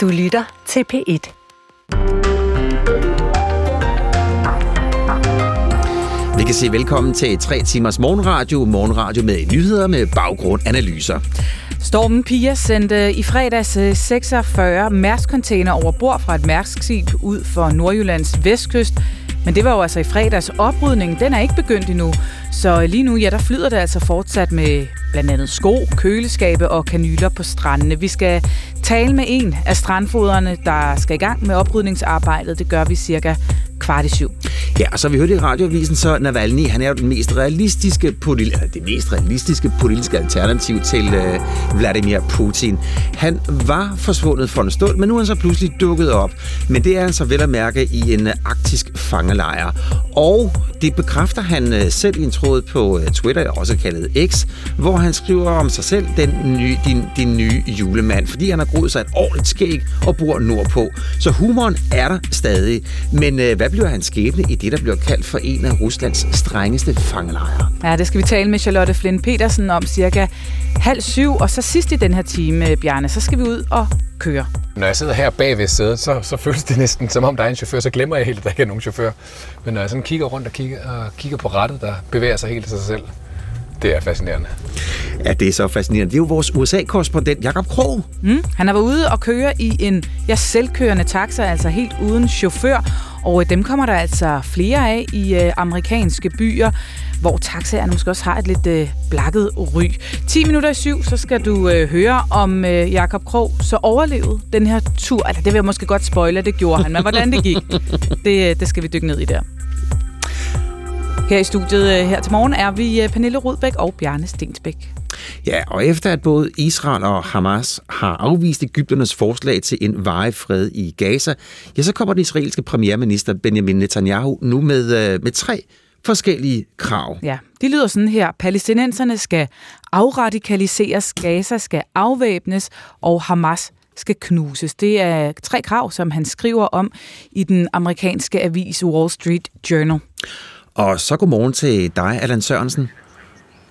Du lytter til P1. Vi kan sige velkommen til 3 timers morgenradio. Morgenradio med nyheder med baggrundanalyser. Stormen Pia sendte i fredags 46 Mærsk-container over bord fra et Mærsk-skib ud for Nordjyllands vestkyst. Men det var jo altså i fredags oprydning. Den er ikke begyndt endnu. Så lige nu, ja, der flyder det altså fortsat med blandt andet sko, køleskabe og kanyler på strandene. Vi skal tale med en af strandfoderne, der skal i gang med oprydningsarbejdet. Det gør vi cirka kvart i syv. Ja, og så har vi hørt i radioavisen, så Navalny, han er jo den mest realistiske, politi- eller det mest realistiske politiske alternativ til øh, Vladimir Putin. Han var forsvundet for en stund, men nu er han så pludselig dukket op. Men det er han så vel at mærke i en øh, arktisk fangelejr. Og det bekræfter han øh, selv i en tråd på øh, Twitter, også kaldet X, hvor han skriver om sig selv, den nye, din, din nye julemand, fordi han har groet sig et ordentligt skæg og bor nordpå. Så humoren er der stadig. Men øh, hvad bliver hans skæbne i det, der bliver kaldt for en af Ruslands strengeste fangelejre? Ja, det skal vi tale med Charlotte Flynn Petersen om cirka halv syv. Og så sidst i den her time, Bjarne, så skal vi ud og køre. Når jeg sidder her bag ved sædet, så, så føles det næsten som om der er en chauffør, så glemmer jeg helt, at der ikke er nogen chauffør. Men når jeg sådan kigger rundt og kigger, og kigger på rettet, der bevæger sig helt af sig selv, det er fascinerende. Ja, det er så fascinerende. Det er jo vores USA-korrespondent, Jakob Krog. Mm, han har været ude og køre i en ja, selvkørende taxa, altså helt uden chauffør. Og dem kommer der altså flere af i øh, amerikanske byer, hvor taxaerne måske også har et lidt øh, blakket ry. 10 minutter i syv, så skal du øh, høre om øh, Jakob Krog så overlevede den her tur. Altså, det vil jeg måske godt spoile, det gjorde han, men hvordan det gik, det, det skal vi dykke ned i der. Her i studiet her til morgen er vi Pernille Rudbæk og Bjarne Stensbæk. Ja, og efter at både Israel og Hamas har afvist Ægypternes forslag til en varig fred i Gaza, ja, så kommer den israelske premierminister Benjamin Netanyahu nu med, med tre forskellige krav. Ja, de lyder sådan her. Palæstinenserne skal afradikaliseres, Gaza skal afvæbnes, og Hamas skal knuses. Det er tre krav, som han skriver om i den amerikanske avis Wall Street Journal. Og så godmorgen til dig, Allan Sørensen.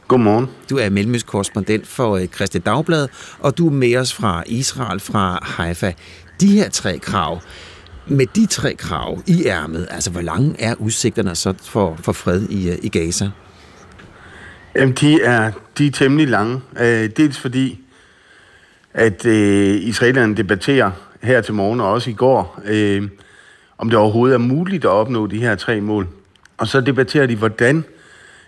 Godmorgen. Du er mellemøstkorrespondent for Christi Dagblad, og du er med os fra Israel, fra Haifa. De her tre krav, med de tre krav i ærmet, altså hvor lange er udsigterne så for, for fred i, i Gaza? Jamen, de er, de er temmelig lange. Øh, dels fordi, at øh, israelerne debatterer her til morgen, og også i går, øh, om det overhovedet er muligt at opnå de her tre mål. Og så debatterer de, hvordan, øh,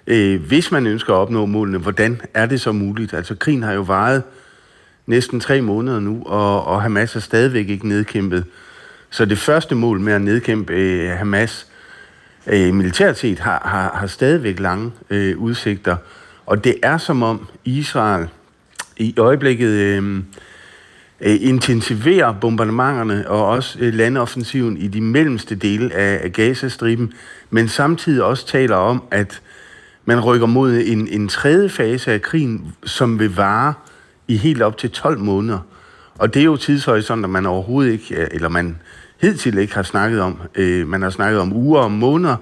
Øh, hvis man ønsker at opnå målene, hvordan er det så muligt? Altså, krigen har jo varet næsten tre måneder nu, og, og Hamas er stadigvæk ikke nedkæmpet. Så det første mål med at nedkæmpe øh, Hamas øh, militært set har, har, har stadigvæk lange øh, udsigter. Og det er som om Israel i øjeblikket øh, øh, intensiverer bombardementerne og også øh, landoffensiven i de mellemste dele af, af Gazastriben, men samtidig også taler om, at man rykker mod en, en tredje fase af krigen, som vil vare i helt op til 12 måneder. Og det er jo tidshorisont, at man overhovedet ikke, eller man hidtil ikke har snakket om. Øh, man har snakket om uger og måneder,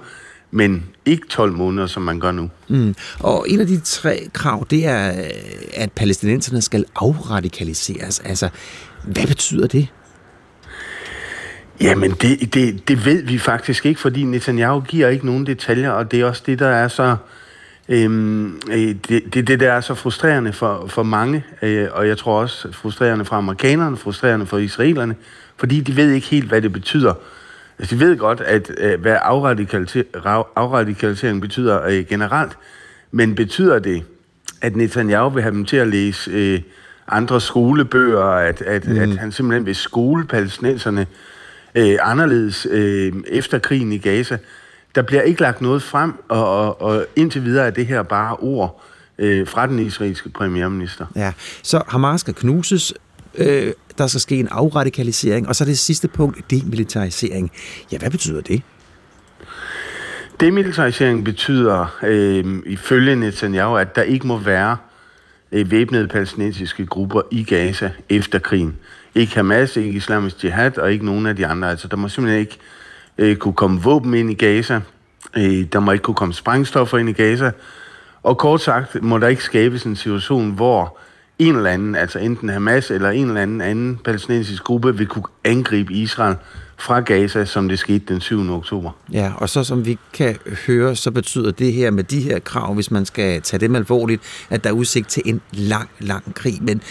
men ikke 12 måneder, som man gør nu. Mm. Og en af de tre krav, det er, at palæstinenserne skal afradikaliseres. Altså, hvad betyder det? Jamen, det, det, det ved vi faktisk ikke, fordi Netanyahu giver ikke nogen detaljer, og det er også det, der er så... Øhm, det, det, det, der er så frustrerende for, for mange, øh, og jeg tror også frustrerende for amerikanerne, frustrerende for israelerne, fordi de ved ikke helt, hvad det betyder. Altså, de ved godt, at øh, hvad afradikalisering betyder øh, generelt, men betyder det, at Netanyahu vil have dem til at læse øh, andre skolebøger, at, at, mm. at han simpelthen vil skole palæstinenserne øh, anderledes øh, efter krigen i Gaza. Der bliver ikke lagt noget frem, og, og, og indtil videre er det her bare ord øh, fra den israelske premierminister. Ja, så Hamas skal knuses, øh, der skal ske en afradikalisering, og så det sidste punkt, demilitarisering. Ja, hvad betyder det? Demilitarisering betyder, øh, ifølge Netanyahu, at der ikke må være øh, væbnede palæstinensiske grupper i Gaza efter krigen. Ikke Hamas, ikke Islamisk Jihad og ikke nogen af de andre. Altså, der må simpelthen ikke øh, Øh, kunne komme våben ind i Gaza. Øh, der må ikke kunne komme sprængstoffer ind i Gaza. Og kort sagt må der ikke skabes en situation, hvor en eller anden, altså enten Hamas eller en eller anden anden palæstinensisk gruppe, vil kunne angribe Israel fra Gaza, som det skete den 7. oktober. Ja, og så som vi kan høre, så betyder det her med de her krav, hvis man skal tage dem alvorligt, at der er udsigt til en lang, lang krig. Men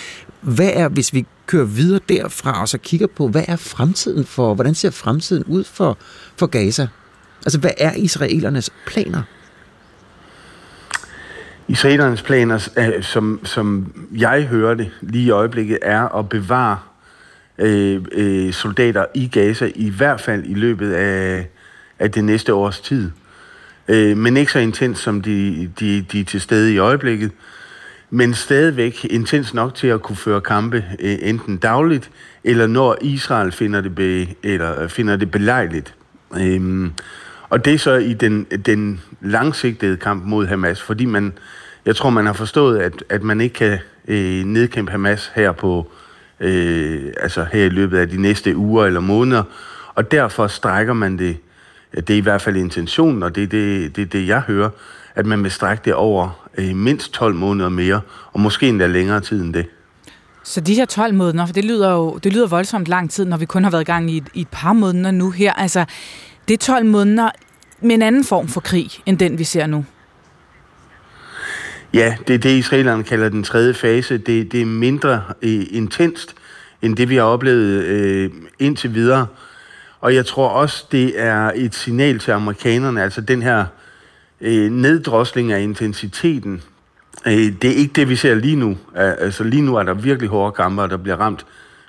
hvad er, hvis vi kører videre derfra og så kigger på, hvad er fremtiden for, hvordan ser fremtiden ud for, for Gaza? Altså, hvad er israelernes planer? Israelernes planer, øh, som, som jeg hører det lige i øjeblikket, er at bevare øh, øh, soldater i Gaza, i hvert fald i løbet af, af det næste års tid. Øh, men ikke så intens, som de, de, de er til stede i øjeblikket, men stadigvæk intens nok til at kunne føre kampe øh, enten dagligt, eller når Israel finder det, be, eller øh, finder det belejligt. Øhm, og det er så i den, den langsigtede kamp mod Hamas, fordi man, jeg tror, man har forstået, at, at man ikke kan øh, nedkæmpe Hamas her på øh, altså her i løbet af de næste uger eller måneder, og derfor strækker man det, det er i hvert fald intentionen, og det er det, det, det, jeg hører, at man vil strække det over øh, mindst 12 måneder mere, og måske endda længere tid end det. Så de her 12 måneder, for det lyder jo det lyder voldsomt lang tid, når vi kun har været i gang i et, i et par måneder nu her. Altså, det er 12 måneder med en anden form for krig, end den vi ser nu. Ja, det er det, israelerne kalder den tredje fase. Det, det er mindre øh, intenst, end det, vi har oplevet øh, indtil videre. Og jeg tror også, det er et signal til amerikanerne, altså den her øh, neddrosling af intensiteten. Øh, det er ikke det, vi ser lige nu. Altså lige nu er der virkelig hårde kampe, og der bliver ramt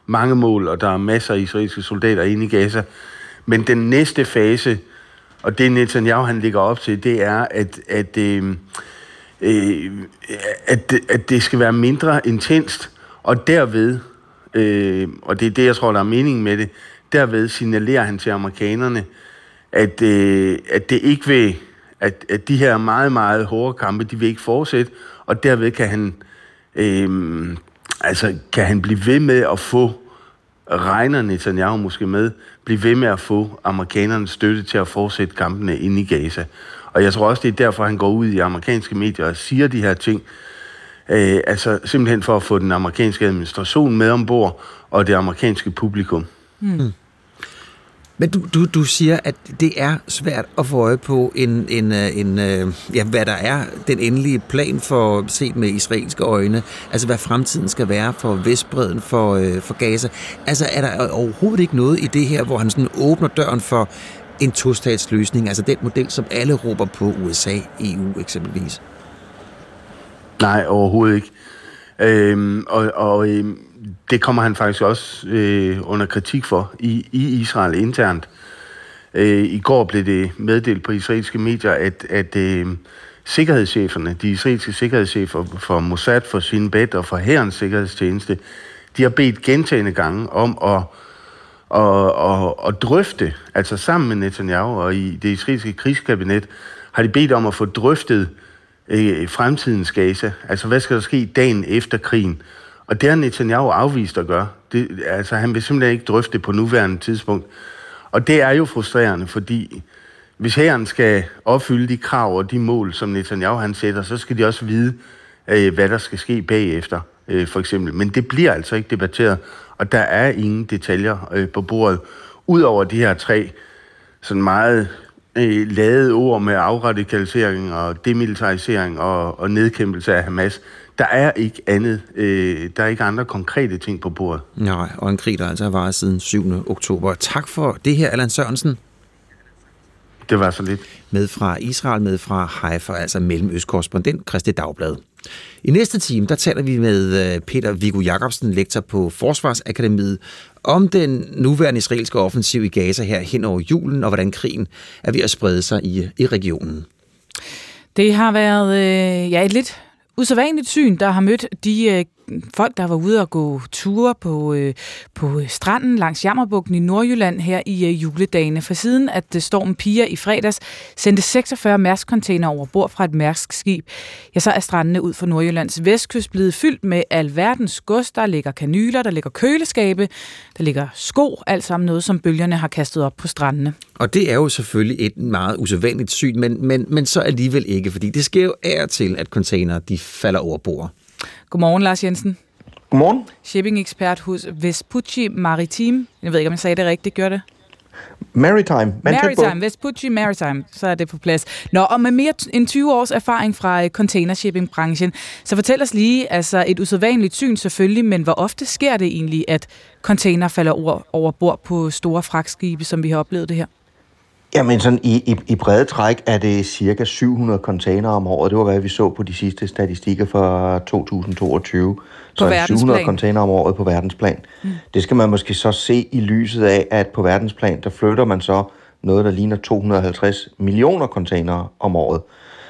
mange mål, og der er masser af israelske soldater inde i Gaza. Men den næste fase, og det Netanyahu han ligger op til, det er, at, at øh, øh, at, at det skal være mindre intenst, og derved, øh, og det er det, jeg tror, der er meningen med det, derved signalerer han til amerikanerne, at, øh, at det ikke vil, at, at de her meget, meget hårde kampe, de vil ikke fortsætte, og derved kan han, øh, altså, kan han blive ved med at få, regner Netanyahu måske med, blive ved med at få amerikanernes støtte til at fortsætte kampene inde i Gaza. Og jeg tror også, det er derfor, han går ud i amerikanske medier og siger de her ting. Øh, altså simpelthen for at få den amerikanske administration med ombord, og det amerikanske publikum. Mm. Men du, du, du siger, at det er svært at få øje på en, en, øh, en, øh, ja, hvad der er den endelige plan for set med israelske øjne. Altså hvad fremtiden skal være for Vestbreden, for, øh, for Gaza. Altså er der overhovedet ikke noget i det her, hvor han sådan åbner døren for en tostatsløsning, altså den model, som alle råber på USA, EU eksempelvis? Nej, overhovedet ikke. Øhm, og og øhm, det kommer han faktisk også øh, under kritik for i, i Israel internt. Øh, I går blev det meddelt på israelske medier, at, at øh, sikkerhedscheferne, de israelske sikkerhedschefer for Mossad, for Shin Bet og for Herrens sikkerhedstjeneste, de har bedt gentagende gange om at og, og, og drøfte, altså sammen med Netanyahu og i det israelske krigskabinet, har de bedt om at få drøftet øh, fremtidens Gaza. Altså, hvad skal der ske dagen efter krigen? Og det har Netanyahu afvist at gøre. Det, altså, han vil simpelthen ikke drøfte det på nuværende tidspunkt. Og det er jo frustrerende, fordi hvis hæren skal opfylde de krav og de mål, som Netanyahu han sætter, så skal de også vide, øh, hvad der skal ske bagefter, øh, for eksempel. Men det bliver altså ikke debatteret og der er ingen detaljer øh, på bordet, udover de her tre sådan meget øh, ladede ord med afradikalisering og demilitarisering og, og nedkæmpelse af Hamas. Der er ikke andet, øh, der er ikke andre konkrete ting på bordet. Nej, og en krig, der altså har varet siden 7. oktober. Tak for det her, Allan Sørensen. Det var så lidt. Med fra Israel, med fra Haifa, altså Mellemøstkorrespondent Christi Dagblad. I næste time, der taler vi med øh, Peter Viggo Jacobsen, lektor på Forsvarsakademiet, om den nuværende israelske offensiv i Gaza her hen over julen, og hvordan krigen er ved at sprede sig i, i regionen. Det har været øh, ja, et lidt usædvanligt syn, der har mødt de øh, folk, der var ude og gå ture på, øh, på øh, stranden langs Jammerbugten i Nordjylland her i øh, juledagene. For siden at øh, stormen Pia i fredags sendte 46 Mærsk-container over bord fra et Mærsk-skib, ja, så er strandene ud for Nordjyllands vestkyst blevet fyldt med alverdens gods. Der ligger kanyler, der ligger køleskabe, der ligger sko, alt sammen noget, som bølgerne har kastet op på strandene. Og det er jo selvfølgelig et meget usædvanligt syn, men, men, men så alligevel ikke, fordi det sker jo af til, at container de falder over bord. Godmorgen, Lars Jensen. Godmorgen. Shipping-ekspert hos Vespucci Maritime. Jeg ved ikke, om jeg sagde det rigtigt. Gør det? Maritime. Man Maritime, Vespucci Maritime, så er det på plads. Nå, og med mere end 20 års erfaring fra øh, containershipping-branchen, så fortæl os lige, altså et usædvanligt syn selvfølgelig, men hvor ofte sker det egentlig, at container falder over, over bord på store fragtskibe, som vi har oplevet det her? Jamen sådan i, i, i brede træk er det cirka 700 container om året. Det var, hvad vi så på de sidste statistikker for 2022. På så 700 container om året på verdensplan. Mm. Det skal man måske så se i lyset af, at på verdensplan, der flytter man så noget, der ligner 250 millioner container om året.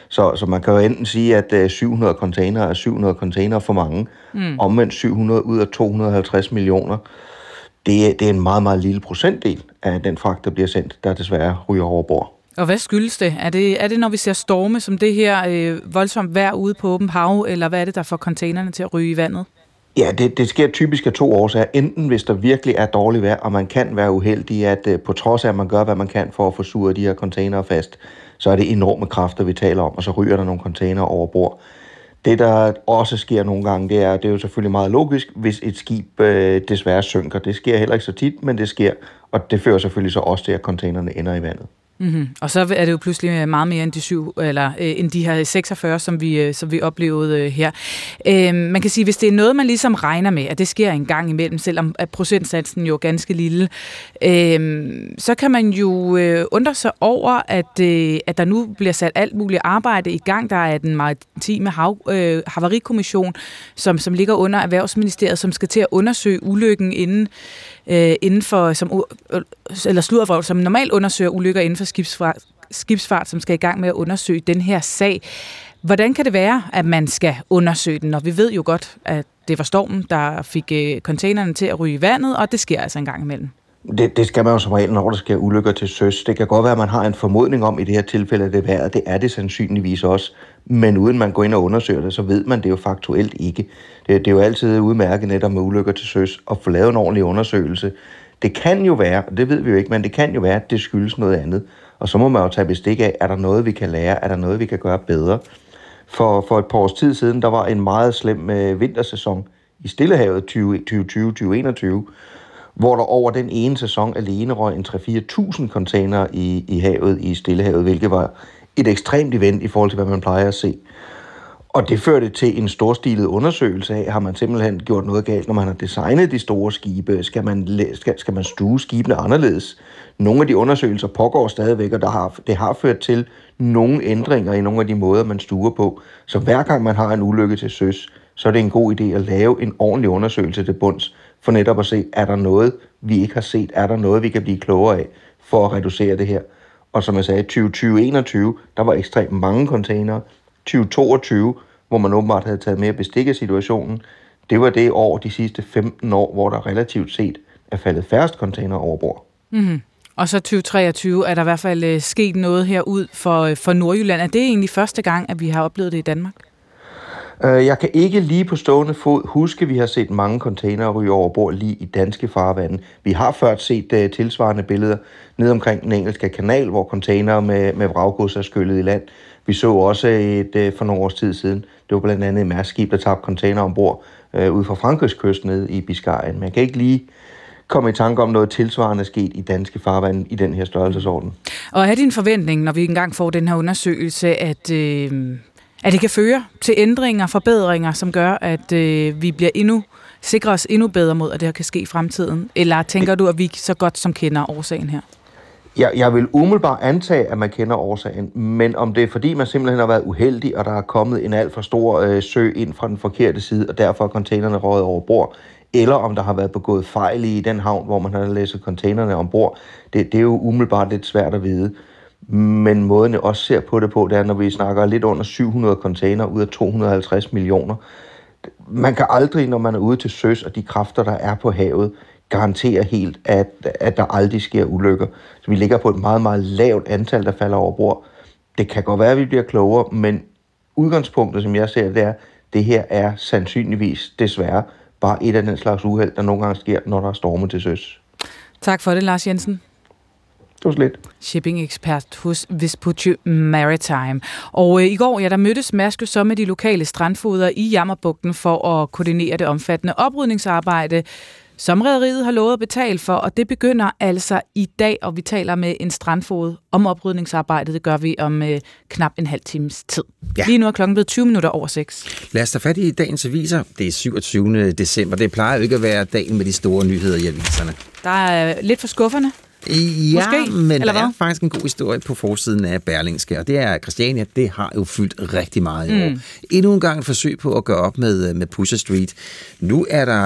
Så, så man kan jo enten sige, at 700 container er 700 container for mange, mm. omvendt 700 ud af 250 millioner det, det er en meget, meget lille procentdel af den fragt, der bliver sendt, der desværre ryger over bord. Og hvad skyldes det? Er det, er det når vi ser storme som det her øh, voldsomt vejr ude på åben hav, eller hvad er det, der får containerne til at ryge i vandet? Ja, det, det sker typisk af to årsager. Enten hvis der virkelig er dårligt vejr, og man kan være uheldig, at øh, på trods af, at man gør, hvad man kan for at få suret de her containere fast, så er det enorme kræfter, vi taler om, og så ryger der nogle containere over bord. Det, der også sker nogle gange, det er, det er jo selvfølgelig meget logisk, hvis et skib øh, desværre synker. Det sker heller ikke så tit, men det sker, og det fører selvfølgelig så også til, at containerne ender i vandet. Mm-hmm. Og så er det jo pludselig øh, meget mere end de, syv, eller, øh, end de her 46, som vi, øh, som vi oplevede øh, her. Øh, man kan sige, hvis det er noget, man ligesom regner med, at det sker en gang imellem, selvom at procentsatsen jo er ganske lille, øh, så kan man jo øh, undre sig over, at, øh, at der nu bliver sat alt muligt arbejde i gang. Der er den maritime hav, øh, havarikommission, som, som ligger under Erhvervsministeriet, som skal til at undersøge ulykken inden øh, inden for, som, øh, eller sluddervrøvl, som normalt undersøger ulykker inden for skibsfart, skibsfart, som skal i gang med at undersøge den her sag. Hvordan kan det være, at man skal undersøge den, når vi ved jo godt, at det var stormen, der fik øh, containerne til at ryge i vandet, og det sker altså en gang imellem? Det, det skal man jo som regel, når der sker ulykker til søs. Det kan godt være, at man har en formodning om i det her tilfælde, at det er vejret. Det er det sandsynligvis også. Men uden man går ind og undersøger det, så ved man det jo faktuelt ikke. Det, det er jo altid udmærket netop med ulykker til søs at få lavet en ordentlig undersøgelse. Det kan jo være, og det ved vi jo ikke, men det kan jo være, at det skyldes noget andet. Og så må man jo tage bestik af, er der noget, vi kan lære? Er der noget, vi kan gøre bedre? For, for et par års tid siden, der var en meget slem øh, vintersæson i Stillehavet 2020-2021, hvor der over den ene sæson alene røg en 3-4.000 container i, i havet i Stillehavet, hvilket var et ekstremt event i forhold til, hvad man plejer at se. Og det førte til en storstilet undersøgelse af, har man simpelthen gjort noget galt, når man har designet de store skibe? Skal man, skal, skal man stue skibene anderledes? Nogle af de undersøgelser pågår stadigvæk, og der har, det har ført til nogle ændringer i nogle af de måder, man stuer på. Så hver gang man har en ulykke til søs, så er det en god idé at lave en ordentlig undersøgelse til bunds, for netop at se, er der noget, vi ikke har set? Er der noget, vi kan blive klogere af for at reducere det her? Og som jeg sagde, 2020 der var ekstremt mange containere. 2022, hvor man åbenbart havde taget mere bestik af situationen, det var det år, de sidste 15 år, hvor der relativt set er faldet færrest container over bord. Mm-hmm. Og så 2023 er der i hvert fald øh, sket noget herud for, øh, for Nordjylland. Er det egentlig første gang, at vi har oplevet det i Danmark? Øh, jeg kan ikke lige på stående fod huske, at vi har set mange containere ryge over bord lige i danske farvande. Vi har før set uh, tilsvarende billeder ned omkring den engelske kanal, hvor containere med, med vraggods er skyllet i land. Vi så også et uh, for nogle års tid siden, det var blandt andet et mærskib, der tabte container ombord uh, ud fra Frankrigs kyst nede i Biscayen. Men jeg kan ikke lige komme i tanke om noget tilsvarende sket i danske farvande i den her størrelsesorden. Og er din forventning, når vi engang får den her undersøgelse, at, øh, at det kan føre til ændringer, forbedringer, som gør, at øh, vi bliver endnu sikrer os endnu bedre mod, at det her kan ske i fremtiden? Eller tænker du, at vi så godt som kender årsagen her? Jeg, jeg vil umiddelbart antage, at man kender årsagen, men om det er fordi, man simpelthen har været uheldig, og der er kommet en alt for stor øh, sø ind fra den forkerte side, og derfor er containerne røget over bord, eller om der har været begået fejl i den havn, hvor man har læsset containerne ombord, det, det er jo umiddelbart lidt svært at vide. Men måden jeg også ser på det på, det er, når vi snakker lidt under 700 container ud af 250 millioner. Man kan aldrig, når man er ude til søs, og de kræfter, der er på havet, garantere helt, at, at der aldrig sker ulykker. Så vi ligger på et meget, meget lavt antal, der falder over bord. Det kan godt være, at vi bliver klogere, men udgangspunktet, som jeg ser det, er, det her er sandsynligvis desværre bare et af den slags uheld, der nogle gange sker, når der er storme til søs. Tak for det, Lars Jensen. Det var slet. shipping-ekspert hos Vespucci Maritime. Og øh, i går, ja, der mødtes Mærsk så med de lokale strandfoder i Jammerbugten for at koordinere det omfattende oprydningsarbejde, som rederiet har lovet at betale for, og det begynder altså i dag, og vi taler med en strandfod om oprydningsarbejdet. Det gør vi om øh, knap en halv times tid. Ja. Lige nu er klokken blevet 20 minutter over 6. Lad os tage fat i dagens aviser. Det er 27. december. Det plejer jo ikke at være dagen med de store nyheder i aviserne. Der er lidt for skufferne. Ja, Måske, men eller der er hvad? faktisk en god historie på forsiden af Berlingske, og det er Christiania, det har jo fyldt rigtig meget i år. Mm. Endnu en gang et forsøg på at gøre op med, med Pusher Street. Nu er der,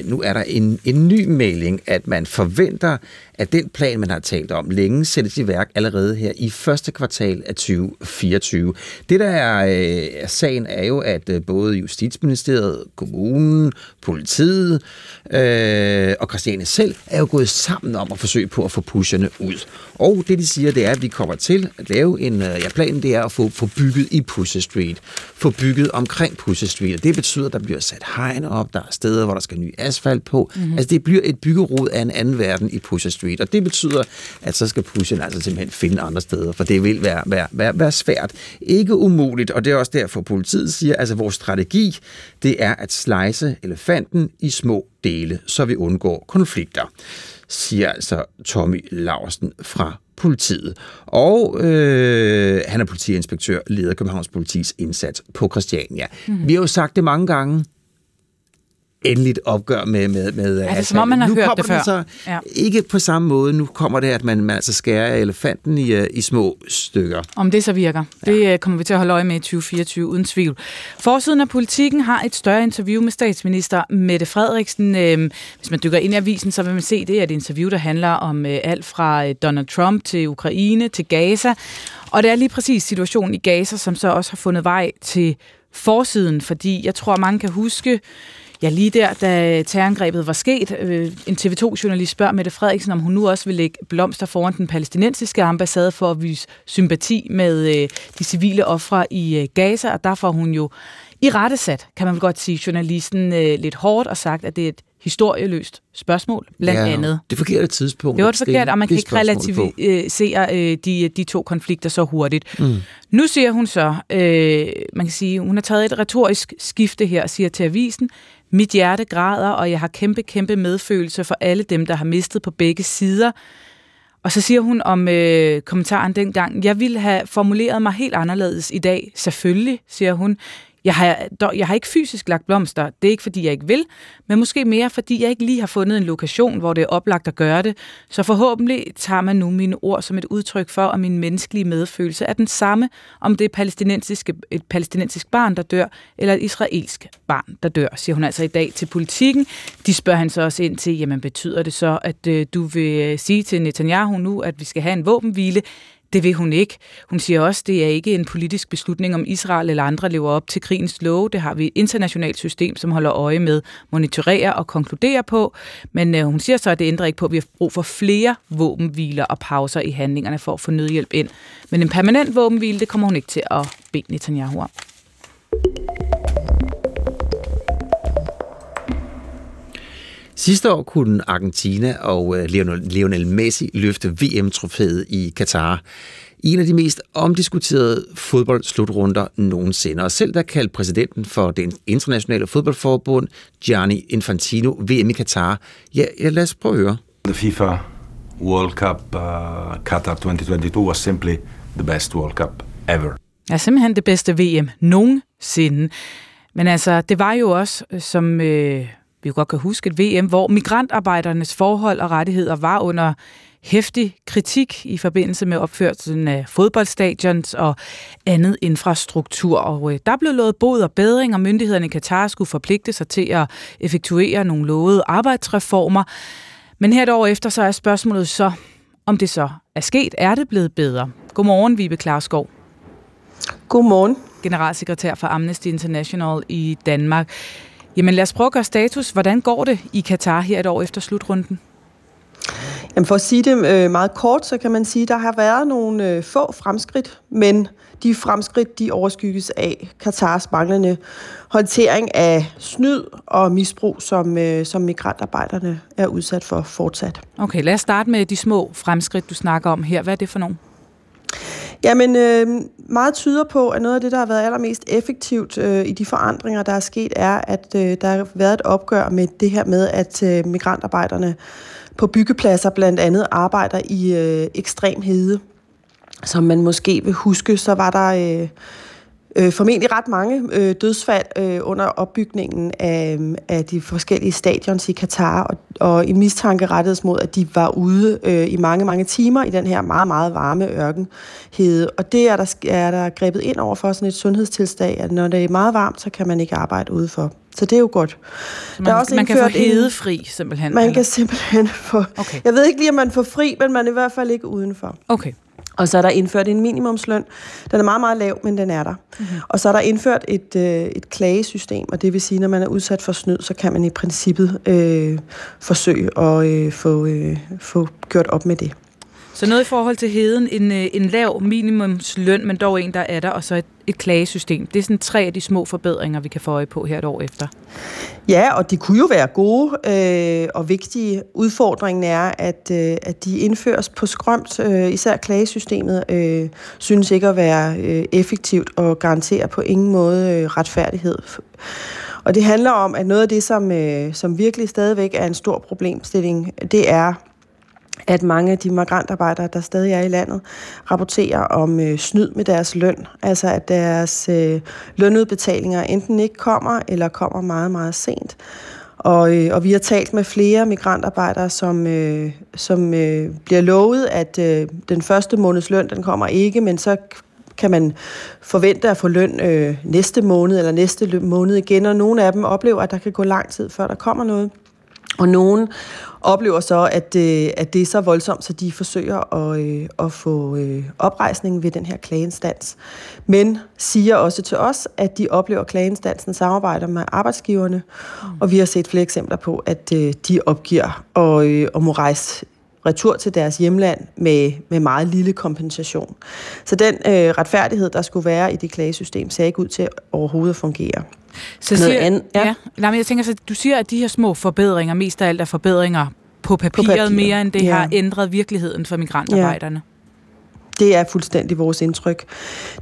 øh, nu er der en, en ny melding, at man forventer, at den plan, man har talt om længe, sættes i værk allerede her i første kvartal af 2024. Det, der er, øh, sagen, er jo, at øh, både Justitsministeriet, kommunen, politiet øh, og Christiane selv er jo gået sammen om at forsøge på at få pusherne ud. Og det, de siger, det er, at vi kommer til at lave en... Øh, ja, planen det er at få, få bygget i Pusher Street. Få bygget omkring Pusher Street. Og det betyder, at der bliver sat hegn op, der er steder, hvor der skal ny asfalt på. Mm-hmm. Altså, det bliver et byggerod af en anden verden i Pusher Street. Og det betyder, at så skal Pushen altså simpelthen finde andre steder, for det vil være, være, være, være svært. Ikke umuligt, og det er også derfor, politiet siger, altså vores strategi, det er at slice elefanten i små dele, så vi undgår konflikter, siger altså Tommy Larsen fra politiet. Og øh, han er politiinspektør, leder Københavns Politis indsats på Christiania. Mm. Vi har jo sagt det mange gange, endeligt opgør med med med Er det som om, man har nu hørt det før? Så Ja. Ikke på samme måde. Nu kommer det, at man, man altså skærer elefanten i, øh, i små stykker. Om det så virker. Ja. Det øh, kommer vi til at holde øje med i 2024, uden tvivl. Forsiden af politikken har et større interview med statsminister Mette Frederiksen. Øhm, Hvis man dykker ind i avisen, så vil man se, det er et interview, der handler om øh, alt fra Donald Trump til Ukraine til Gaza. Og det er lige præcis situationen i Gaza, som så også har fundet vej til forsiden, fordi jeg tror, mange kan huske, Ja, lige der, da terrorangrebet var sket, øh, en TV2-journalist spørger Mette Frederiksen, om hun nu også vil lægge blomster foran den palæstinensiske ambassade for at vise sympati med øh, de civile ofre i øh, Gaza, og der får hun jo i rettesat, kan man vel godt sige, journalisten øh, lidt hårdt og sagt, at det er et historieløst spørgsmål, blandt Ja, andet. Det forkerte tidspunkt. Det var det stille forkert, og man kan ikke relativisere øh, de, de to konflikter så hurtigt. Mm. Nu siger hun så, øh, man kan sige, hun har taget et retorisk skifte her og siger til avisen, mit hjerte græder, og jeg har kæmpe, kæmpe medfølelse for alle dem, der har mistet på begge sider. Og så siger hun om øh, kommentaren dengang, jeg ville have formuleret mig helt anderledes i dag. Selvfølgelig, siger hun. Jeg har, dog, jeg har ikke fysisk lagt blomster. Det er ikke, fordi jeg ikke vil, men måske mere, fordi jeg ikke lige har fundet en lokation, hvor det er oplagt at gøre det. Så forhåbentlig tager man nu mine ord som et udtryk for, at min menneskelige medfølelse er den samme, om det er palæstinensiske, et palæstinensisk barn, der dør, eller et israelsk barn, der dør, siger hun altså i dag til politikken. De spørger han så også ind til, jamen betyder det så, at øh, du vil øh, sige til Netanyahu nu, at vi skal have en våbenhvile? Det vil hun ikke. Hun siger også, at det er ikke en politisk beslutning, om Israel eller andre lever op til krigens love. Det har vi et internationalt system, som holder øje med, monitorerer og konkluderer på. Men øh, hun siger så, at det ændrer ikke på, at vi har brug for flere våbenhviler og pauser i handlingerne for at få nødhjælp ind. Men en permanent våbenhvile, det kommer hun ikke til at bede Netanyahu om. Sidste år kunne Argentina og øh, Lionel, Lionel Messi løfte VM-trofæet i Katar. En af de mest omdiskuterede fodboldsslutrunder nogensinde. Og selv der kaldte præsidenten for det internationale fodboldforbund, Gianni Infantino, VM i Katar. Ja, ja lad os prøve at høre. The FIFA World Cup uh, Qatar 2022 was simply the best World Cup ever. er simpelthen det bedste VM nogensinde. Men altså, det var jo også, øh, som øh, vi godt kan huske, et VM, hvor migrantarbejdernes forhold og rettigheder var under hæftig kritik i forbindelse med opførelsen af fodboldstadions og andet infrastruktur. Og øh, der blev lovet bod og bedring, og myndighederne i Katar skulle forpligte sig til at effektuere nogle lovede arbejdsreformer. Men her et år efter, så er spørgsmålet så, om det så er sket. Er det blevet bedre? Godmorgen, Vibe Klarskov Godmorgen. generalsekretær for Amnesty International i Danmark. Jamen lad os prøve at gøre status. Hvordan går det i Katar her et år efter slutrunden? Jamen for at sige det øh, meget kort, så kan man sige, at der har været nogle øh, få fremskridt, men de fremskridt de overskygges af Katars manglende håndtering af snyd og misbrug, som, øh, som migrantarbejderne er udsat for fortsat. Okay, lad os starte med de små fremskridt, du snakker om her. Hvad er det for nogle? Jamen, øh, meget tyder på, at noget af det, der har været allermest effektivt øh, i de forandringer, der er sket, er, at øh, der har været et opgør med det her med, at øh, migrantarbejderne på byggepladser blandt andet arbejder i øh, ekstrem hede. Som man måske vil huske, så var der øh, øh, formentlig ret mange øh, dødsfald øh, under opbygningen af, af de forskellige stadions i Katar, og, og en mistanke rettedes mod, at de var ude øh, i mange, mange timer i den her meget, meget varme ørkenhede. Og det er der, er der grebet ind over for sådan et sundhedstilstand, at når det er meget varmt, så kan man ikke arbejde udenfor. Så det er jo godt. Man, der er også man kan få hedefri, simpelthen? Man eller? kan simpelthen få... Okay. Jeg ved ikke lige, om man får fri, men man er i hvert fald ikke udenfor. Okay. Og så er der indført en minimumsløn. Den er meget, meget lav, men den er der. Mm-hmm. Og så er der indført et, øh, et klagesystem, og det vil sige, når man er udsat for snyd, så kan man i princippet øh, forsøge at øh, få, øh, få gjort op med det. Så noget i forhold til heden, en, øh, en lav minimumsløn, men dog en, der er der, og så et, et klagesystem. Det er sådan tre af de små forbedringer, vi kan få øje på her et år efter. Ja, og de kunne jo være gode øh, og vigtige. Udfordringen er, at, øh, at de indføres på skrømt. Øh, især klagesystemet øh, synes ikke at være øh, effektivt og garanterer på ingen måde øh, retfærdighed. Og det handler om, at noget af det, som, øh, som virkelig stadigvæk er en stor problemstilling, det er at mange af de migrantarbejdere, der stadig er i landet, rapporterer om øh, snyd med deres løn. Altså at deres øh, lønudbetalinger enten ikke kommer, eller kommer meget, meget sent. Og, øh, og vi har talt med flere migrantarbejdere, som, øh, som øh, bliver lovet, at øh, den første måneds løn, den kommer ikke, men så kan man forvente at få løn øh, næste måned eller næste måned igen, og nogle af dem oplever, at der kan gå lang tid, før der kommer noget. Og nogen oplever så, at, øh, at det er så voldsomt, så de forsøger at, øh, at få øh, oprejsning ved den her klageinstans. Men siger også til os, at de oplever, at klageinstansen samarbejder med arbejdsgiverne, mm. og vi har set flere eksempler på, at øh, de opgiver og, øh, og må rejse retur til deres hjemland med, med meget lille kompensation. Så den øh, retfærdighed, der skulle være i det klagesystem, ser ikke ud til overhovedet at fungere. Så siger, andet, ja. Ja, nej, men jeg tænker, så du siger, at de her små forbedringer, mest af alt er forbedringer på papiret, på papiret. mere, end det ja. har ændret virkeligheden for migrantarbejderne. Ja. Det er fuldstændig vores indtryk.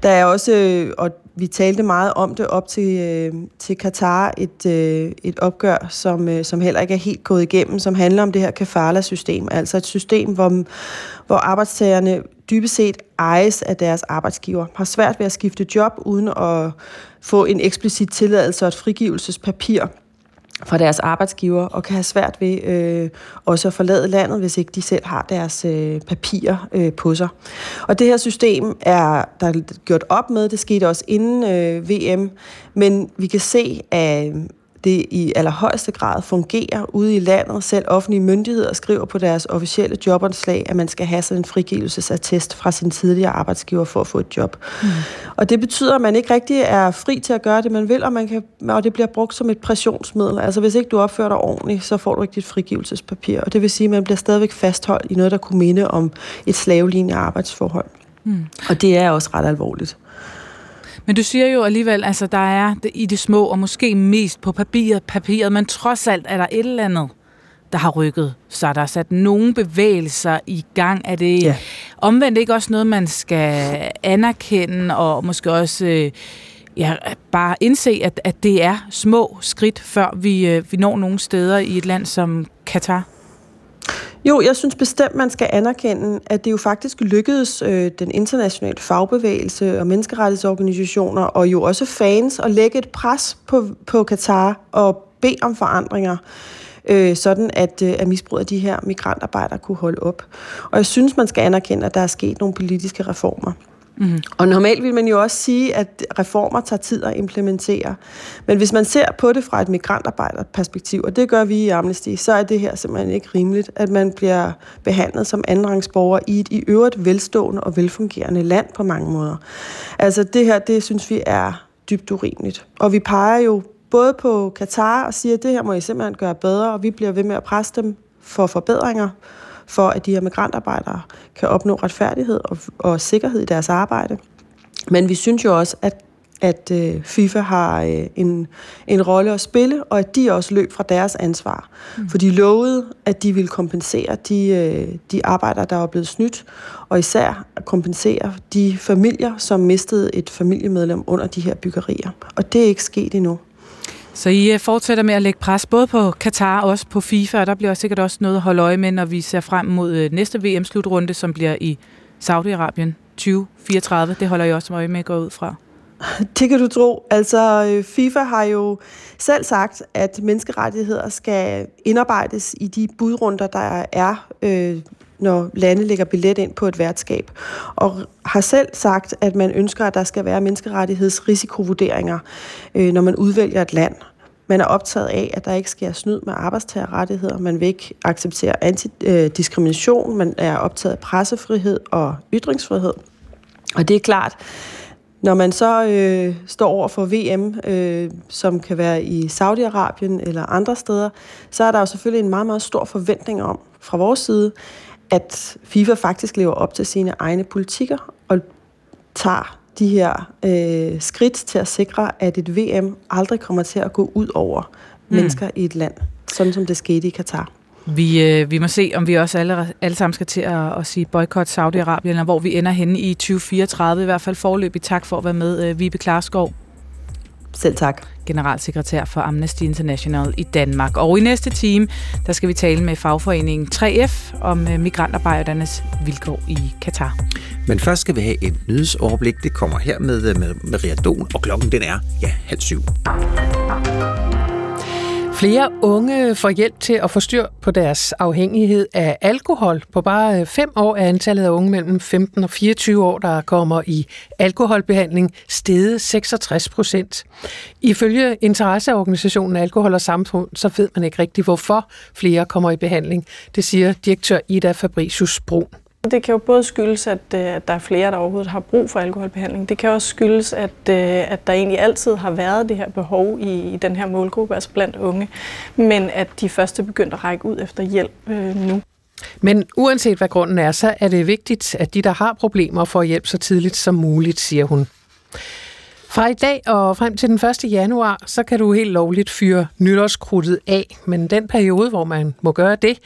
Der er også, øh, og vi talte meget om det op til, øh, til Katar, et, øh, et opgør, som, som heller ikke er helt gået igennem, som handler om det her kafala-system, altså et system, hvor, hvor arbejdstagerne dybest set ejes af deres arbejdsgiver, har svært ved at skifte job uden at få en eksplicit tilladelse og et frigivelsespapir fra deres arbejdsgiver, og kan have svært ved øh, også at forlade landet, hvis ikke de selv har deres øh, papirer øh, på sig. Og det her system er der er gjort op med, det skete også inden øh, VM, men vi kan se, at det i allerhøjeste grad fungerer ude i landet. Selv offentlige myndigheder skriver på deres officielle jobopslag, at man skal have sådan en frigivelsesattest fra sin tidligere arbejdsgiver for at få et job. Mm. Og det betyder, at man ikke rigtig er fri til at gøre det, man vil, og, man kan, og det bliver brugt som et pressionsmiddel. Altså hvis ikke du opfører dig ordentligt, så får du ikke dit frigivelsespapir. Og det vil sige, at man bliver stadigvæk fastholdt i noget, der kunne minde om et slavelignende arbejdsforhold. Mm. Og det er også ret alvorligt. Men du siger jo alligevel, altså der er det i det små, og måske mest på papiret, papiret, men trods alt er der et eller andet, der har rykket, så der er sat nogle bevægelser i gang. Er det ja. omvendt ikke også noget, man skal anerkende, og måske også øh, ja, bare indse, at, at det er små skridt, før vi, øh, vi når nogle steder i et land som Katar? Jo, jeg synes bestemt, man skal anerkende, at det jo faktisk lykkedes øh, den internationale fagbevægelse og menneskerettighedsorganisationer og jo også fans at lægge et pres på, på Katar og bede om forandringer øh, sådan at, øh, at misbrug af de her migrantarbejdere kunne holde op. Og jeg synes, man skal anerkende, at der er sket nogle politiske reformer. Mm-hmm. Og normalt vil man jo også sige, at reformer tager tid at implementere. Men hvis man ser på det fra et migrantarbejderperspektiv, og det gør vi i Amnesty, så er det her simpelthen ikke rimeligt, at man bliver behandlet som andenrangsborger i et i øvrigt velstående og velfungerende land på mange måder. Altså det her, det synes vi er dybt urimeligt. Og vi peger jo både på Katar og siger, at det her må I simpelthen gøre bedre, og vi bliver ved med at presse dem for forbedringer for at de her migrantarbejdere kan opnå retfærdighed og, og sikkerhed i deres arbejde. Men vi synes jo også, at at øh, FIFA har øh, en, en rolle at spille, og at de også løb fra deres ansvar. Mm. For de lovede, at de ville kompensere de, øh, de arbejdere, der var blevet snydt, og især kompensere de familier, som mistede et familiemedlem under de her byggerier. Og det er ikke sket endnu. Så I øh, fortsætter med at lægge pres både på Katar og også på FIFA, og der bliver sikkert også noget at holde øje med, når vi ser frem mod øh, næste VM-slutrunde, som bliver i Saudi-Arabien 2034. Det holder I også øje med at gå ud fra. Det kan du tro. Altså, øh, FIFA har jo selv sagt, at menneskerettigheder skal indarbejdes i de budrunder, der er, øh, når lande lægger billet ind på et værtskab. Og har selv sagt, at man ønsker, at der skal være menneskerettighedsrisikovurderinger, øh, når man udvælger et land. Man er optaget af, at der ikke sker snyd med arbejdstagerrettigheder. Man vil ikke acceptere antidiskrimination. Øh, man er optaget af pressefrihed og ytringsfrihed. Og det er klart, når man så øh, står over for VM, øh, som kan være i Saudi-Arabien eller andre steder, så er der jo selvfølgelig en meget, meget stor forventning om fra vores side, at FIFA faktisk lever op til sine egne politikker og tager de her øh, skridt til at sikre, at et VM aldrig kommer til at gå ud over mm. mennesker i et land, sådan som det skete i Katar. Vi, øh, vi må se, om vi også alle, alle sammen skal til at, at sige boykot Saudi-Arabien, eller hvor vi ender henne i 2034. I hvert fald forløbig tak for at være med, øh, Vibe Klarskov. Selv tak. Generalsekretær for Amnesty International i Danmark. Og i næste time, der skal vi tale med fagforeningen 3F om øh, migrantarbejdernes vilkår i Katar. Men først skal vi have et nyhedsoverblik. Det kommer her med, øh, med Maria Don, og klokken den er ja, halv syv. Flere unge får hjælp til at få styr på deres afhængighed af alkohol. På bare øh, fem år er antallet af unge mellem 15 og 24 år, der kommer i alkoholbehandling, steget 66 procent. Ifølge interesseorganisationen Alkohol og Samfund, så ved man ikke rigtigt, hvorfor flere kommer i behandling. Det siger direktør Ida Fabricius Brun. Det kan jo både skyldes, at, øh, at der er flere, der overhovedet har brug for alkoholbehandling. Det kan også skyldes, at, øh, at der egentlig altid har været det her behov i, i den her målgruppe, altså blandt unge, men at de først begyndte begyndt at række ud efter hjælp øh, nu. Men uanset hvad grunden er, så er det vigtigt, at de, der har problemer, får hjælp så tidligt som muligt, siger hun. Fra i dag og frem til den 1. januar, så kan du helt lovligt fyre nytårskrudtet af, men den periode, hvor man må gøre det,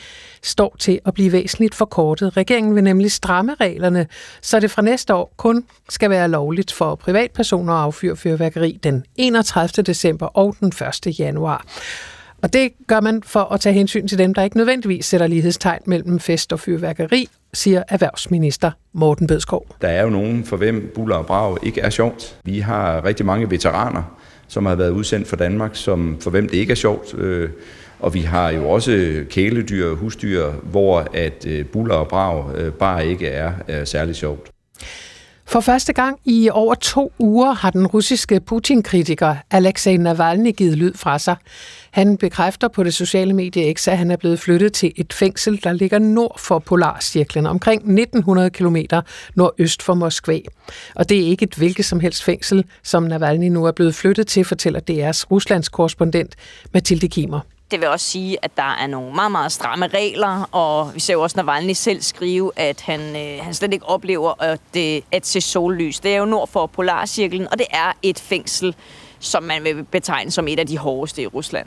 står til at blive væsentligt forkortet. Regeringen vil nemlig stramme reglerne, så det fra næste år kun skal være lovligt for privatpersoner at affyre fyrværkeri den 31. december og den 1. januar. Og det gør man for at tage hensyn til dem, der ikke nødvendigvis sætter lighedstegn mellem fest og fyrværkeri, siger erhvervsminister Morten Bødskov. Der er jo nogen, for hvem buller og brag ikke er sjovt. Vi har rigtig mange veteraner, som har været udsendt for Danmark, som for hvem det ikke er sjovt. Øh, og vi har jo også kæledyr og husdyr, hvor at øh, buller og brag øh, bare ikke er særlig sjovt. For første gang i over to uger har den russiske Putin-kritiker Alexei Navalny givet lyd fra sig. Han bekræfter på det sociale medie X, at han er blevet flyttet til et fængsel, der ligger nord for Polarcirklen, omkring 1900 km nordøst for Moskva. Og det er ikke et hvilket som helst fængsel, som Navalny nu er blevet flyttet til, fortæller DR's Ruslands korrespondent Mathilde Kimer. Det vil også sige, at der er nogle meget, meget stramme regler, og vi ser jo også Navalny selv skrive, at han, øh, han slet ikke oplever at, det, at se sollys. Det er jo nord for Polarcirklen, og det er et fængsel, som man vil betegne som et af de hårdeste i Rusland.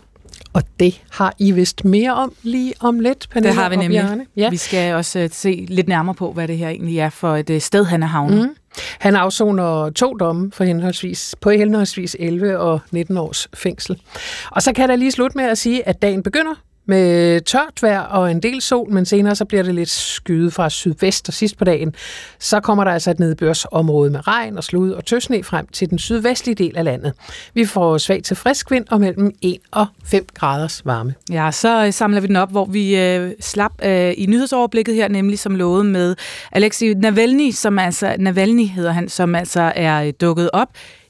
Og det har I vist mere om lige om lidt, Pernille Det har vi nemlig. Ja. Vi skal også uh, se lidt nærmere på, hvad det her egentlig er for et uh, sted, han er havnet. Mm. Han afsoner to domme for henholdsvis, på henholdsvis 11 og 19 års fængsel. Og så kan jeg da lige slutte med at sige, at dagen begynder med tørt vejr og en del sol, men senere så bliver det lidt skyet fra sydvest, og sidst på dagen, så kommer der altså et nedbørsområde med regn og slud og tøsne frem til den sydvestlige del af landet. Vi får svag til frisk vind og mellem 1 og 5 graders varme. Ja, så øh, samler vi den op, hvor vi øh, slap øh, i nyhedsoverblikket her, nemlig som lovet med Alexei Navalny, som altså, Navalny hedder han, som altså er øh, dukket op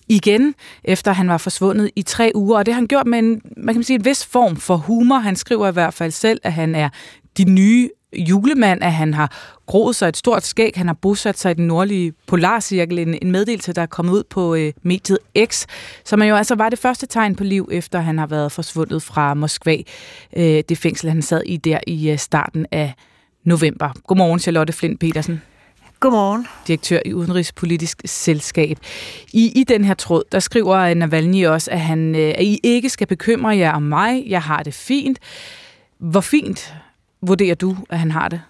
igen, efter han var forsvundet i tre uger. Og det har han gjort med en, man kan sige, en vis form for humor. Han skriver i hvert fald selv, at han er de nye julemand, at han har groet sig et stort skæg, han har bosat sig i den nordlige polarcirkel, en, en meddelelse, der er kommet ud på øh, mediet X, som jo altså var det første tegn på liv, efter han har været forsvundet fra Moskva, øh, det fængsel, han sad i der i øh, starten af november. Godmorgen, Charlotte Flint Petersen. Godmorgen. Direktør i Udenrigspolitisk Selskab. I, I den her tråd, der skriver Navalny også, at, han, øh, at I ikke skal bekymre jer om mig. Jeg har det fint. Hvor fint vurderer du, at han har det?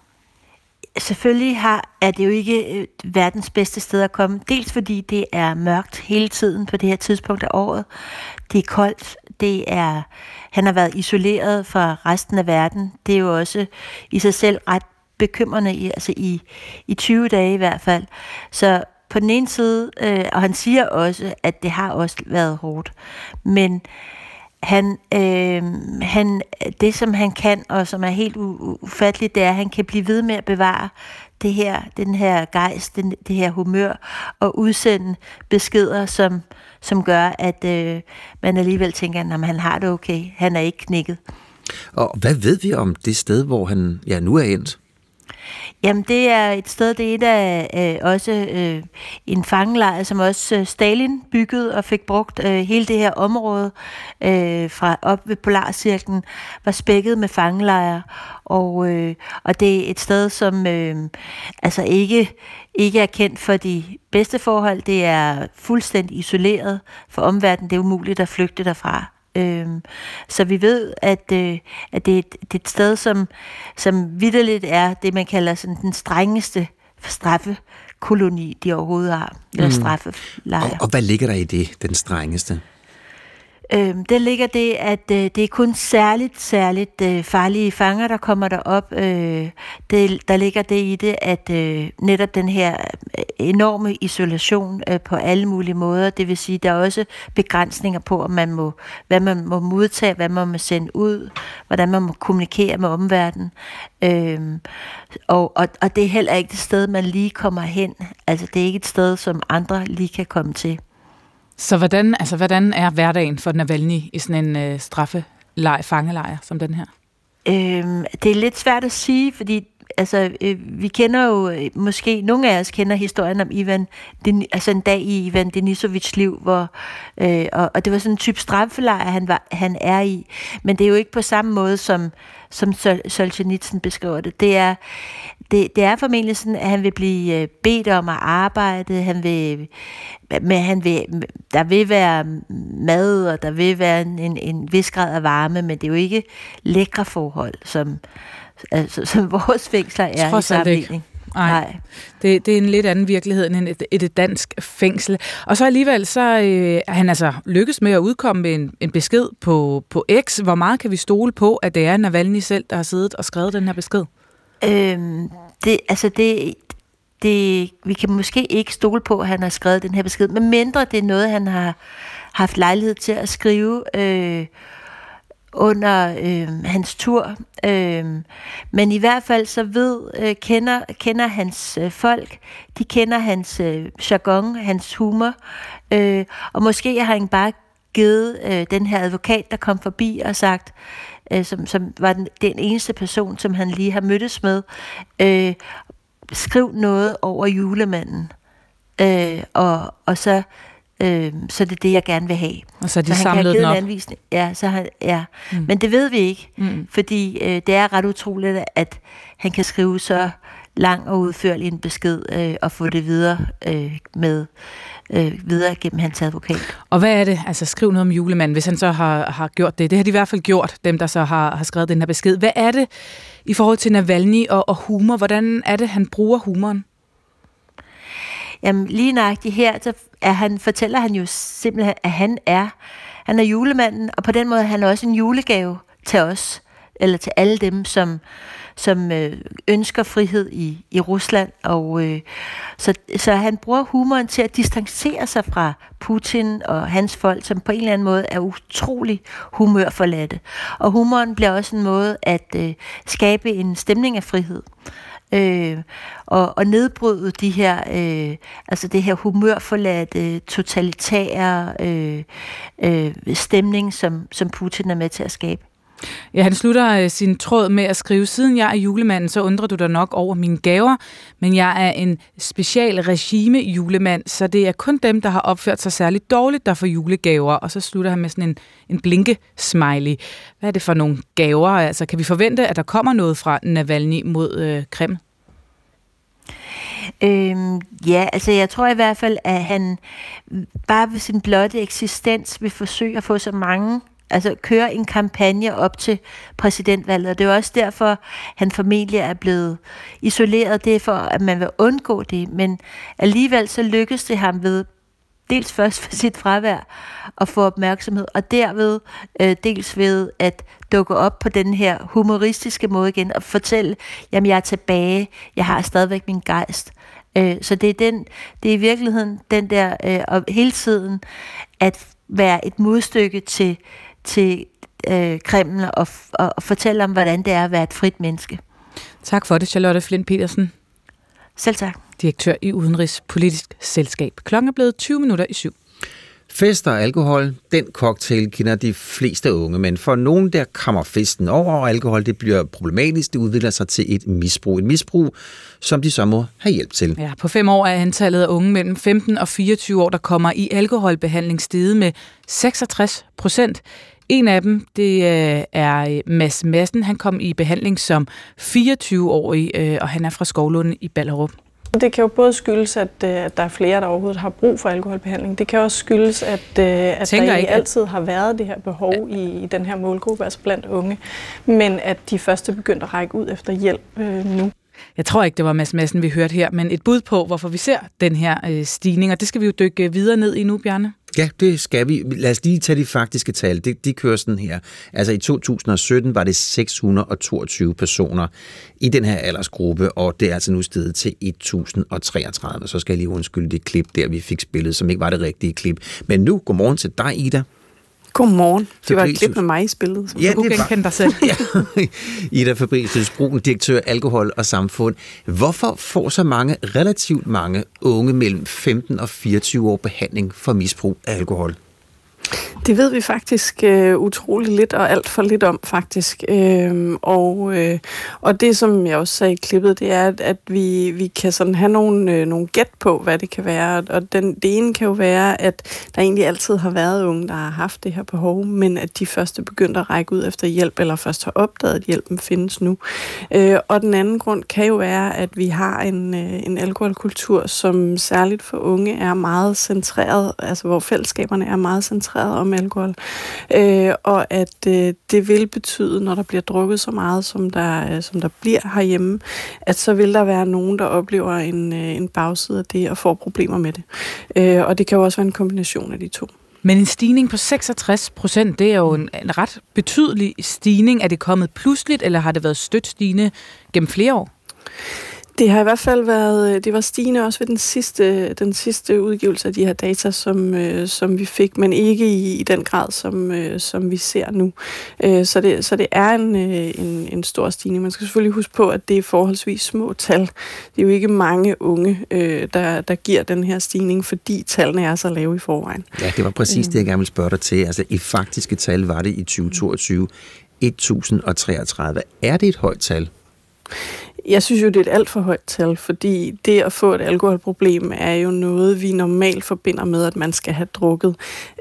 Selvfølgelig har, er det jo ikke øh, verdens bedste sted at komme. Dels fordi det er mørkt hele tiden på det her tidspunkt af året. Det er koldt. Det er, han har været isoleret fra resten af verden. Det er jo også i sig selv ret bekymrende, i, altså i, i 20 dage i hvert fald. Så på den ene side, øh, og han siger også, at det har også været hårdt. Men han, øh, han, det, som han kan, og som er helt ufatteligt, det er, at han kan blive ved med at bevare det her, den her gejst, den, det her humør, og udsende beskeder, som, som gør, at øh, man alligevel tænker, at han har det okay, han er ikke knækket. Og hvad ved vi om det sted, hvor han ja, nu er endt? Jamen, det er et sted, det er et af øh, også øh, en fangelejr, som også øh, Stalin byggede og fik brugt. Øh, hele det her område øh, fra op ved Polarcirklen var spækket med fangelejre, og, øh, og det er et sted, som øh, altså ikke, ikke er kendt for de bedste forhold. Det er fuldstændig isoleret for omverdenen. Det er umuligt at flygte derfra. Øhm, så vi ved, at, øh, at det, er et, det er et sted, som, som vidderligt er det, man kalder sådan den strengeste straffekoloni, de overhovedet har, eller mm. straffelejr. Og, og hvad ligger der i det, den strengeste? Øh, der ligger det, at øh, det er kun særligt, særligt øh, farlige fanger, der kommer derop. Øh, det, der ligger det i det, at øh, netop den her øh, enorme isolation øh, på alle mulige måder, det vil sige, der er også begrænsninger på, om man må, hvad man må modtage, hvad man må sende ud, hvordan man må kommunikere med omverdenen. Øh, og, og, og det er heller ikke det sted, man lige kommer hen. Altså, det er ikke et sted, som andre lige kan komme til. Så hvordan, altså, hvordan er hverdagen for Navalny i sådan en øh, straffelej, fangelejr som den her? Øhm, det er lidt svært at sige, fordi altså, øh, vi kender jo, øh, måske nogle af os kender historien om Ivan, den, altså en dag i Ivan Denisovits liv, hvor, øh, og, og det var sådan en type straffelejr, han, var, han er i. Men det er jo ikke på samme måde, som, som Sol, Solzhenitsyn beskriver det. Det er, det, det er formentlig sådan, at han vil blive øh, bedt om at arbejde, han vil, men han vil, der vil være mad, og der vil være en, en, en vis grad af varme, men det er jo ikke lækre forhold, som, altså, som vores fængsler er Trods i sammenligning. Nej, Nej. Det, det er en lidt anden virkelighed end et, et dansk fængsel. Og så alligevel, så øh, han altså lykkes med at udkomme med en, en besked på, på X. Hvor meget kan vi stole på, at det er Navalny selv, der har siddet og skrevet den her besked? Øhm, det, altså det, det, vi kan måske ikke stole på, at han har skrevet den her besked, men mindre det er noget, han har haft lejlighed til at skrive øh, under øh, hans tur. Øh, men i hvert fald så ved, øh, kender, kender hans øh, folk, de kender hans øh, jargon, hans humor, øh, og måske har han bare givet øh, den her advokat, der kom forbi og sagt, øh, som, som var den, den eneste person, som han lige har mødtes med, øh, skriv noget over julemanden, øh, og, og så Øh, så det er det, jeg gerne vil have. Og så de så samlet den op? Anvisning. Ja, så han, ja. Mm. men det ved vi ikke, mm. fordi øh, det er ret utroligt, at han kan skrive så lang og udførlig en besked øh, og få det videre øh, med øh, videre gennem hans advokat. Og hvad er det? Altså skriv noget om julemanden, hvis han så har, har gjort det. Det har de i hvert fald gjort, dem der så har, har skrevet den her besked. Hvad er det i forhold til Navalny og, og humor? Hvordan er det, han bruger humoren? Jamen lige nøjagtigt her, så er han, fortæller han jo simpelthen, at han er, han er julemanden, og på den måde er han også en julegave til os, eller til alle dem, som, som øh, ønsker frihed i, i Rusland. Og, øh, så, så han bruger humoren til at distancere sig fra Putin og hans folk, som på en eller anden måde er utrolig humørforladte. Og humoren bliver også en måde at øh, skabe en stemning af frihed øh, og, og nedbryde de her, øh, altså det her humørforladte, totalitære øh, øh, stemning, som, som Putin er med til at skabe. Ja, han slutter øh, sin tråd med at skrive, siden jeg er julemanden, så undrer du dig nok over mine gaver, men jeg er en special regime julemand, så det er kun dem, der har opført sig særligt dårligt, der får julegaver. Og så slutter han med sådan en, en blinke-smiley. Hvad er det for nogle gaver? Altså, kan vi forvente, at der kommer noget fra Navalny mod øh, Kreml? Øhm, ja, altså jeg tror i hvert fald, at han bare ved sin blotte eksistens vil forsøge at få så mange altså køre en kampagne op til præsidentvalget. Og det er også derfor, han formentlig er blevet isoleret. Det er for, at man vil undgå det. Men alligevel så lykkes det ham ved dels først for sit fravær at få opmærksomhed, og derved øh, dels ved at dukke op på den her humoristiske måde igen og fortælle, jamen jeg er tilbage, jeg har stadigvæk min gejst. Øh, så det er, den, det er i virkeligheden den der, øh, og hele tiden at være et modstykke til, til øh, Kreml og, og, og fortælle om, hvordan det er at være et frit menneske. Tak for det, Charlotte Flint Petersen. Selv tak. Direktør i Udenrigspolitisk Selskab. Klokken er blevet 20 minutter i syv. Fest og alkohol, den cocktail kender de fleste unge, men for nogen der kommer festen over, og alkohol det bliver problematisk, det udvikler sig til et misbrug. Et misbrug, som de så må have hjælp til. Ja, på fem år er antallet af unge mellem 15 og 24 år, der kommer i alkoholbehandling steget med 66 procent. En af dem, det øh, er øh, Mads Madsen. Han kom i behandling som 24-årig, øh, og han er fra Skovlunden i Ballerup. Det kan jo både skyldes, at, øh, at der er flere, der overhovedet har brug for alkoholbehandling. Det kan også skyldes, at, at Tænker der ikke altid har været det her behov ja. i, i den her målgruppe, altså blandt unge, men at de første er begyndt at række ud efter hjælp øh, nu. Jeg tror ikke, det var Mads Madsen, vi hørte her, men et bud på, hvorfor vi ser den her øh, stigning, og det skal vi jo dykke videre ned i nu, Bjarne. Ja, det skal vi. Lad os lige tage de faktiske tal. De, de kører sådan her. Altså i 2017 var det 622 personer i den her aldersgruppe, og det er altså nu steget til 1033. Så skal jeg lige undskylde det klip der, vi fik spillet, som ikke var det rigtige klip. Men nu, godmorgen til dig, Ida. Godmorgen. Det var et klip med mig i spillet, som ja, du kunne genkende dig selv. ja. Ida Fabricius Brun, direktør Alkohol og Samfund. Hvorfor får så mange, relativt mange unge mellem 15 og 24 år behandling for misbrug af alkohol? Det ved vi faktisk øh, utrolig lidt og alt for lidt om faktisk. Øhm, og, øh, og det, som jeg også sagde i klippet, det er, at, at vi, vi kan sådan have nogle, øh, nogle gæt på, hvad det kan være. Og den, det ene kan jo være, at der egentlig altid har været unge, der har haft det her behov, men at de først er begyndt at række ud efter hjælp, eller først har opdaget, at hjælpen findes nu. Øh, og den anden grund kan jo være, at vi har en, øh, en alkoholkultur, som særligt for unge er meget centreret, altså hvor fællesskaberne er meget centreret om alkohol. Øh, og at øh, det vil betyde, når der bliver drukket så meget, som der, øh, som der bliver herhjemme, at så vil der være nogen, der oplever en, øh, en bagside af det og får problemer med det. Øh, og det kan jo også være en kombination af de to. Men en stigning på 66 procent, det er jo en, en ret betydelig stigning. Er det kommet pludseligt, eller har det været stødt stigende gennem flere år? Det har i hvert fald været, øh, det var stigende også ved den sidste, den sidste udgivelse af de her data, som, øh, som vi fik, men ikke i, i den grad, som, øh, som vi ser nu. Øh, så, det, så det er en, øh, en, en stor stigning. Man skal selvfølgelig huske på, at det er forholdsvis små tal. Det er jo ikke mange unge, øh, der, der giver den her stigning, fordi tallene er så lave i forvejen. Ja, det var præcis det, jeg gerne ville spørge dig til. Altså, i faktiske tal var det i 2022 1033. Er det et højt tal? Jeg synes jo, det er et alt for højt tal, fordi det at få et alkoholproblem er jo noget, vi normalt forbinder med, at man skal have drukket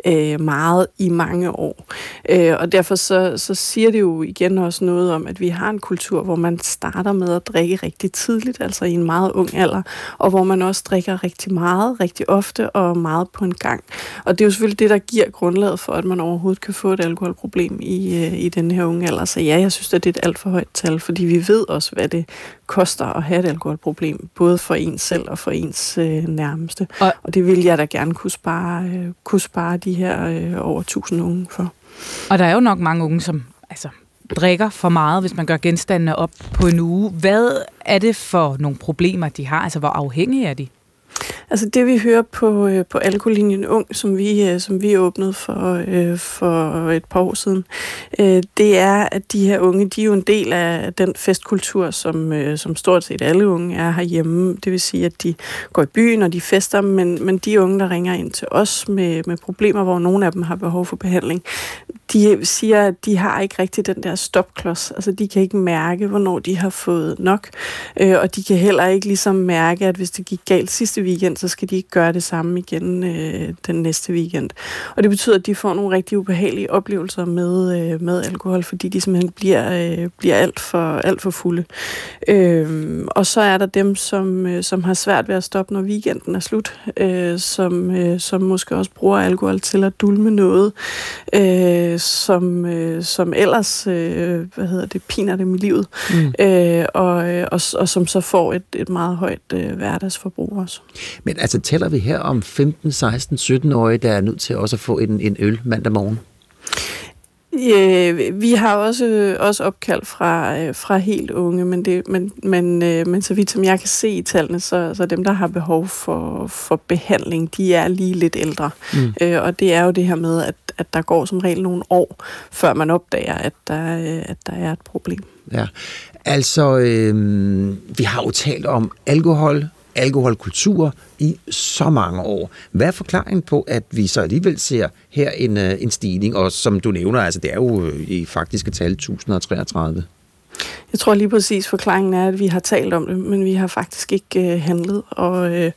øh, meget i mange år. Øh, og derfor så, så siger det jo igen også noget om, at vi har en kultur, hvor man starter med at drikke rigtig tidligt, altså i en meget ung alder, og hvor man også drikker rigtig meget, rigtig ofte og meget på en gang. Og det er jo selvfølgelig det, der giver grundlaget for, at man overhovedet kan få et alkoholproblem i, øh, i den her unge alder. Så ja, jeg synes, at det er et alt for højt tal, fordi vi ved også, hvad det koster at have et alkoholproblem, både for ens selv og for ens øh, nærmeste. Og, og det vil jeg da gerne kunne spare, øh, kunne spare de her øh, over 1000 unge for. Og der er jo nok mange unge, som altså, drikker for meget, hvis man gør genstandene op på en uge. Hvad er det for nogle problemer, de har? Altså, hvor afhængige er de? Altså det vi hører på, øh, på alkoholinjen Ung, som vi, øh, som vi åbnede for, øh, for et par år siden, øh, det er, at de her unge, de er jo en del af den festkultur, som, øh, som stort set alle unge er herhjemme. Det vil sige, at de går i byen og de fester, men, men de unge, der ringer ind til os med, med problemer, hvor nogle af dem har behov for behandling, de siger, at de har ikke rigtig den der stopklods. Altså, de kan ikke mærke, hvornår de har fået nok. Øh, og de kan heller ikke ligesom mærke, at hvis det gik galt sidste weekend, så skal de ikke gøre det samme igen øh, den næste weekend. Og det betyder, at de får nogle rigtig ubehagelige oplevelser med, øh, med alkohol, fordi de simpelthen bliver, øh, bliver alt, for, alt for fulde. Øh, og så er der dem, som, øh, som har svært ved at stoppe, når weekenden er slut, øh, som, øh, som måske også bruger alkohol til at dulme noget, øh, som, øh, som ellers øh, hvad hedder det, piner dem i livet, mm. øh, og, øh, og, og som så får et, et meget højt øh, hverdagsforbrug også. Men altså, tæller vi her om 15, 16, 17-årige, der er nødt til også at få en, en øl mandag morgen? Øh, vi har også, også opkald fra, øh, fra helt unge, men, det, men, men, øh, men så vidt som jeg kan se i tallene, så, så dem, der har behov for, for behandling, de er lige lidt ældre. Mm. Øh, og det er jo det her med, at, at der går som regel nogle år, før man opdager, at der, øh, at der er et problem. Ja, altså, øh, vi har jo talt om alkohol, alkoholkultur i så mange år. Hvad er forklaringen på, at vi så alligevel ser her en, øh, en stigning, og som du nævner, altså det er jo øh, i faktiske tal 1033? Jeg tror lige præcis, forklaringen er, at vi har talt om det, men vi har faktisk ikke øh, handlet. Og, øh,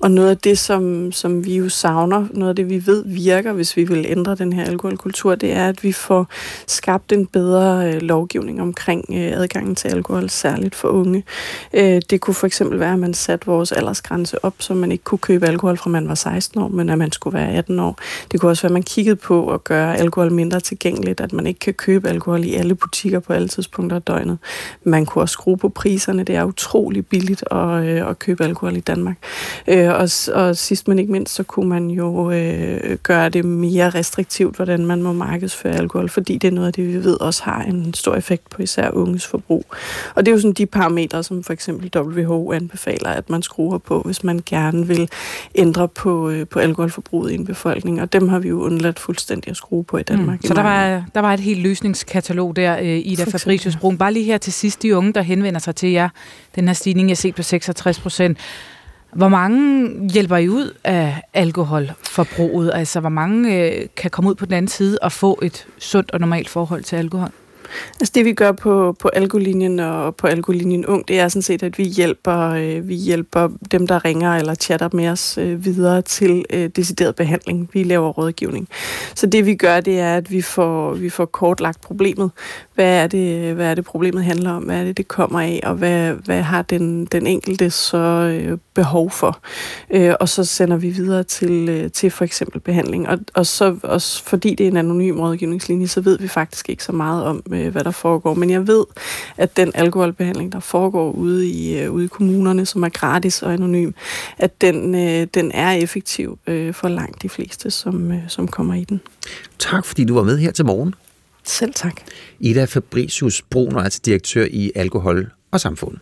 og noget af det, som, som vi jo savner, noget af det, vi ved virker, hvis vi vil ændre den her alkoholkultur, det er, at vi får skabt en bedre øh, lovgivning omkring øh, adgangen til alkohol, særligt for unge. Øh, det kunne for eksempel være, at man satte vores aldersgrænse op, så man ikke kunne købe alkohol fra man var 16 år, men at man skulle være 18 år. Det kunne også være, at man kiggede på at gøre alkohol mindre tilgængeligt, at man ikke kan købe alkohol i alle butikker på alle tidspunkter af døgnet. Man kunne også skrue på priserne. Det er utrolig billigt at, øh, at købe alkohol i Danmark. Øh, og, og sidst men ikke mindst, så kunne man jo øh, gøre det mere restriktivt, hvordan man må markedsføre alkohol, fordi det er noget af det, vi ved også har en stor effekt på især unges forbrug. Og det er jo sådan de parametre, som for eksempel WHO anbefaler, at man skruer på, hvis man gerne vil ændre på, øh, på alkoholforbruget i en befolkning. Og dem har vi jo undladt fuldstændig at skrue på i Danmark. Mm. Så der var, der var et helt løsningskatalog der, øh, Ida Fabricius Brun. Bare lige her til sidst, de unge, der henvender sig til jer, den her stigning, jeg ser på 66 procent. Hvor mange hjælper I ud af alkoholforbruget? Altså, hvor mange øh, kan komme ud på den anden side og få et sundt og normalt forhold til alkohol? Altså det vi gør på, på alkolinjen og på alkolinjen ung, det er sådan set, at vi hjælper, øh, vi hjælper dem, der ringer eller chatter med os øh, videre til øh, decideret behandling. Vi laver rådgivning. Så det vi gør, det er, at vi får, vi får kortlagt problemet. Hvad er, det, hvad er det, problemet handler om? Hvad er det, det kommer af? Og hvad, hvad har den, den enkelte så øh, behov for? Øh, og så sender vi videre til, øh, til for eksempel behandling. Og, og så også fordi det er en anonym rådgivningslinje, så ved vi faktisk ikke så meget om, øh, hvad der foregår. Men jeg ved, at den alkoholbehandling, der foregår ude i, øh, ude i kommunerne, som er gratis og anonym, at den, øh, den er effektiv øh, for langt de fleste, som, øh, som kommer i den. Tak, fordi du var med her til morgen. Selv tak. Ida Fabricius Bruner, altså direktør i Alkohol og Samfund.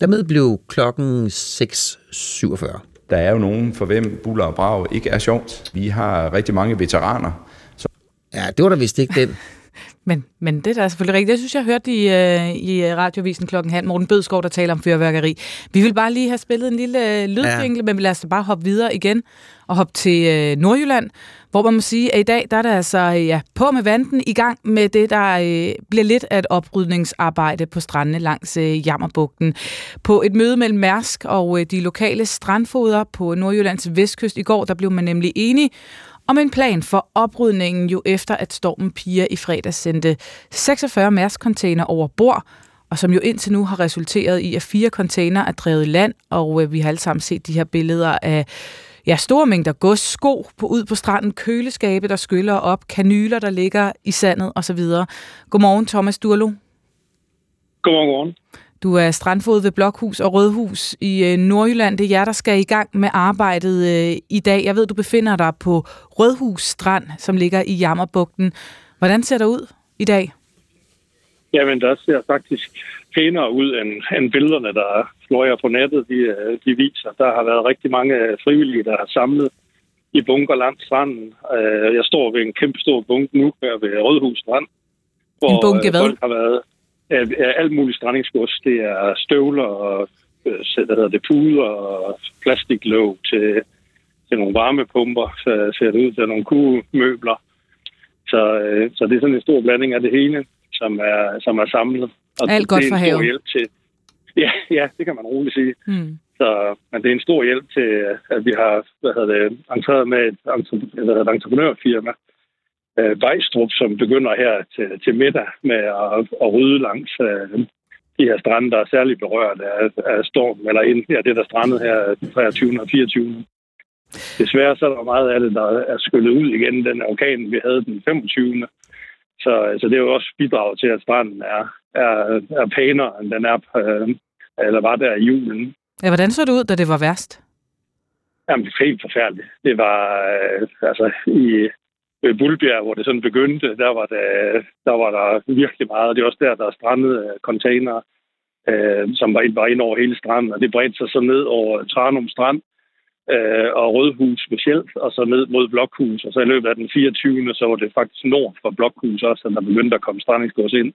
Dermed blev klokken 6.47. Der er jo nogen, for hvem buller og brag ikke er sjovt. Vi har rigtig mange veteraner. Så... Ja, det var da vist ikke den. Men, men det er da selvfølgelig rigtigt. Jeg synes, jeg hørte i, uh, i radiovisen klokken halv Morten Bødskov, der taler om fyrværkeri. Vi vil bare lige have spillet en lille lydvinkel, ja. men vi lader os bare hoppe videre igen og hoppe til uh, Nordjylland, hvor man må sige, at i dag der er der altså ja, på med vandet i gang med det, der uh, bliver lidt af et oprydningsarbejde på strandene langs uh, Jammerbugten. På et møde mellem Mærsk og uh, de lokale strandfoder på Nordjyllands vestkyst i går, der blev man nemlig enige om en plan for oprydningen jo efter, at stormen Pia i fredag sendte 46 mærskontainer over bord, og som jo indtil nu har resulteret i, at fire container er drevet i land, og øh, vi har alle sammen set de her billeder af ja, store mængder gods, sko på, ud på stranden, køleskabe, der skyller op, kanyler, der ligger i sandet osv. Godmorgen, Thomas Durlo. Godmorgen. Du er strandfod ved Blokhus og Rødhus i øh, Nordjylland. Det er jer, der skal i gang med arbejdet øh, i dag. Jeg ved, du befinder dig på Rødhus Strand, som ligger i Jammerbugten. Hvordan ser det ud i dag? Jamen, der ser faktisk pænere ud end, end billederne, der florerer på nettet, de, øh, de viser. Der har været rigtig mange frivillige, der har samlet i bunker langs stranden. Jeg står ved en kæmpe stor bunke nu her ved Rødhus Strand. Hvor en bunke hvad? Folk har været alt muligt strandingsgods. Det er støvler og hvad hedder det, puder og plastiklåg til, til nogle varmepumper, så ser det ud til nogle kugemøbler. Så, øh, så det er sådan en stor blanding af det hele, som er, som er samlet. Og Alt godt for havet. hjælp til. Ja, ja, det kan man roligt sige. Mm. Så men det er en stor hjælp til, at vi har hvad hedder det, entreret med et, hvad hedder det, entreprenørfirma, øh, Vejstrup, som begynder her til, til middag med at, at rydde langs øh, de her strande, der er særligt berørt af, af storm, eller ind, ja, det, der strandede her den 23. og 24. Desværre så er der meget af det, der er skyllet ud igen, den orkan, vi havde den 25. Så, så det er jo også bidrag til, at stranden er, er, er pænere, end den er, øh, eller var der i julen. Ja, hvordan så det ud, da det var værst? Jamen, det var helt forfærdeligt. Det var, øh, altså, i Øh, ved Bulbjerg, hvor det sådan begyndte, der var, det, der var der virkelig meget. Det er også der, der er strandet øh, container, øh, som var, var ind over hele stranden, og det bredte sig så ned over Tranum Strand øh, og Rødhus specielt, og så ned mod Blokhus. Og så i løbet af den 24. så var det faktisk nord for Blokhus også, at der begyndte at komme strandingsgods ind.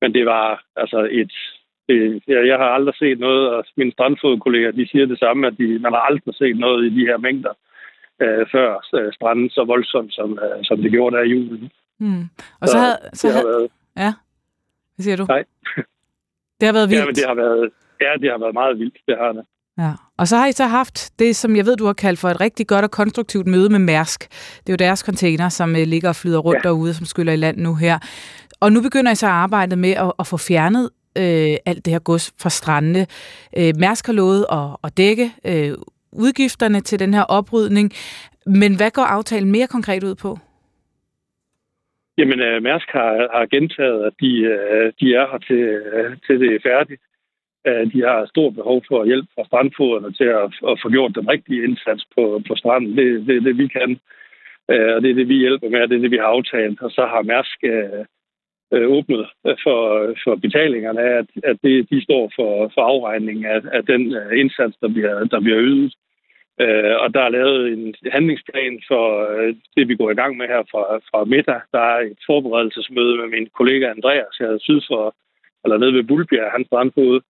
Men det var altså et... Øh, det, jeg, jeg har aldrig set noget, og mine strandfodkolleger, de siger det samme, at de, man har aldrig set noget i de her mængder øh, før øh, stranden så voldsomt, som, øh, som det gjorde der i julen. Mm. Og så, havde, så det har havde, været, ja, hvad siger du? Nej. Det har været vildt. ja, men det har været, ja, det har været meget vildt, det har det. Ja. Og så har I så haft det, som jeg ved, du har kaldt for et rigtig godt og konstruktivt møde med Mærsk. Det er jo deres container, som øh, ligger og flyder rundt ja. derude, som skyller i land nu her. Og nu begynder I så at arbejde med at, at få fjernet øh, alt det her gods fra strandene. Øh, Mærsk har lovet at, at dække øh, udgifterne til den her oprydning. Men hvad går aftalen mere konkret ud på? Jamen, øh, Mærsk har, har gentaget, at de, øh, de er her til, øh, til det er færdigt. Øh, de har stort behov for hjælp fra strandfoderne til at, at få gjort den rigtige indsats på, på stranden. Det, det er det, vi kan. Øh, og det er det, vi hjælper med, og det er det, vi har aftalt. Og så har Mærsk øh, øh, åbnet for, for betalingerne at, at det, de står for, for afregningen af, af den indsats, der bliver, der bliver ydet. Øh, og der er lavet en handlingsplan for øh, det, vi går i gang med her fra, fra middag. Der er et forberedelsesmøde med min kollega Andreas her syd for, eller nede ved Bulbjerg, hans brandfod,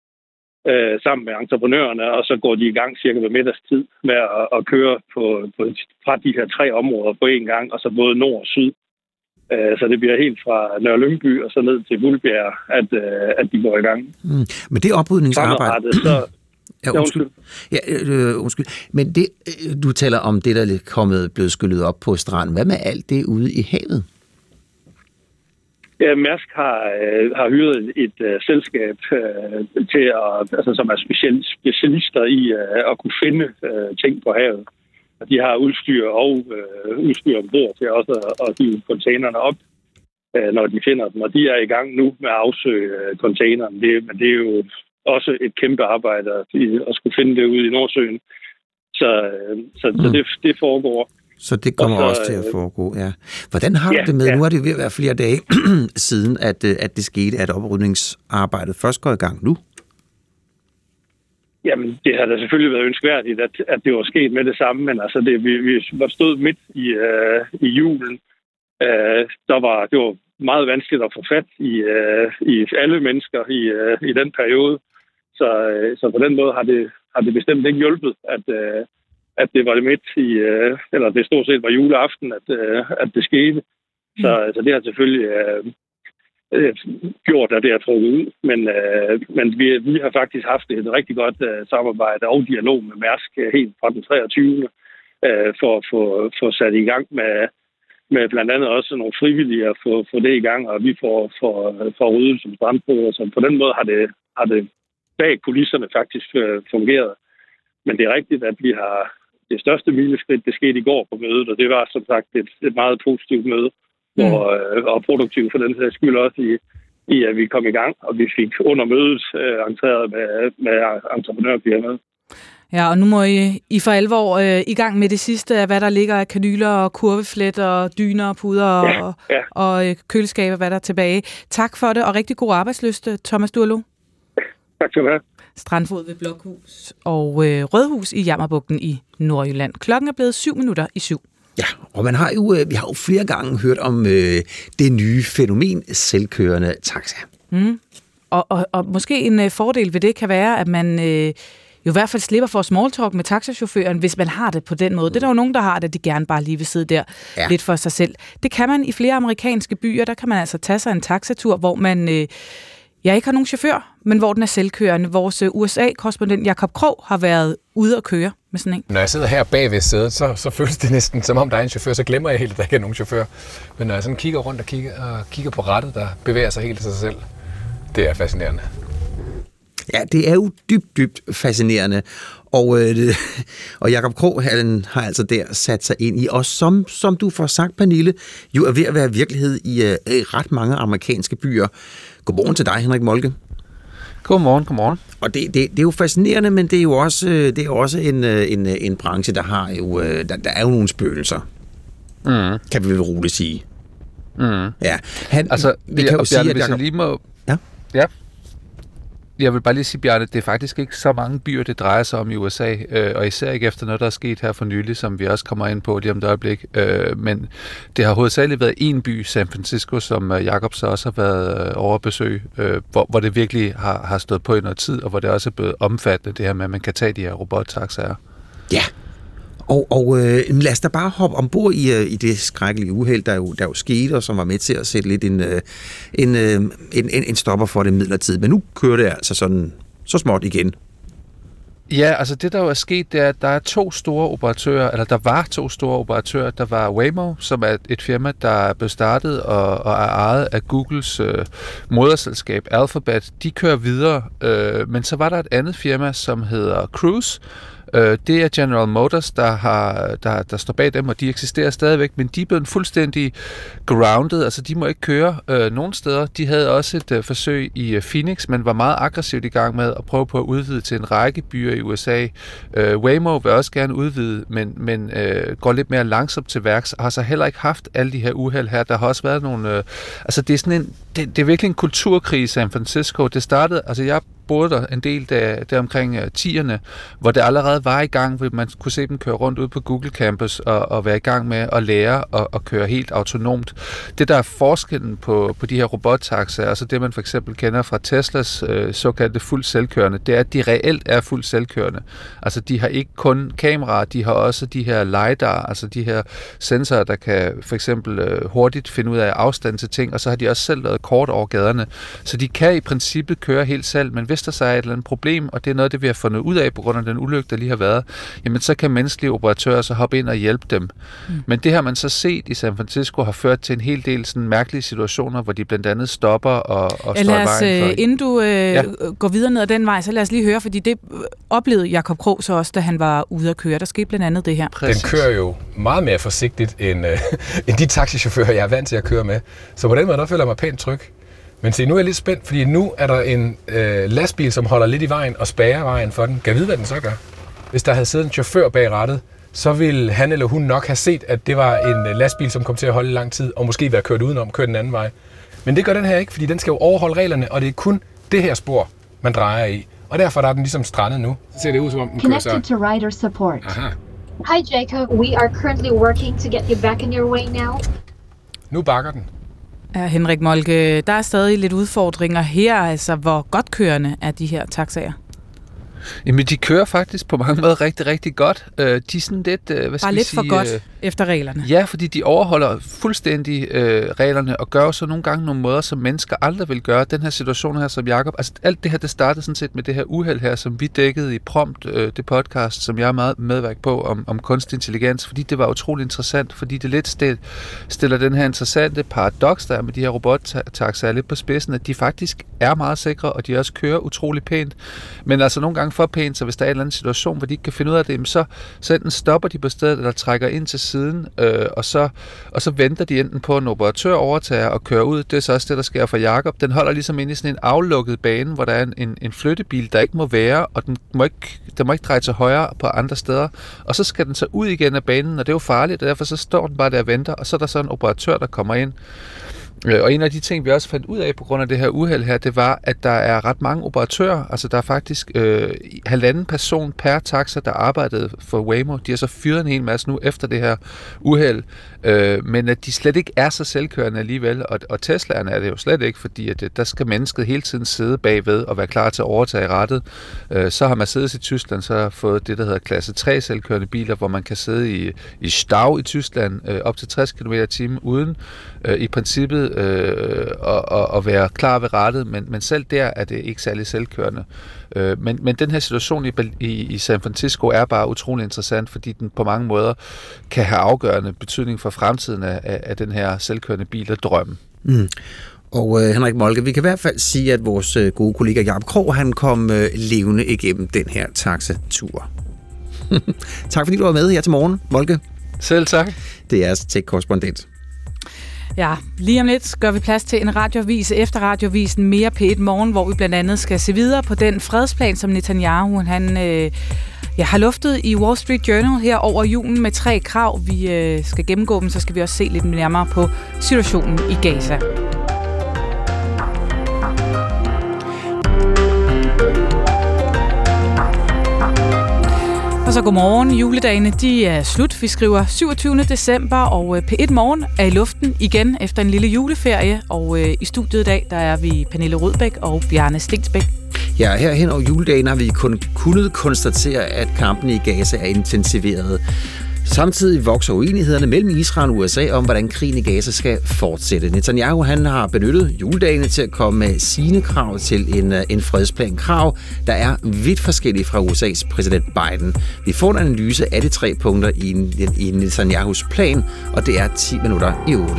øh, sammen med entreprenørerne, og så går de i gang cirka ved middagstid med at, at køre på, på, fra de her tre områder på én gang, og så både nord og syd. Øh, så det bliver helt fra Nørre Lyngby og så ned til Bulbjerg, at, øh, at de går i gang. Mm. Men det oprydningsarbejde... Så, Ja, undskyld. Ja, øh, undskyld. Men det, øh, du taler om det, der er kommet, blevet skyllet op på stranden. Hvad med alt det ude i havet? Ja, Mærsk har, øh, har hyret et, uh, selskab øh, til at, altså, som er special, specialister i øh, at kunne finde øh, ting på havet. Og de har udstyr og øh, udstyr ombord til også at, at hive containerne op, øh, når de finder dem. Og de er i gang nu med at afsøge øh, containerne. Det, men det er jo også et kæmpe arbejde at, at skulle finde det ude i Nordsøen. Så, øh, så, mm. så det, det foregår. Så det kommer Og så, også til at øh, foregå, ja. Hvordan har ja, du det med, ja. nu er det ved at være flere dage siden, at, øh, at det skete, at oprydningsarbejdet først går i gang nu? Jamen, det har da selvfølgelig været ønskværdigt, at, at det var sket med det samme, men altså, det, vi, vi var stået midt i, øh, i julen. Øh, der var, det var meget vanskeligt at få fat i, øh, i alle mennesker i, øh, i den periode. Så, øh, så på den måde har det, har det bestemt ikke hjulpet, at, øh, at det var det midt i, øh, eller det stort set var juleaften, at, øh, at det skete. Så, så det har selvfølgelig øh, øh, gjort, at det er trukket ud. Men, øh, men vi, vi har faktisk haft et rigtig godt øh, samarbejde og dialog med Mærsk øh, helt fra den 23. Øh, for at få, få sat i gang med, med blandt andet også nogle frivillige at få, få det i gang, og vi får, får, får ryddet som strandbruger. Så på den måde har det, har det bag kulisserne faktisk øh, fungeret. Men det er rigtigt, at vi har det største mileskridt, det skete i går på mødet, og det var som sagt et, et meget positivt møde, mm. hvor, øh, og produktivt for den sags skyld også i, i, at vi kom i gang, og vi fik under mødet øh, entreret med, med entreprenørfirmaet. Ja, og nu må I, I for alvor øh, i gang med det sidste af, hvad der ligger af kanyler og kurveflet og dyner og puder og, Ja, ja. og øh, køleskaber, hvad der er tilbage. Tak for det, og rigtig god arbejdsløst, Thomas Durlo. Tak skal du have. Strandfod ved Blokhus og øh, Rødhus i Jammerbugten i Nordjylland. Klokken er blevet syv minutter i syv. Ja, og man har jo, øh, vi har jo flere gange hørt om øh, det nye fænomen selvkørende taxa. Mm. Og, og, og måske en øh, fordel ved det kan være, at man øh, jo i hvert fald slipper for small talk med taxachaufføren, hvis man har det på den måde. Det er der jo nogen, der har det, de gerne bare lige vil sidde der ja. lidt for sig selv. Det kan man i flere amerikanske byer, der kan man altså tage sig en taxatur, hvor man... Øh, jeg ikke har nogen chauffør, men hvor den er selvkørende. Vores øh, USA-korrespondent Jakob Krog har været ude at køre med sådan en. Når jeg sidder her bag ved sædet, så, så føles det næsten som om der er en chauffør, så glemmer jeg helt, at der ikke er nogen chauffør. Men når jeg sådan kigger rundt og kigger, og kigger på rettet, der bevæger sig helt af sig selv, det er fascinerende. Ja, det er jo dybt, dybt fascinerende. Og, øh, og Jakob Krog han har altså der sat sig ind i, og som, som du får sagt, Pernille, jo er ved at være virkelighed i øh, i ret mange amerikanske byer. Godmorgen til dig, Henrik Molke. Godmorgen, godmorgen. Og det, det, det er jo fascinerende, men det er jo også, øh, det er jo også en, øh, en, øh, en branche, der har jo, der, der er jo nogle spøgelser, Mm. kan vi vel roligt sige. Mm. Ja, han, altså, vi kan jo og sige, Bjarne, at hvis jeg Jacob- lige må... Ja. Ja. Jeg vil bare lige sige, Bjarne, det er faktisk ikke så mange byer, det drejer sig om i USA, øh, og især ikke efter noget, der er sket her for nylig, som vi også kommer ind på lige om et øjeblik. Øh, men det har hovedsageligt været en by, San Francisco, som øh, Jacob så også har været øh, over at besøge, øh, hvor, hvor det virkelig har, har stået på i noget tid, og hvor det også er blevet omfattende, det her med, at man kan tage de her robottaxaer. Ja, og, og øh, lad os da bare hoppe ombord i, øh, i det skrækkelige uheld, der jo, der jo skete, og som var med til at sætte lidt en, øh, en, øh, en, en, en stopper for det midlertidigt. Men nu kører det altså sådan så småt igen. Ja, altså det der jo er sket, det er, at der er to store operatører, eller der var to store operatører. Der var Waymo, som er et firma, der blev startet og, og er ejet af Googles øh, moderselskab Alphabet. De kører videre, øh, men så var der et andet firma, som hedder Cruise. Øh, det er General Motors, der, har, der, der står bag dem, og de eksisterer stadigvæk, men de er blevet fuldstændig grounded, altså de må ikke køre øh, nogen steder. De havde også et øh, forsøg i øh, Phoenix, men var meget aggressivt i gang med at prøve på at udvide til en række byer i USA. Øh, Waymo vil også gerne udvide, men, men øh, går lidt mere langsomt til værks, og har så heller ikke haft alle de her uheld her. Der har også været nogle... Øh, altså det er sådan en... Det, det er virkelig en kulturkrise i San Francisco. Det startede... Altså jeg boede der en del der, der omkring øh, 10'erne, hvor det allerede var i gang, hvor man kunne se dem køre rundt ud på Google Campus og, og være i gang med at lære at, at køre helt autonomt. Det der er forskellen på, på de her robottaxaer, altså det man for eksempel kender fra Teslas øh, såkaldte fuldt selvkørende, det er, at de reelt er fuldt selvkørende. Altså de har ikke kun kameraer, de har også de her LiDAR, altså de her sensorer, der kan for eksempel øh, hurtigt finde ud af afstand til ting, og så har de også selv lavet kort over gaderne. Så de kan i princippet køre helt selv, men hvis der så er et eller andet problem, og det er noget, det vi har fundet ud af på grund af den ulykke, der lige har været, jamen så kan menneskelige operatører så hoppe ind og hjælpe dem. Mm. Men det har man så set i San Francisco har ført til en hel del sådan mærkelige situationer, hvor de blandt andet stopper og, og Ja, står i vejen for... øh, inden du øh, Ja. går videre ned ad den vej, så lad os lige høre, fordi det øh, oplevede Jakob Krog så også, da han var ude at køre. Der skete blandt andet det her. Den kører jo meget mere forsigtigt, end, øh, end de taxichauffører, jeg er vant til at køre med. Så på den måde, der føler jeg mig pænt tryg. Men se, nu er jeg lidt spændt, fordi nu er der en øh, lastbil, som holder lidt i vejen og spærrer vejen for den. Kan jeg vide, hvad den så gør? Hvis der havde siddet en chauffør bag rattet, så ville han eller hun nok have set, at det var en øh, lastbil, som kom til at holde lang tid, og måske være kørt udenom, kørt den anden vej. Men det gør den her ikke, fordi den skal jo overholde reglerne, og det er kun det her spor, man drejer i. Og derfor der er den ligesom strandet nu. Så ser det ud, som om den kører så... Connected to rider support. Aha. Hi, Jacob. We are currently working to get you back in your way now. Nu bakker den. Ja, Henrik Molke, der er stadig lidt udfordringer her, altså hvor godt kørende er de her taxaer. Jamen, de kører faktisk på mange måder rigtig, rigtig godt. Øh, de er sådan lidt, øh, hvad skal Bare lidt sige, for godt øh, efter reglerne. Ja, fordi de overholder fuldstændig øh, reglerne og gør så nogle gange nogle måder, som mennesker aldrig vil gøre. Den her situation her, som Jacob, altså alt det her, det startede sådan set med det her uheld her, som vi dækkede i Prompt, øh, det podcast, som jeg er meget medværk på om, om kunstig intelligens, fordi det var utrolig interessant, fordi det lidt stil, stiller den her interessante paradoks, der er med de her robottaxaer lidt på spidsen, at de faktisk er meget sikre, og de også kører utrolig pænt. Men altså nogle gange for pænt, så hvis der er en eller anden situation, hvor de ikke kan finde ud af det, så, så enten stopper de på stedet, eller trækker ind til siden, øh, og, så, og så venter de enten på, at en operatør overtager og kører ud. Det er så også det, der sker for Jakob. Den holder ligesom inde i sådan en aflukket bane, hvor der er en, en, en flyttebil, der ikke må være, og den må ikke, den må ikke dreje til højre på andre steder. Og så skal den så ud igen af banen, og det er jo farligt, og derfor så står den bare der og venter, og så er der så en operatør, der kommer ind. Øh, og en af de ting, vi også fandt ud af på grund af det her uheld her, det var, at der er ret mange operatører. Altså der er faktisk øh, halvanden person per taxa, der arbejdede for Waymo. De har så fyret en hel masse nu efter det her uheld. Øh, men at de slet ikke er så selvkørende alligevel. Og, og Teslaerne er det jo slet ikke, fordi at, øh, der skal mennesket hele tiden sidde bagved og være klar til at overtage rettet. Øh, så har Mercedes i Tyskland så fået det, der hedder klasse 3 selvkørende biler, hvor man kan sidde i, i Stau i Tyskland øh, op til 60 km i timen uden øh, i princippet øh, at, at, at være klar ved rettet, men, men selv der er det ikke særlig selvkørende. Øh, men, men den her situation i, i, i San Francisco er bare utrolig interessant, fordi den på mange måder kan have afgørende betydning for fremtiden af, af den her selvkørende bil-drøm. Mm. Og øh, Henrik Molke, vi kan i hvert fald sige, at vores øh, gode kollega Jacob Krog, han kom øh, levende igennem den her taxatur. tak fordi du var med her til morgen, Molke. Selv tak. Det er tech-korrespondent. Ja, lige om lidt gør vi plads til en radioavis efter radiovisen Mere P1 Morgen, hvor vi blandt andet skal se videre på den fredsplan, som Netanyahu han, øh, ja, har luftet i Wall Street Journal her over julen med tre krav. Vi øh, skal gennemgå dem, så skal vi også se lidt nærmere på situationen i Gaza. Så godmorgen. Juledagene de er slut. Vi skriver 27. december, og øh, P1 Morgen er i luften igen efter en lille juleferie. Og øh, i studiet i dag, der er vi Pernille Rødbæk og Bjarne Stensbæk. Ja, her hen over juledagen har vi kun kunnet konstatere, at kampen i Gaza er intensiveret. Samtidig vokser uenighederne mellem Israel og USA om, hvordan krigen i Gaza skal fortsætte. Netanyahu han har benyttet juledagene til at komme med sine krav til en, øh, en fredsplan. Krav, der er vidt forskellige fra USA's præsident Biden. Vi får en analyse af de tre punkter i, i Netanyahus plan, og det er 10 minutter i 8.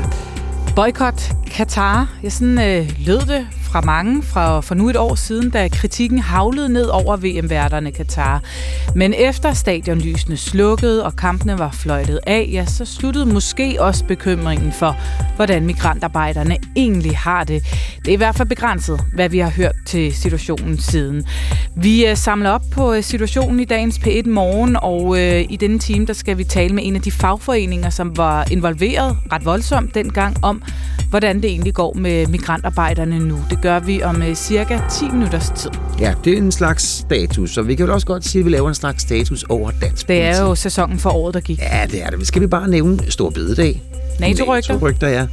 Boykot Katar. Ja, sådan øh, lød det fra mange fra, for nu et år siden, da kritikken havlede ned over VM-værterne Katar. Men efter stadionlysene slukkede og kampene var fløjtet af, ja, så sluttede måske også bekymringen for, hvordan migrantarbejderne egentlig har det. Det er i hvert fald begrænset, hvad vi har hørt til situationen siden. Vi øh, samler op på øh, situationen i dagens P1 Morgen, og øh, i denne time, der skal vi tale med en af de fagforeninger, som var involveret ret voldsomt dengang om, hvordan det egentlig går med migrantarbejderne nu. Det gør vi om uh, cirka 10 minutters tid. Ja, det er en slags status, og vi kan jo også godt sige, at vi laver en slags status over dansk Det er jo sæsonen for året, der gik. Ja, det er det. Skal vi bare nævne Stor Bededag? NATO-rygter. NATO-rygter, ja.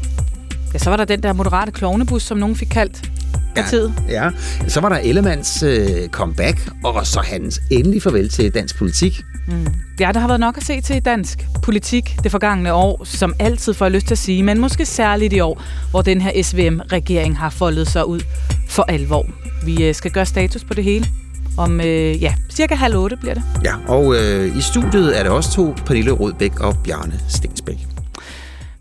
Ja, så var der den der moderate klovnebus, som nogen fik kaldt partiet. Ja, ja. Så var der Ellemands øh, comeback, og så hans endelig farvel til dansk politik. Mm. Ja, der har været nok at se til dansk politik det forgangne år, som altid får jeg lyst til at sige, men måske særligt i år, hvor den her SVM-regering har foldet sig ud for alvor. Vi øh, skal gøre status på det hele. Om øh, ja, cirka halv otte bliver det. Ja, og øh, i studiet er det også to, Pernille Rødbæk og Bjarne Stensbæk.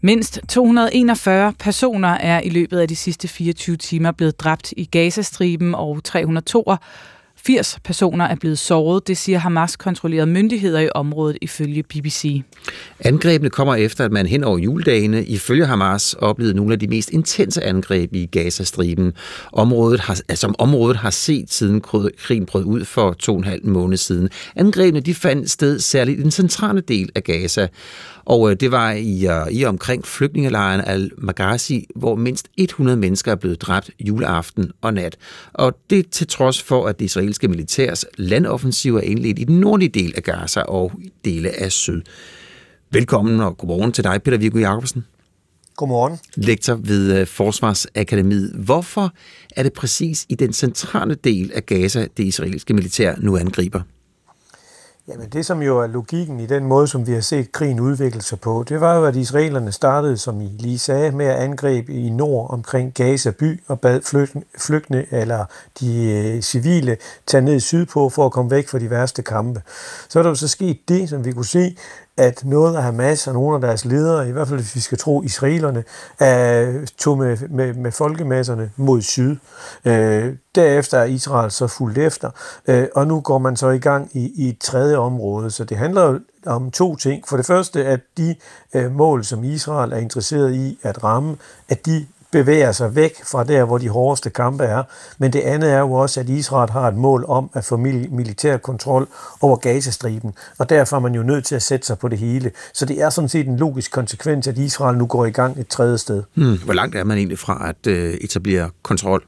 Mindst 241 personer er i løbet af de sidste 24 timer blevet dræbt i Gazastriben, og 382 personer er blevet såret, det siger Hamas-kontrollerede myndigheder i området ifølge BBC. Angrebene kommer efter, at man hen over juledagene ifølge Hamas oplevede nogle af de mest intense angreb i Gazastriben, området har, altså, som området har set siden krigen brød ud for to og en halv måned siden. Angrebene de fandt sted særligt i den centrale del af Gaza, og øh, det var i, uh, i omkring flygtningelejren Al-Maghazi, hvor mindst 100 mennesker er blevet dræbt juleaften og nat. Og det til trods for, at det israelske militærs landoffensiv er indledt i den nordlige del af Gaza og dele af syd. Velkommen og godmorgen til dig, Peter Viggo Jacobsen. Godmorgen. Lektor ved Forsvarsakademiet. Hvorfor er det præcis i den centrale del af Gaza, det israelske militær nu angriber? Jamen det, som jo er logikken i den måde, som vi har set krigen udvikle sig på, det var jo, at israelerne startede, som I lige sagde, med at angribe i nord omkring Gaza by og bad flygtende eller de øh, civile tage ned sydpå for at komme væk fra de værste kampe. Så er der jo så sket det, som vi kunne se, at noget af Hamas og nogle af deres ledere, i hvert fald hvis vi skal tro israelerne, er, tog med, med, med folkemasserne mod syd. Øh, derefter er Israel så fuldt efter, øh, og nu går man så i gang i, i et tredje område. Så det handler jo om to ting. For det første, at de øh, mål, som Israel er interesseret i at ramme, at de bevæger sig væk fra der, hvor de hårdeste kampe er. Men det andet er jo også, at Israel har et mål om at få militær kontrol over Gazastriben, og derfor er man jo nødt til at sætte sig på det hele. Så det er sådan set en logisk konsekvens, at Israel nu går i gang et tredje sted. Hmm. Hvor langt er man egentlig fra at øh, etablere kontrol?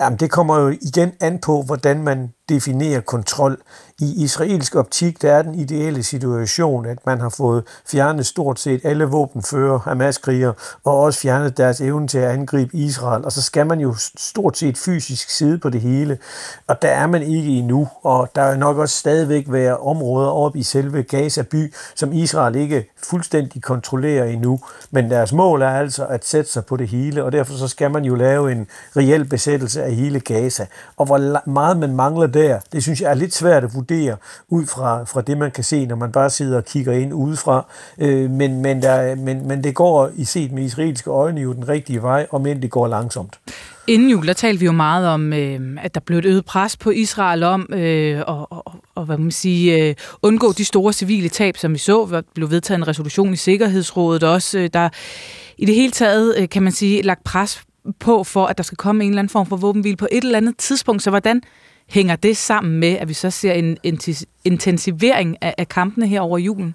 Jamen, det kommer jo igen an på, hvordan man definerer kontrol. I israelsk optik, der er den ideelle situation, at man har fået fjernet stort set alle våbenfører, Hamas-kriger, og også fjernet deres evne til at angribe Israel. Og så skal man jo stort set fysisk sidde på det hele. Og der er man ikke endnu, og der er nok også stadigvæk være områder oppe i selve Gaza by, som Israel ikke fuldstændig kontrollerer endnu. Men deres mål er altså at sætte sig på det hele, og derfor så skal man jo lave en reel besættelse af hele Gaza. Og hvor meget man mangler der, det synes jeg er lidt svært at vurdere ud fra, fra det, man kan se, når man bare sidder og kigger ind udefra. Øh, men, men, der, men, men det går i set med israelske øjne jo den rigtige vej, og men det går langsomt. Inden jul, der talte vi jo meget om, øh, at der blev et øget pres på Israel om øh, og, og, og hvad man sige, øh, undgå de store civile tab, som vi så. Der blev vedtaget en resolution i Sikkerhedsrådet også. Øh, der i det hele taget, øh, kan man sige, lagt pres på for, at der skal komme en eller anden form for våbenhvile på et eller andet tidspunkt. Så hvordan hænger det sammen med, at vi så ser en intensivering af, af kampene her over julen?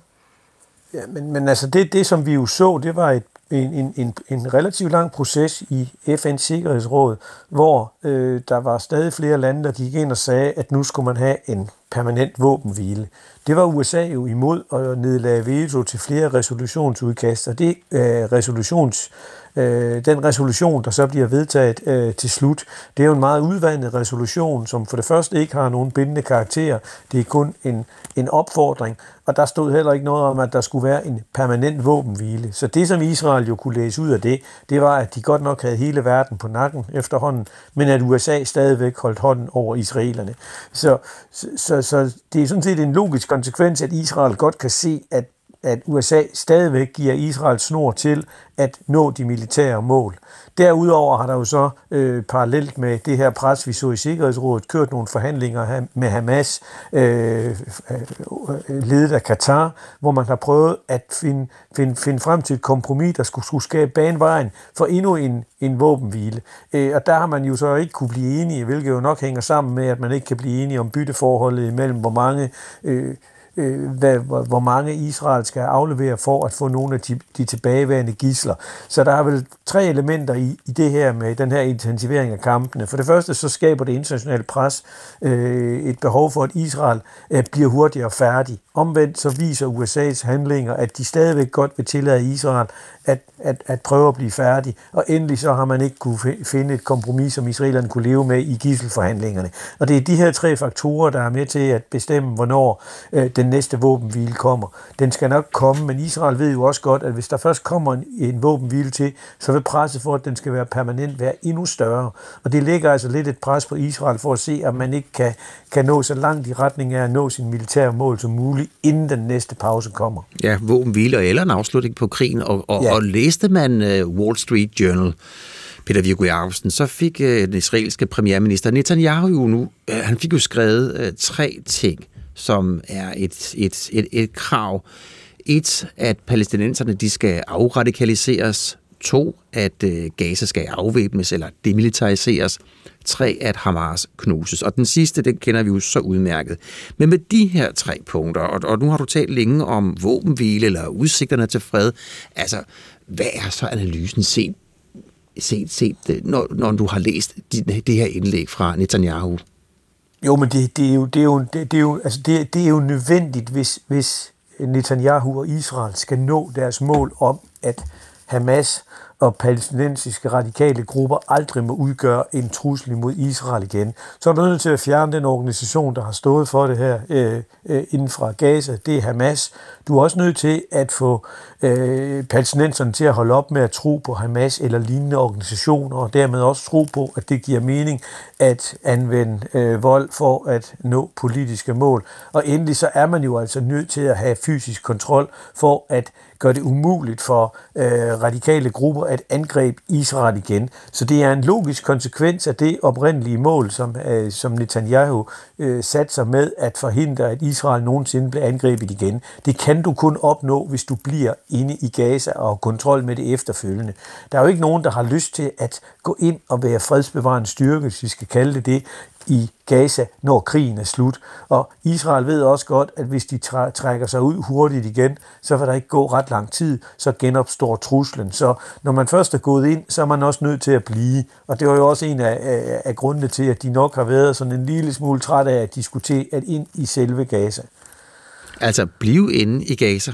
Ja, men, men altså det, det, som vi jo så, det var et, en, en, en relativt lang proces i FN's Sikkerhedsråd, hvor øh, der var stadig flere lande, der gik ind og sagde, at nu skulle man have en permanent våbenhvile. Det var USA jo imod og nedlagde veto til flere resolutionsudkast, og det øh, resolutions øh, den resolution, der så bliver vedtaget øh, til slut, det er jo en meget udvandet resolution, som for det første ikke har nogen bindende karakter. Det er kun en, en opfordring, og der stod heller ikke noget om, at der skulle være en permanent våbenhvile. Så det, som Israel jo kunne læse ud af det, det var, at de godt nok havde hele verden på nakken efterhånden, men at USA stadigvæk holdt hånden over israelerne. Så, så, så det er sådan set en logisk konsekvens, at Israel godt kan se, at at USA stadigvæk giver Israel snor til at nå de militære mål. Derudover har der jo så øh, parallelt med det her pres, vi så i Sikkerhedsrådet, kørt nogle forhandlinger med Hamas, øh, øh ledet af Katar, hvor man har prøvet at finde, finde, finde frem til et kompromis, der skulle, skulle skabe banevejen for endnu en, en våbenhvile. Øh, og der har man jo så ikke kunne blive enige, hvilket jo nok hænger sammen med, at man ikke kan blive enige om bytteforholdet imellem, hvor mange øh, øh, hvad, hvor, hvor mange Israel skal aflevere for at få nogle af de, de tilbageværende gisler. Så der er vel tre elementer i, i det her med den her intensivering af kampene. For det første så skaber det internationale pres øh, et behov for, at Israel øh, bliver hurtigere færdig. Omvendt så viser USA's handlinger, at de stadigvæk godt vil tillade Israel at, at, at prøve at blive færdig. Og endelig så har man ikke kunne finde et kompromis, som israelerne kunne leve med i gisselforhandlingerne. Og det er de her tre faktorer, der er med til at bestemme, hvornår øh, den næste våbenhvile kommer. Den skal nok komme, men Israel ved jo også godt, at hvis der først kommer en, en våbenhvile til, så vil presset for, at den skal være permanent, være endnu større. Og det lægger altså lidt et pres på Israel for at se, at man ikke kan, kan nå så langt i retning af at nå sin militære mål som muligt, inden den næste pause kommer. Ja, våbenhvile eller en afslutning på krigen, og, og, ja. og læste man uh, Wall Street Journal, Peter Viggo Jacobsen, så fik uh, den israelske premierminister Netanyahu jo nu, uh, han fik jo skrevet uh, tre ting, som er et, et, et, et krav. Et, at palæstinenserne de skal afradikaliseres. To, at uh, Gaza skal afvæbnes eller demilitariseres. Tre, at Hamas knuses. Og den sidste, den kender vi jo så udmærket. Men med de her tre punkter, og, og nu har du talt længe om våbenhvile eller udsigterne til fred, altså, hvad er så analysen set, set, set øh, når, når du har læst det, det her indlæg fra Netanyahu? Jo, men det, det, er, jo, det, er, jo, det, det, er, jo, altså det, det er jo nødvendigt, hvis, hvis Netanyahu og Israel skal nå deres mål om, at Hamas og palæstinensiske radikale grupper aldrig må udgøre en trussel imod Israel igen. Så er du nødt til at fjerne den organisation, der har stået for det her øh, øh, inden fra Gaza. Det er Hamas. Du er også nødt til at få øh, palæstinenserne til at holde op med at tro på Hamas eller lignende organisationer, og dermed også tro på, at det giver mening at anvende øh, vold for at nå politiske mål. Og endelig så er man jo altså nødt til at have fysisk kontrol for at gør det umuligt for øh, radikale grupper at angribe Israel igen. Så det er en logisk konsekvens af det oprindelige mål, som, øh, som Netanyahu øh, satte sig med at forhindre, at Israel nogensinde bliver angrebet igen. Det kan du kun opnå, hvis du bliver inde i Gaza og har kontrol med det efterfølgende. Der er jo ikke nogen, der har lyst til at gå ind og være fredsbevarende styrke, hvis vi skal kalde det det, i Gaza, når krigen er slut. Og Israel ved også godt, at hvis de trækker sig ud hurtigt igen, så vil der ikke gå ret lang tid, så genopstår truslen. Så når man først er gået ind, så er man også nødt til at blive. Og det var jo også en af, af, af grundene til, at de nok har været sådan en lille smule træt af at diskutere at ind i selve Gaza. Altså blive inde i Gaza?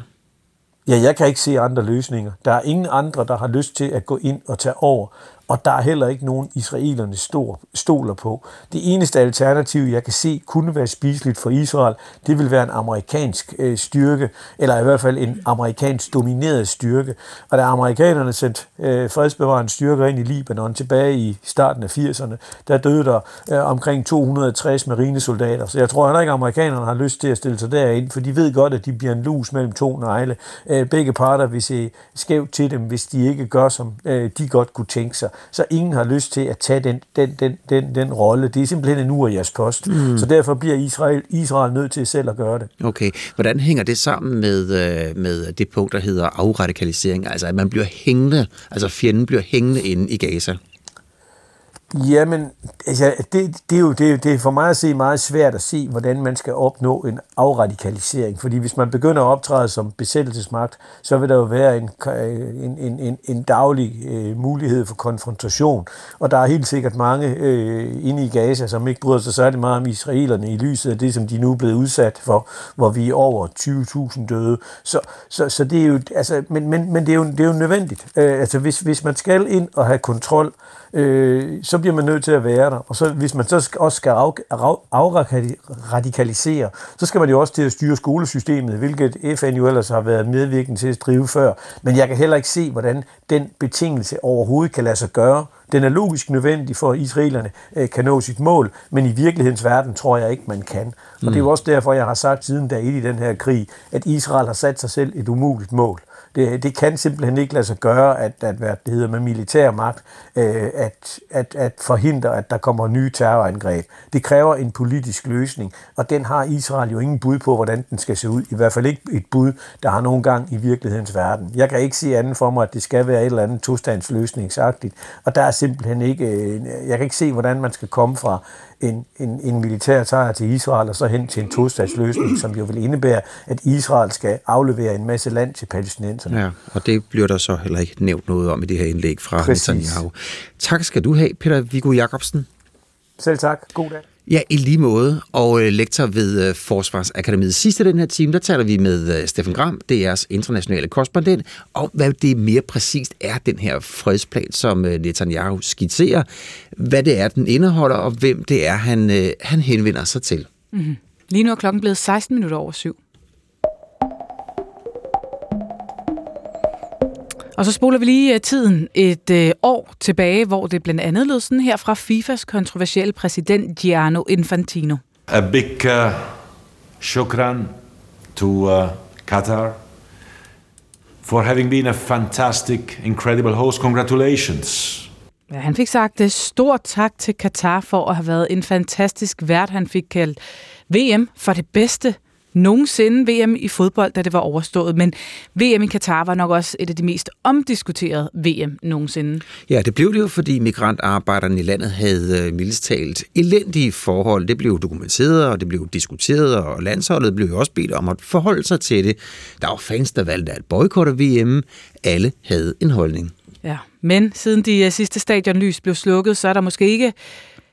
Ja, jeg kan ikke se andre løsninger. Der er ingen andre, der har lyst til at gå ind og tage over og der er heller ikke nogen israelerne stor, stoler på. Det eneste alternativ, jeg kan se, kunne være spiseligt for Israel, det vil være en amerikansk øh, styrke, eller i hvert fald en amerikansk domineret styrke. Og da amerikanerne sendte øh, fredsbevarende styrker ind i Libanon tilbage i starten af 80'erne, der døde der øh, omkring 260 marinesoldater. Så jeg tror heller ikke, at amerikanerne har lyst til at stille sig derind, for de ved godt, at de bliver en lus mellem to negle. Øh, begge parter vil se skævt til dem, hvis de ikke gør, som øh, de godt kunne tænke sig så ingen har lyst til at tage den, den, den, den, den rolle. Det er simpelthen en urias post. Mm. Så derfor bliver Israel, Israel nødt til selv at gøre det. Okay. Hvordan hænger det sammen med, øh, med det punkt, der hedder afradikalisering? Altså, at man bliver hængende, altså fjenden bliver hængende inde i Gaza? Jamen, altså, det, det, er jo det, det er for mig at se meget svært at se, hvordan man skal opnå en afradikalisering. Fordi hvis man begynder at optræde som besættelsesmagt, så vil der jo være en, en, en, en, en daglig øh, mulighed for konfrontation. Og der er helt sikkert mange øh, inde i Gaza, som ikke bryder sig særlig meget om israelerne i lyset af det, som de nu er blevet udsat for, hvor vi er over 20.000 døde. Så, så, så det er jo, altså, men, men, men det er jo, det er jo nødvendigt. Øh, altså, hvis, hvis man skal ind og have kontrol, øh, så bliver man nødt til at være der. Og så, hvis man så også skal af, af, afradikalisere, så skal man jo også til at styre skolesystemet, hvilket FN jo ellers har været medvirkende til at drive før. Men jeg kan heller ikke se, hvordan den betingelse overhovedet kan lade sig gøre. Den er logisk nødvendig for, at israelerne øh, kan nå sit mål, men i virkelighedens verden tror jeg ikke, man kan. Og det er jo mm. også derfor, jeg har sagt siden der i den her krig, at Israel har sat sig selv et umuligt mål. Det, det kan simpelthen ikke lade sig gøre, at, at hvad det hedder med militær magt, øh, at, at, at forhindre, at der kommer nye terrorangreb. Det kræver en politisk løsning, og den har Israel jo ingen bud på, hvordan den skal se ud. I hvert fald ikke et bud, der har nogen gang i virkelighedens verden. Jeg kan ikke se anden for mig, at det skal være et eller andet tostandsløsningsagtigt, og der er simpelthen ikke, øh, jeg kan ikke se, hvordan man skal komme fra en, en, en militær sejr til Israel, og så hen til en tostatsløsning, som jo vil indebære, at Israel skal aflevere en masse land til palæstinenserne. Ja, og det bliver der så heller ikke nævnt noget om i det her indlæg fra Præcis. Netanyahu. Tak skal du have, Peter Viggo Jacobsen. Selv tak. God dag. Ja, i lige måde. Og øh, lektor ved øh, Forsvarsakademiet. Sidste den her time, der taler vi med øh, Steffen Gram, DR's internationale korrespondent, om hvad det mere præcist er, den her fredsplan, som øh, Netanyahu skitserer. Hvad det er, den indeholder, og hvem det er, han, øh, han henvender sig til. Mm-hmm. Lige nu er klokken blevet 16 minutter over syv. Og så spoler vi lige øh, tiden et øh, år tilbage, hvor det blandt andet lød sådan her fra FIFAs kontroversielle præsident Gianno Infantino. A big uh, shukran to uh, Qatar for having been a fantastic, incredible host. Congratulations. Ja, han fik sagt det. Stort tak til Qatar for at have været en fantastisk vært. Han fik kaldt VM for det bedste nogensinde VM i fodbold, da det var overstået, men VM i Katar var nok også et af de mest omdiskuterede VM nogensinde. Ja, det blev det jo, fordi migrantarbejderne i landet havde øh, mildest talt elendige forhold. Det blev dokumenteret, og det blev diskuteret, og landsholdet blev jo også bedt om at forholde sig til det. Der var fans, der valgte at boykotte VM. Alle havde en holdning. Ja, men siden de øh, sidste stadionlys blev slukket, så er der måske ikke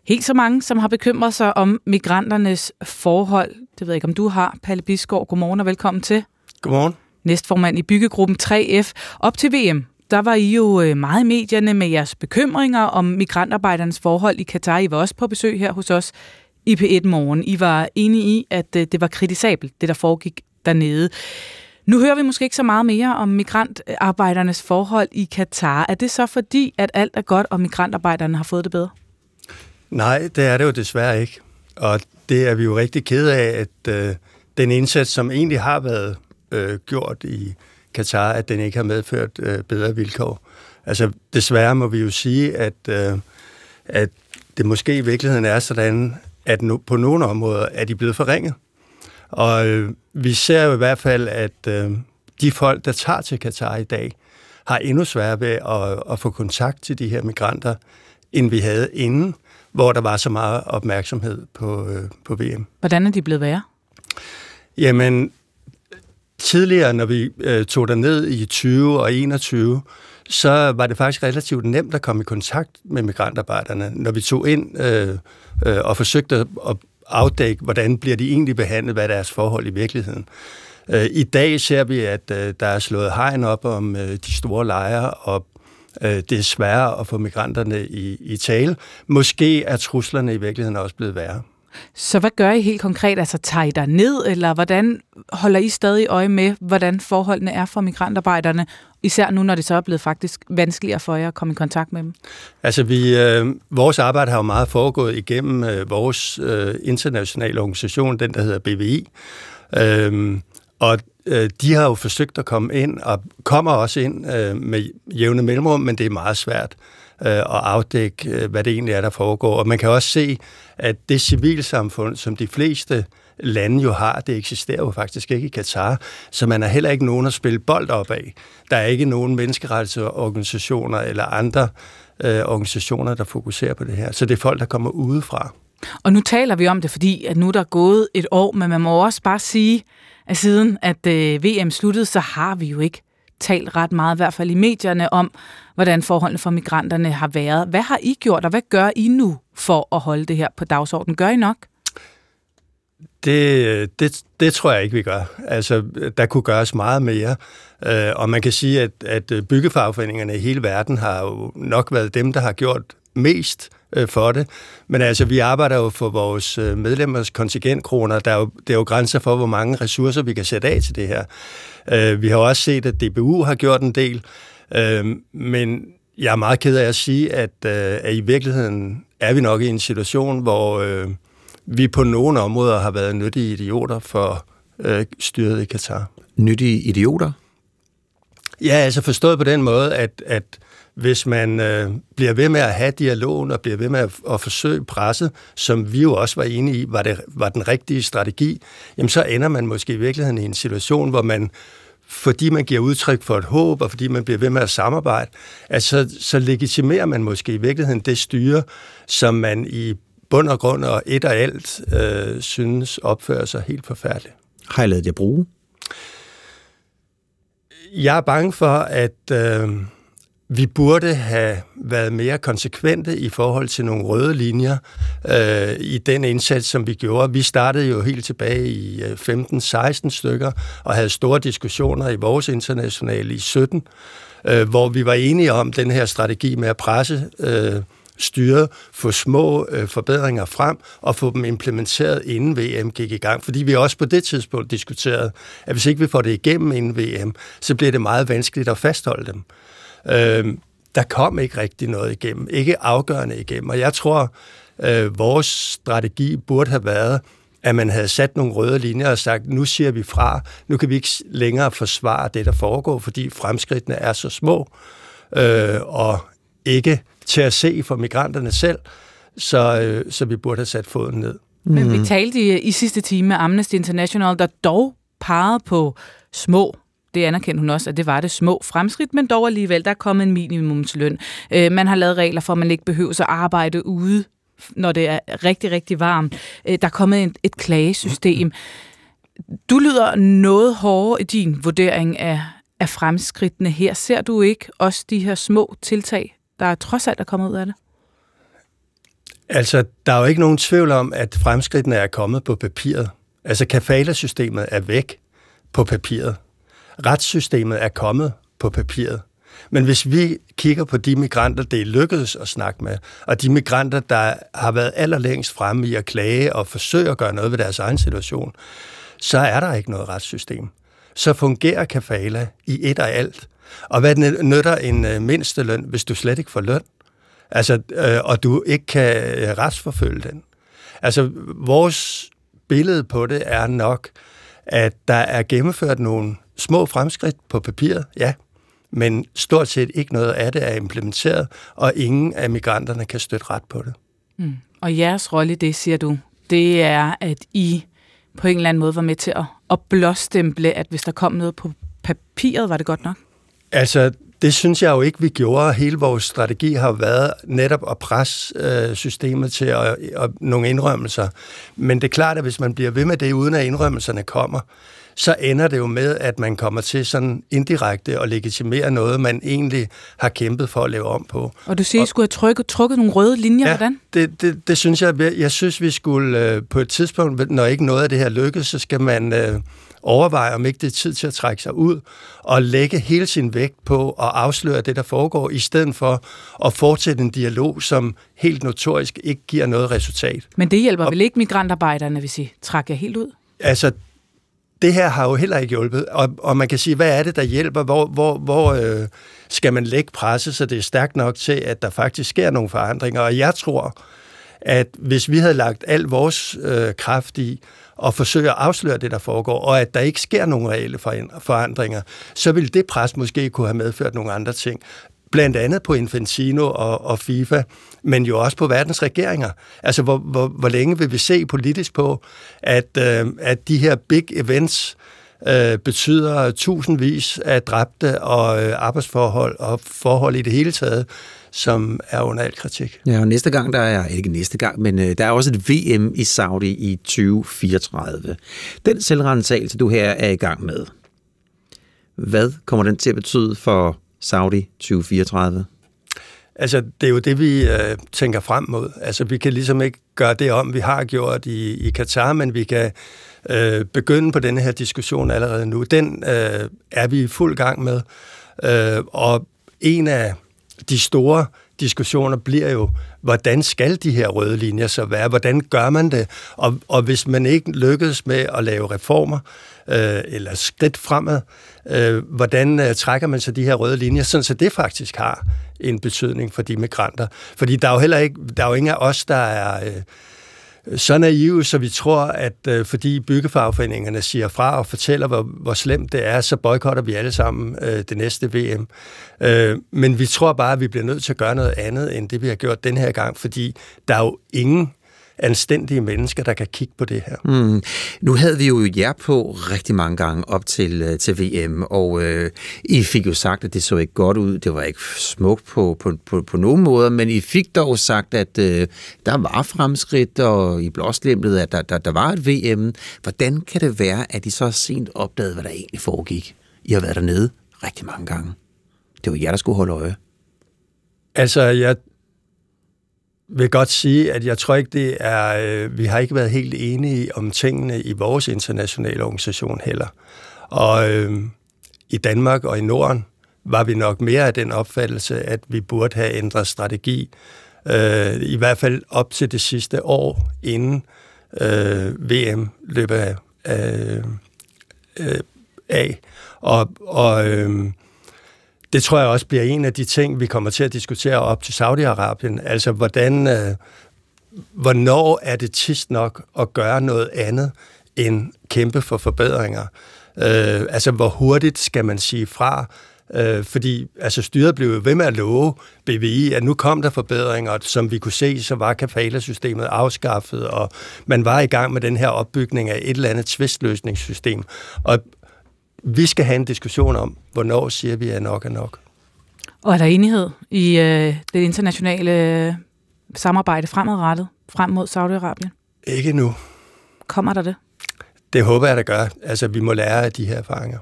helt så mange, som har bekymret sig om migranternes forhold. Det ved jeg ikke, om du har. Palle Bisgaard, godmorgen og velkommen til. Godmorgen. Næstformand i byggegruppen 3F. Op til VM, der var I jo øh, meget i medierne med jeres bekymringer om migrantarbejdernes forhold i Katar. I var også på besøg her hos os i P1 Morgen. I var enige i, at øh, det var kritisabelt, det der foregik dernede. Nu hører vi måske ikke så meget mere om migrantarbejdernes forhold i Katar. Er det så fordi, at alt er godt, og migrantarbejderne har fået det bedre? Nej, det er det jo desværre ikke. Og det er vi jo rigtig kede af, at øh, den indsats, som egentlig har været øh, gjort i, Katar, at den ikke har medført øh, bedre vilkår. Altså, desværre må vi jo sige, at, øh, at det måske i virkeligheden er sådan, at no, på nogle områder er de blevet forringet. Og øh, vi ser jo i hvert fald, at øh, de folk, der tager til Katar i dag, har endnu sværere ved at, at få kontakt til de her migranter, end vi havde inden, hvor der var så meget opmærksomhed på, øh, på VM. Hvordan er de blevet værre? Jamen, tidligere, når vi øh, tog der ned i 20 og 21, så var det faktisk relativt nemt at komme i kontakt med migrantarbejderne. Når vi tog ind øh, øh, og forsøgte at afdække, hvordan bliver de egentlig behandlet, hvad er deres forhold i virkeligheden. Øh, I dag ser vi, at øh, der er slået hegn op om øh, de store lejre, og øh, det er sværere at få migranterne i, i tale. Måske er truslerne i virkeligheden også blevet værre. Så hvad gør I helt konkret? Altså tager I der ned, eller hvordan holder I stadig øje med, hvordan forholdene er for migrantarbejderne, især nu, når det så er blevet faktisk vanskeligere for jer at komme i kontakt med dem? Altså, vi, øh, vores arbejde har jo meget foregået igennem øh, vores øh, internationale organisation, den der hedder BVI, øh, og øh, de har jo forsøgt at komme ind, og kommer også ind øh, med jævne mellemrum, men det er meget svært øh, at afdække, øh, hvad det egentlig er, der foregår. Og man kan også se, at det civilsamfund, som de fleste lande jo har, det eksisterer jo faktisk ikke i Katar, så man har heller ikke nogen at spille bold op af. Der er ikke nogen menneskerettighedsorganisationer eller andre øh, organisationer, der fokuserer på det her. Så det er folk, der kommer udefra. Og nu taler vi om det, fordi at nu er der gået et år, men man må også bare sige, at siden at øh, VM sluttede, så har vi jo ikke talt ret meget, i hvert fald i medierne, om, hvordan forholdene for migranterne har været. Hvad har I gjort, og hvad gør I nu for at holde det her på dagsordenen? Gør I nok? Det, det, det tror jeg ikke, vi gør. Altså, der kunne gøres meget mere. Øh, og man kan sige, at, at byggefagforeningerne i hele verden har jo nok været dem, der har gjort mest øh, for det. Men altså, vi arbejder jo for vores øh, medlemmers kontingentkroner. Der er, jo, der er jo grænser for, hvor mange ressourcer vi kan sætte af til det her. Øh, vi har også set, at DBU har gjort en del. Øh, men jeg er meget ked af at sige, at, øh, at i virkeligheden er vi nok i en situation, hvor øh, vi på nogle områder har været nyttige idioter for øh, styret i Katar. Nyttige idioter? Ja, altså forstået på den måde, at, at hvis man øh, bliver ved med at have dialogen og bliver ved med at, at forsøge presset, som vi jo også var enige i, var, det, var den rigtige strategi, jamen så ender man måske i virkeligheden i en situation, hvor man fordi man giver udtryk for et håb, og fordi man bliver ved med at samarbejde, at så, så legitimerer man måske i virkeligheden det styre, som man i bund og grund og et og alt øh, synes opfører sig helt forfærdeligt. Har I lavet det bruge? Jeg er bange for, at øh, vi burde have været mere konsekvente i forhold til nogle røde linjer øh, i den indsats, som vi gjorde. Vi startede jo helt tilbage i øh, 15-16 stykker og havde store diskussioner i vores internationale i 17, øh, hvor vi var enige om den her strategi med at presse øh, styret, få små øh, forbedringer frem og få dem implementeret inden VM gik i gang. Fordi vi også på det tidspunkt diskuterede, at hvis ikke vi får det igennem inden VM, så bliver det meget vanskeligt at fastholde dem. Øh, der kom ikke rigtig noget igennem, ikke afgørende igennem, og jeg tror, øh, vores strategi burde have været, at man havde sat nogle røde linjer og sagt, nu siger vi fra, nu kan vi ikke længere forsvare det, der foregår, fordi fremskridtene er så små, øh, og ikke til at se for migranterne selv, så, øh, så vi burde have sat foden ned. Men vi talte i, i sidste time med Amnesty International, der dog pegede på små det anerkendte hun også, at det var det små fremskridt, men dog alligevel, der er kommet en minimumsløn. Øh, man har lavet regler for, at man ikke behøver at arbejde ude, når det er rigtig, rigtig varmt. Øh, der er kommet et, et klagesystem. Du lyder noget hårdere i din vurdering af, af fremskridtene her. Ser du ikke også de her små tiltag, der er trods alt er kommet ud af det? Altså, der er jo ikke nogen tvivl om, at fremskridtene er kommet på papiret. Altså, kafalasystemet er væk på papiret retssystemet er kommet på papiret. Men hvis vi kigger på de migranter, det er lykkedes at snakke med, og de migranter, der har været allerlængst fremme i at klage og forsøge at gøre noget ved deres egen situation, så er der ikke noget retssystem. Så fungerer kafala i et og alt. Og hvad nytter en øh, mindsteløn, hvis du slet ikke får løn? Altså, øh, og du ikke kan øh, retsforfølge den. Altså, vores billede på det er nok, at der er gennemført nogle små fremskridt på papiret, ja, men stort set ikke noget af det er implementeret, og ingen af migranterne kan støtte ret på det. Mm. Og jeres rolle i det, siger du, det er, at I på en eller anden måde var med til at, at blåstemple, at hvis der kom noget på papiret, var det godt nok? Altså, det synes jeg jo ikke, vi gjorde. Hele vores strategi har været netop at presse øh, systemet til at, at, nogle indrømmelser. Men det er klart, at hvis man bliver ved med det, uden at indrømmelserne kommer, så ender det jo med, at man kommer til sådan indirekte at legitimere noget, man egentlig har kæmpet for at lave om på. Og du siger, at I skulle have trykket, trukket nogle røde linjer, ja, hvordan? Det, det, det synes jeg, jeg synes, vi skulle øh, på et tidspunkt, når ikke noget af det her lykkes, så skal man øh, overveje, om ikke det er tid til at trække sig ud og lægge hele sin vægt på at afsløre det, der foregår, i stedet for at fortsætte en dialog, som helt notorisk ikke giver noget resultat. Men det hjælper og, vel ikke migrantarbejderne, hvis I trækker helt ud? Altså, det her har jo heller ikke hjulpet, og, og man kan sige, hvad er det, der hjælper? Hvor, hvor, hvor øh, skal man lægge presse, så det er stærkt nok til, at der faktisk sker nogle forandringer? Og jeg tror, at hvis vi havde lagt al vores øh, kraft i og forsøge at afsløre det, der foregår, og at der ikke sker nogen reelle forandringer, så vil det pres måske kunne have medført nogle andre ting blandt andet på Infantino og, og FIFA, men jo også på verdens regeringer. Altså, hvor, hvor, hvor længe vil vi se politisk på, at, øh, at de her big events øh, betyder tusindvis af dræbte og øh, arbejdsforhold og forhold i det hele taget, som er under al kritik. Ja, og næste gang, der er, ikke næste gang, men øh, der er også et VM i Saudi i 2034. Den selvrensagelse, du her er i gang med, hvad kommer den til at betyde for Saudi 2034? Altså, det er jo det, vi øh, tænker frem mod. Altså, vi kan ligesom ikke gøre det om, vi har gjort i, i Katar, men vi kan øh, begynde på denne her diskussion allerede nu. Den øh, er vi i fuld gang med. Øh, og en af de store diskussioner bliver jo, hvordan skal de her røde linjer så være? Hvordan gør man det? Og, og hvis man ikke lykkes med at lave reformer, øh, eller skridt fremad, øh, hvordan øh, trækker man så de her røde linjer, sådan så det faktisk har en betydning for de migranter. Fordi der er jo heller ikke, der er jo ingen af os, der er... Øh, så naive, så vi tror, at øh, fordi byggefagforeningerne siger fra og fortæller, hvor, hvor slemt det er, så boykotter vi alle sammen øh, det næste VM. Øh, men vi tror bare, at vi bliver nødt til at gøre noget andet, end det vi har gjort den her gang, fordi der er jo ingen anstændige mennesker, der kan kigge på det her. Mm. Nu havde vi jo jer på rigtig mange gange op til, øh, til VM, og øh, I fik jo sagt, at det så ikke godt ud. Det var ikke smukt på, på, på, på nogen måder, men I fik dog sagt, at øh, der var fremskridt, og I blåslemtet, at der, der, der var et VM. Hvordan kan det være, at I så sent opdagede, hvad der egentlig foregik? I har været dernede rigtig mange gange. Det var jer, der skulle holde øje. Altså, jeg vil godt sige, at jeg tror ikke, det er... Øh, vi har ikke været helt enige om tingene i vores internationale organisation heller. Og øh, i Danmark og i Norden var vi nok mere af den opfattelse, at vi burde have ændret strategi, øh, i hvert fald op til det sidste år, inden øh, VM løber af. Øh, øh, af. Og, og øh, det tror jeg også bliver en af de ting, vi kommer til at diskutere op til Saudi-Arabien. Altså, hvordan, øh, hvornår er det tist nok at gøre noget andet end kæmpe for forbedringer? Øh, altså, hvor hurtigt skal man sige fra? Øh, fordi altså, styret blev ved med at love BVI, at nu kom der forbedringer, og som vi kunne se, så var kafala-systemet afskaffet, og man var i gang med den her opbygning af et eller andet tvistløsningssystem. Og, vi skal have en diskussion om, hvornår siger vi, at nok er nok. Og er der enighed i øh, det internationale øh, samarbejde fremadrettet frem mod Saudi-Arabien? Ikke nu. Kommer der det? Det håber jeg, der gør. Altså, vi må lære af de her erfaringer.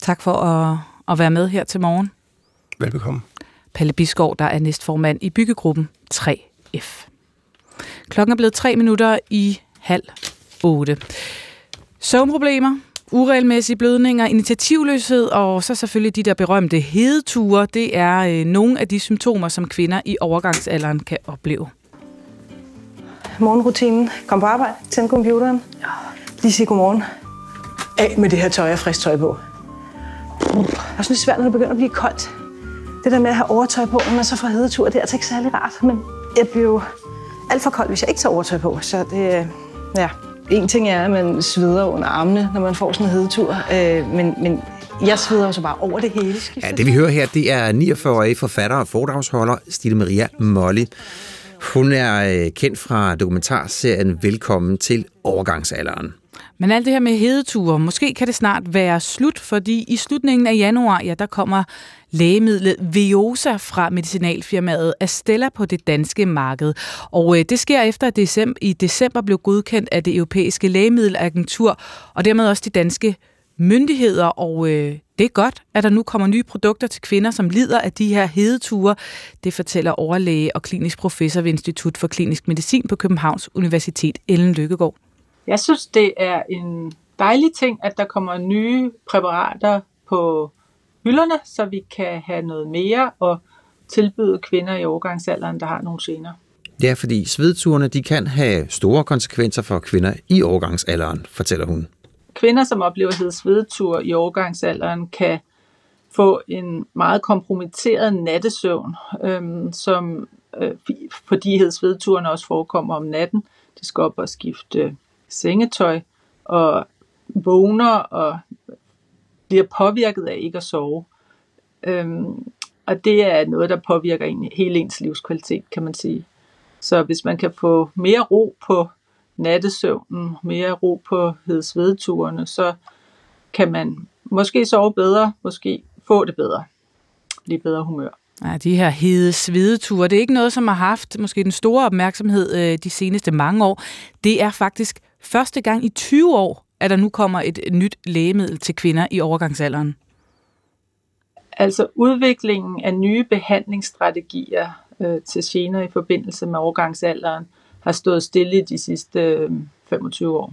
Tak for at, at være med her til morgen. Velbekomme. Palle Biskov, der er næstformand i byggegruppen 3F. Klokken er blevet tre minutter i halv otte. Søvnproblemer, uregelmæssige blødninger, initiativløshed og så selvfølgelig de der berømte hedeture, det er øh, nogle af de symptomer, som kvinder i overgangsalderen kan opleve. Morgenrutinen. Kom på arbejde. Tænd computeren. Lige sige godmorgen. Af med det her tøj og frisk tøj på. Jeg synes, det er svært, når det begynder at blive koldt. Det der med at have overtøj på, når man så får hedetur, det er altså ikke særlig rart. Men jeg bliver jo alt for kold, hvis jeg ikke tager overtøj på. Så det, ja, en ting er, at man sveder under armene, når man får sådan en hedetur, øh, men, men jeg sveder jo så bare over det hele. Ja, det vi hører her, det er 49-årige forfatter og foredragsholder Stine Maria Molly. Hun er øh, kendt fra dokumentarserien Velkommen til overgangsalderen. Men alt det her med hedeture, måske kan det snart være slut, fordi i slutningen af januar, ja, der kommer lægemidlet Veosa fra medicinalfirmaet Astella på det danske marked. Og øh, det sker efter, at december, i december blev godkendt af det europæiske lægemiddelagentur, og dermed også de danske myndigheder, og øh, det er godt, at der nu kommer nye produkter til kvinder, som lider af de her hedeture. Det fortæller overlæge og klinisk professor ved Institut for Klinisk Medicin på Københavns Universitet, Ellen Lykkegaard. Jeg synes, det er en dejlig ting, at der kommer nye præparater på hylderne, så vi kan have noget mere og tilbyde kvinder i overgangsalderen, der har nogle gener. Ja, fordi svedturene de kan have store konsekvenser for kvinder i overgangsalderen, fortæller hun. Kvinder, som oplever hedsvedtur i overgangsalderen, kan få en meget kompromitteret nattesøvn, øhm, som, øh, fordi hedsvedturene også forekommer om natten. De skal op og skifte sengetøj og vågner og bliver påvirket af ikke at sove. Øhm, og det er noget, der påvirker en, hele ens livskvalitet, kan man sige. Så hvis man kan få mere ro på nattesøvnen, mere ro på hedsvedturene, så kan man måske sove bedre, måske få det bedre, blive bedre humør. Ja, de her hede svedeture, det er ikke noget, som har haft måske den store opmærksomhed øh, de seneste mange år. Det er faktisk første gang i 20 år, at der nu kommer et nyt lægemiddel til kvinder i overgangsalderen. Altså udviklingen af nye behandlingsstrategier øh, til gener i forbindelse med overgangsalderen har stået stille de sidste øh, 25 år.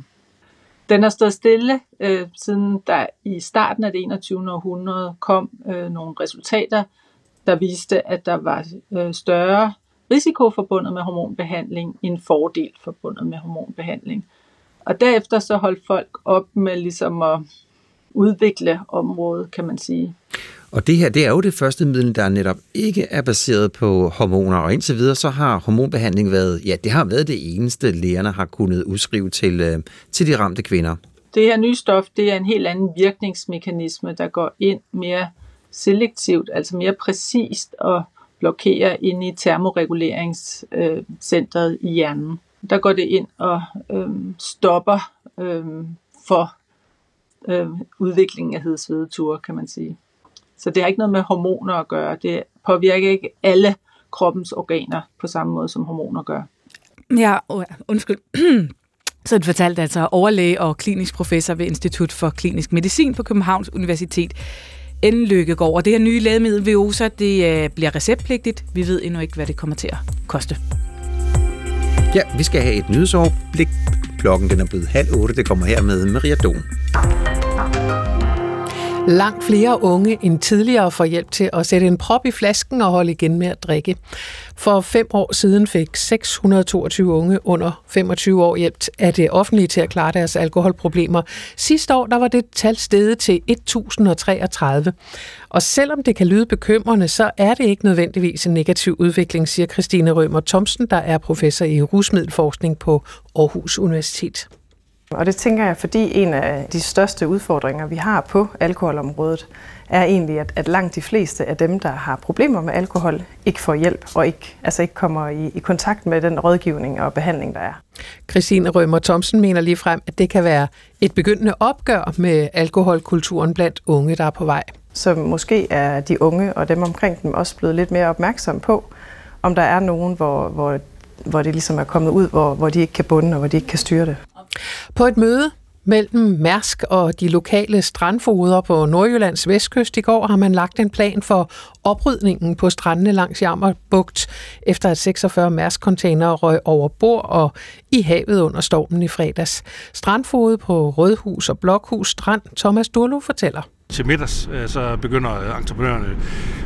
Den har stået stille, øh, siden der i starten af det 21. århundrede kom øh, nogle resultater, der viste, at der var øh, større risiko forbundet med hormonbehandling end fordel forbundet med hormonbehandling. Og derefter så holdt folk op med ligesom at udvikle området, kan man sige. Og det her, det er jo det første middel, der netop ikke er baseret på hormoner, og indtil videre så har hormonbehandling været, ja, det har været det eneste, lægerne har kunnet udskrive til, øh, til de ramte kvinder. Det her nye stof, det er en helt anden virkningsmekanisme, der går ind mere selektivt, altså mere præcist og blokerer ind i termoreguleringscentret i hjernen. Der går det ind og øh, stopper øh, for øh, udviklingen af hedsvedeture, kan man sige. Så det har ikke noget med hormoner at gøre. Det påvirker ikke alle kroppens organer på samme måde, som hormoner gør. Ja, undskyld. Så det fortalte altså overlæge og klinisk professor ved Institut for Klinisk Medicin på Københavns Universitet, Ellen Lykkegaard. Og det her nye lægemiddel Veosa, det øh, bliver receptpligtigt. Vi ved endnu ikke, hvad det kommer til at koste. Ja, vi skal have et nyhedsoverblik. Klokken den er blevet halv otte. Det kommer her med Maria Don. Langt flere unge end tidligere får hjælp til at sætte en prop i flasken og holde igen med at drikke. For fem år siden fik 622 unge under 25 år hjælp af det offentlige til at klare deres alkoholproblemer. Sidste år der var det tal steget til 1033. Og selvom det kan lyde bekymrende, så er det ikke nødvendigvis en negativ udvikling, siger Christine Rømer Thomsen, der er professor i rusmiddelforskning på Aarhus Universitet. Og det tænker jeg, fordi en af de største udfordringer, vi har på alkoholområdet, er egentlig, at, at langt de fleste af dem, der har problemer med alkohol, ikke får hjælp og ikke, altså ikke kommer i, i kontakt med den rådgivning og behandling, der er. Christine Rømer Thomsen mener lige frem, at det kan være et begyndende opgør med alkoholkulturen blandt unge, der er på vej. Så måske er de unge og dem omkring dem også blevet lidt mere opmærksom på, om der er nogen, hvor, hvor, hvor det ligesom er kommet ud, hvor, hvor de ikke kan bunde og hvor de ikke kan styre det. På et møde mellem Mærsk og de lokale strandfoder på Nordjyllands vestkyst i går har man lagt en plan for oprydningen på strandene langs Jammerbugt, efter at 46 Mærsk-containere røg over bord og i havet under stormen i fredags. Strandfode på Rødhus og Blokhus Strand, Thomas Durlo fortæller. Til middags øh, så begynder entreprenørerne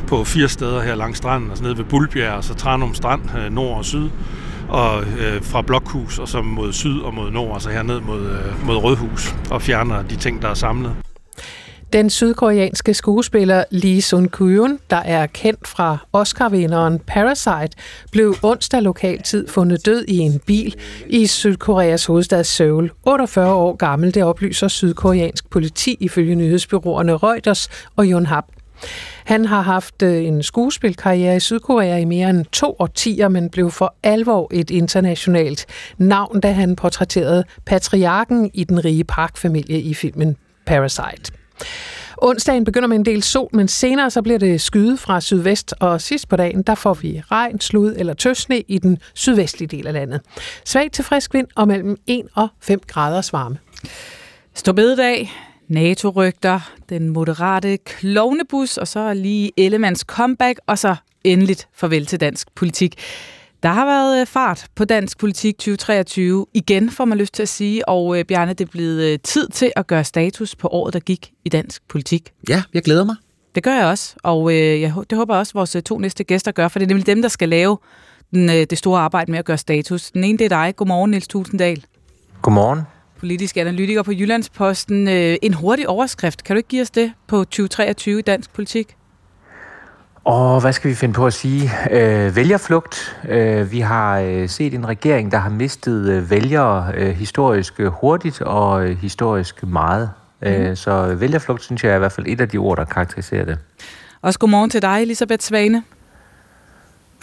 på fire steder her langs stranden, altså nede ved Bulbjerg, og så Tranum Strand, øh, nord og syd, og øh, fra Blokhus og så mod syd og mod nord, altså herned mod, øh, mod Rødhus, og fjerner de ting, der er samlet. Den sydkoreanske skuespiller Lee Sun-kyun, der er kendt fra Oscar-vinderen Parasite, blev onsdag lokaltid fundet død i en bil i Sydkoreas hovedstad Seoul. 48 år gammel, det oplyser sydkoreansk politi ifølge nyhedsbyråerne Reuters og Yonhap. Han har haft øh, en skuespilkarriere i Sydkorea i mere end to årtier, men blev for alvor et internationalt navn, da han portrætterede patriarken i den rige parkfamilie i filmen Parasite. Onsdagen begynder med en del sol, men senere så bliver det skyde fra sydvest, og sidst på dagen, der får vi regn, slud eller tøsne i den sydvestlige del af landet. Svag til frisk vind og mellem 1 og 5 graders varme. Storbededag, NATO-rygter, den moderate klovnebus, og så lige Ellemands comeback, og så endeligt farvel til dansk politik. Der har været øh, fart på dansk politik 2023. Igen får man lyst til at sige, og øh, Bjarne, det er blevet øh, tid til at gøre status på året, der gik i dansk politik. Ja, jeg glæder mig. Det gør jeg også, og jeg, det håber jeg også, at vores to næste gæster gør, for det er nemlig dem, der skal lave den, det store arbejde med at gøre status. Den ene, det er dig. Godmorgen, Niels Tulsendal. Godmorgen. Politisk analytiker på Jyllandsposten. En hurtig overskrift. Kan du ikke give os det på 2023 i dansk politik? Og hvad skal vi finde på at sige? Øh, vælgerflugt. Øh, vi har øh, set en regering, der har mistet øh, vælgere øh, historisk hurtigt og øh, historisk meget. Mm. Øh, så vælgerflugt, synes jeg er i hvert fald et af de ord, der karakteriserer det. Også godmorgen til dig, Elisabeth Svane.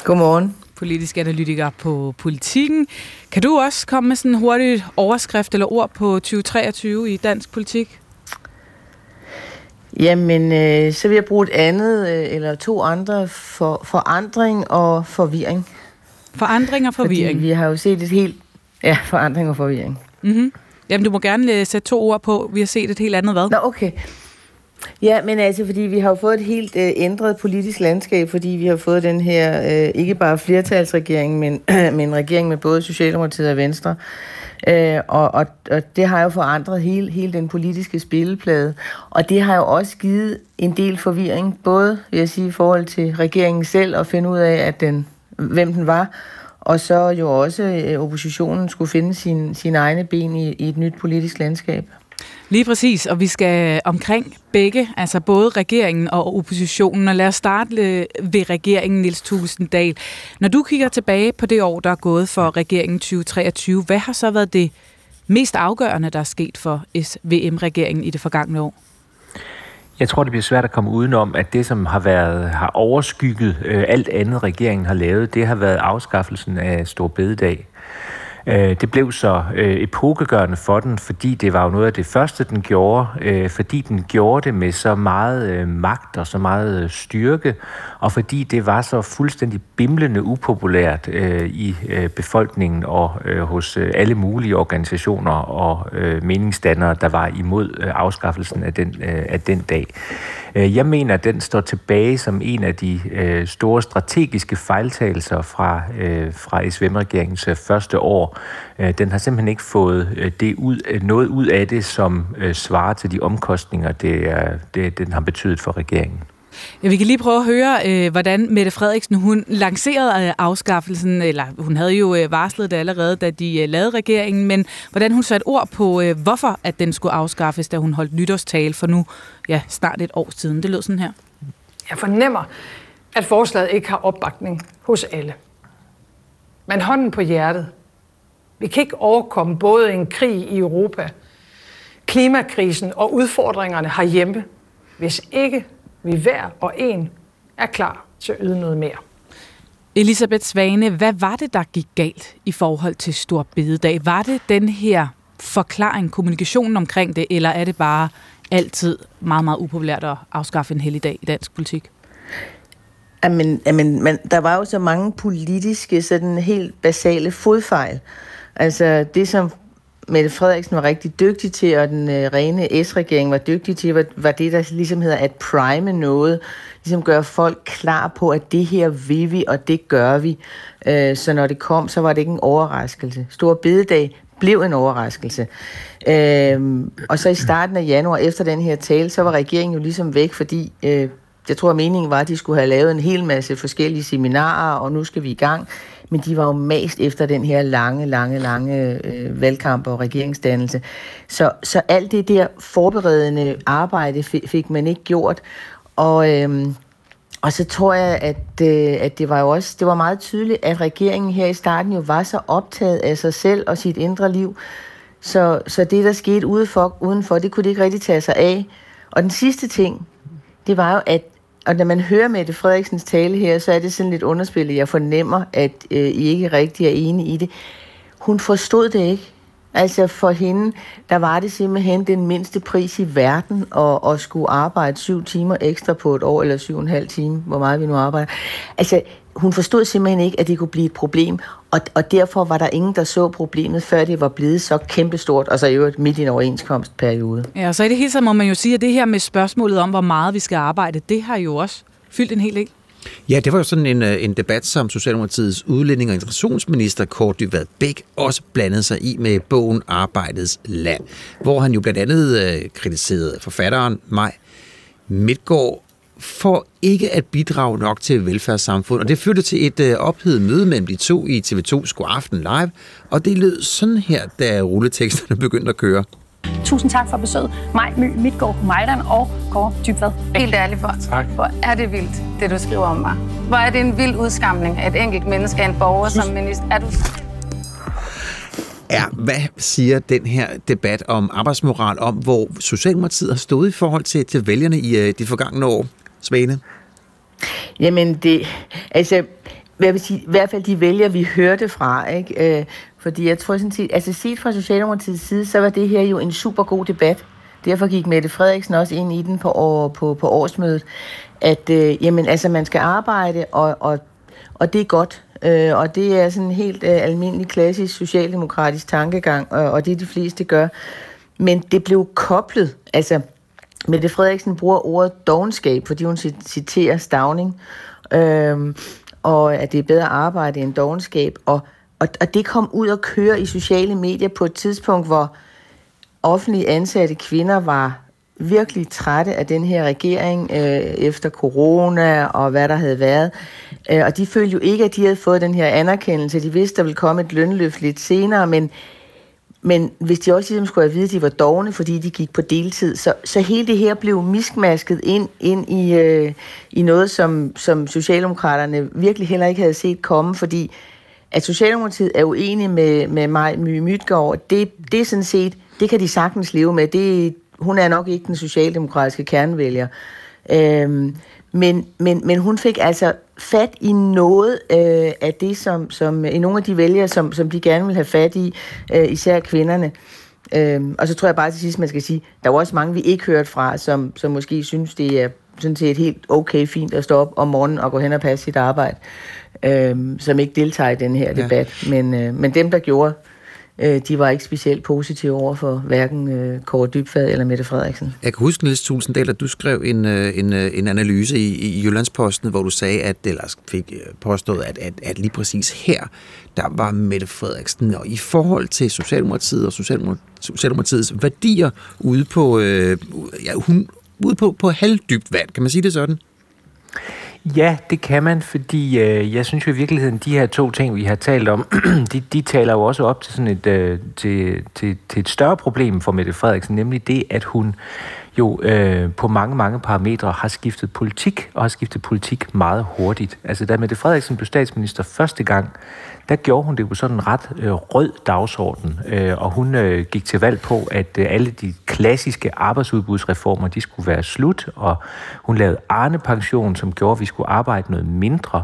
Godmorgen. Politisk analytiker på Politikken. Kan du også komme med sådan en hurtig overskrift eller ord på 2023 i dansk politik? Jamen, øh, så vil jeg bruge et andet øh, eller to andre for forandring og forvirring. Forandring og forvirring? Fordi vi har jo set et helt... Ja, forandring og forvirring. Mm-hmm. Jamen, du må gerne sætte to ord på. Vi har set et helt andet hvad? Nå, okay. Ja, men altså, fordi vi har jo fået et helt øh, ændret politisk landskab, fordi vi har fået den her, øh, ikke bare flertalsregering, men, men en regering med både Socialdemokratiet og Venstre. Øh, og, og, og det har jo forandret hele, hele den politiske spilleplade. Og det har jo også givet en del forvirring, både vil jeg sige, i forhold til regeringen selv at finde ud af, at den, hvem den var, og så jo også øh, oppositionen skulle finde sin, sine egne ben i, i et nyt politisk landskab. Lige præcis, og vi skal omkring begge, altså både regeringen og oppositionen. Og lad os starte ved regeringen, Nils Tulsendal. Når du kigger tilbage på det år, der er gået for regeringen 2023, hvad har så været det mest afgørende, der er sket for SVM-regeringen i det forgangne år? Jeg tror, det bliver svært at komme udenom, at det, som har været har overskygget øh, alt andet, regeringen har lavet, det har været afskaffelsen af Stor Bededag. Øh, det blev så øh, epokegørende for den, fordi det var jo noget af det første, den gjorde, øh, fordi den gjorde det med så meget øh, magt og så meget øh, styrke, og fordi det var så fuldstændig bimlende upopulært øh, i befolkningen og hos alle mulige organisationer og meningsdannere, der var imod afskaffelsen af den, af den dag. Øh, jeg mener, at den står tilbage som en af de øh, store strategiske fejltagelser fra, øh, fra SVM-regeringens første år, den har simpelthen ikke fået det ud, noget ud af det, som svarer til de omkostninger, det, er, det, den har betydet for regeringen. Ja, vi kan lige prøve at høre, øh, hvordan Mette Frederiksen hun lancerede øh, afskaffelsen, eller hun havde jo øh, varslet det allerede, da de øh, lavede regeringen, men hvordan hun satte ord på, øh, hvorfor at den skulle afskaffes, da hun holdt nytårstale for nu ja, snart et år siden. Det lød sådan her. Jeg fornemmer, at forslaget ikke har opbakning hos alle. Men hånden på hjertet, vi kan ikke overkomme både en krig i Europa, klimakrisen og udfordringerne herhjemme, hvis ikke vi hver og en er klar til at yde noget mere. Elisabeth Svane, hvad var det, der gik galt i forhold til Stor Bededag? Var det den her forklaring, kommunikationen omkring det, eller er det bare altid meget, meget upopulært at afskaffe en helligdag i dansk politik? Jamen, jamen men der var jo så mange politiske, sådan helt basale fodfejl. Altså det, som Mette Frederiksen var rigtig dygtig til, og den øh, rene S-regering var dygtig til, var, var det, der ligesom hedder at prime noget. Ligesom gøre folk klar på, at det her vil vi, og det gør vi. Øh, så når det kom, så var det ikke en overraskelse. Stor bededag blev en overraskelse. Øh, og så i starten af januar, efter den her tale, så var regeringen jo ligesom væk, fordi øh, jeg tror, at meningen var, at de skulle have lavet en hel masse forskellige seminarer, og nu skal vi i gang men de var jo mest efter den her lange, lange, lange øh, valgkamp og regeringsdannelse. Så, så alt det der forberedende arbejde fik, fik man ikke gjort, og... Øh, og så tror jeg, at, øh, at det var jo også det var meget tydeligt, at regeringen her i starten jo var så optaget af sig selv og sit indre liv, så, så det, der skete udenfor, udenfor, det kunne de ikke rigtig tage sig af. Og den sidste ting, det var jo, at og når man hører Mette Frederiksens tale her, så er det sådan lidt underspillet. Jeg fornemmer, at øh, I ikke rigtig er enige i det. Hun forstod det ikke. Altså for hende, der var det simpelthen den mindste pris i verden at, at skulle arbejde syv timer ekstra på et år, eller syv og en halv time, hvor meget vi nu arbejder. Altså, hun forstod simpelthen ikke, at det kunne blive et problem, og, og derfor var der ingen, der så problemet, før det var blevet så kæmpestort, og så i øvrigt midt i en overenskomstperiode. Ja, og så i det hele taget må man jo sige, at det her med spørgsmålet om, hvor meget vi skal arbejde, det har jo også fyldt en hel del. Ja, det var jo sådan en, øh, en debat, som Socialdemokratiets udlænding- og integrationsminister Kort Dybvad Bæk også blandede sig i med bogen Arbejdets Land, hvor han jo blandt andet øh, kritiserede forfatteren Maj Midtgaard for ikke at bidrage nok til velfærdssamfundet. Og det førte til et øh, ophedet møde mellem de to i TV2's God Aften Live, og det lød sådan her, da rulleteksterne begyndte at køre. Tusind tak for besøget. Maj My Midtgaard på Majdan og Kåre Dybvad. Helt ærligt for. Tak. Hvor er det vildt, det du skriver om mig. Hvor er det en vild udskamning af et enkelt menneske af en borger som minister. Er du... Ja, hvad siger den her debat om arbejdsmoral om, hvor Socialdemokratiet har stået i forhold til, til vælgerne i øh, de forgangne år? Svane? Jamen, det, altså, jeg vil sige, i hvert fald de vælger, vi hørte fra, ikke? Øh, fordi jeg tror sådan set, altså set fra Socialdemokratiets side, så var det her jo en super god debat. Derfor gik Mette Frederiksen også ind i den på, år, på, på årsmødet, at øh, jamen, altså, man skal arbejde, og, og, og det er godt. Øh, og det er sådan en helt øh, almindelig, klassisk socialdemokratisk tankegang, og, og det de fleste gør. Men det blev koblet, altså Mette Frederiksen bruger ordet dogenskab, fordi hun citerer Stavning, øh, og at det er bedre arbejde end dogenskab, og og, og det kom ud og køre i sociale medier på et tidspunkt, hvor offentlige ansatte kvinder var virkelig trætte af den her regering øh, efter corona og hvad der havde været. Øh, og de følte jo ikke, at de havde fået den her anerkendelse. De vidste, der ville komme et lønløft lidt senere, men, men hvis de også ligesom skulle have vide, at de var dogne, fordi de gik på deltid, så, så hele det her blev miskmasket ind, ind i, øh, i noget, som, som Socialdemokraterne virkelig heller ikke havde set komme, fordi at Socialdemokratiet er uenig med, med mig, My Mytgaard, det, det er sådan set, det kan de sagtens leve med. Det, hun er nok ikke den socialdemokratiske kernevælger. Øhm, men, men, men hun fik altså fat i noget øh, af det, som, som i nogle af de vælgere, som, som de gerne vil have fat i, øh, især kvinderne. Øhm, og så tror jeg bare til sidst, man skal sige, der er også mange, vi ikke hørt fra, som, som måske synes, det er sådan set helt okay fint at stå op om morgenen og gå hen og passe sit arbejde øh, som ikke deltager i den her debat. Ja. Men, øh, men dem, der gjorde, øh, de var ikke specielt positive over for hverken øh, Kåre Dybfad eller Mette Frederiksen. Jeg kan huske, Niels Tulsendal, at du skrev en, øh, en, øh, en analyse i, i Jyllandsposten, hvor du sagde, at, eller fik øh, påstået, at, at, at lige præcis her, der var Mette Frederiksen, og i forhold til Socialdemokratiet og Socialdemokratiets værdier ude på, øh, ja, hun, ude på, på halvdybt vand, kan man sige det sådan? Ja, det kan man, fordi øh, jeg synes jo i virkeligheden, de her to ting, vi har talt om, de, de taler jo også op til sådan et, øh, til, til, til et større problem for Mette Frederiksen, nemlig det, at hun jo øh, på mange, mange parametre har skiftet politik, og har skiftet politik meget hurtigt. Altså da Mette Frederiksen blev statsminister første gang, der gjorde hun det på sådan en ret øh, rød dagsorden, øh, og hun øh, gik til valg på, at øh, alle de klassiske arbejdsudbudsreformer, de skulle være slut, og hun lavede Arne-pension, som gjorde, at vi skulle arbejde noget mindre.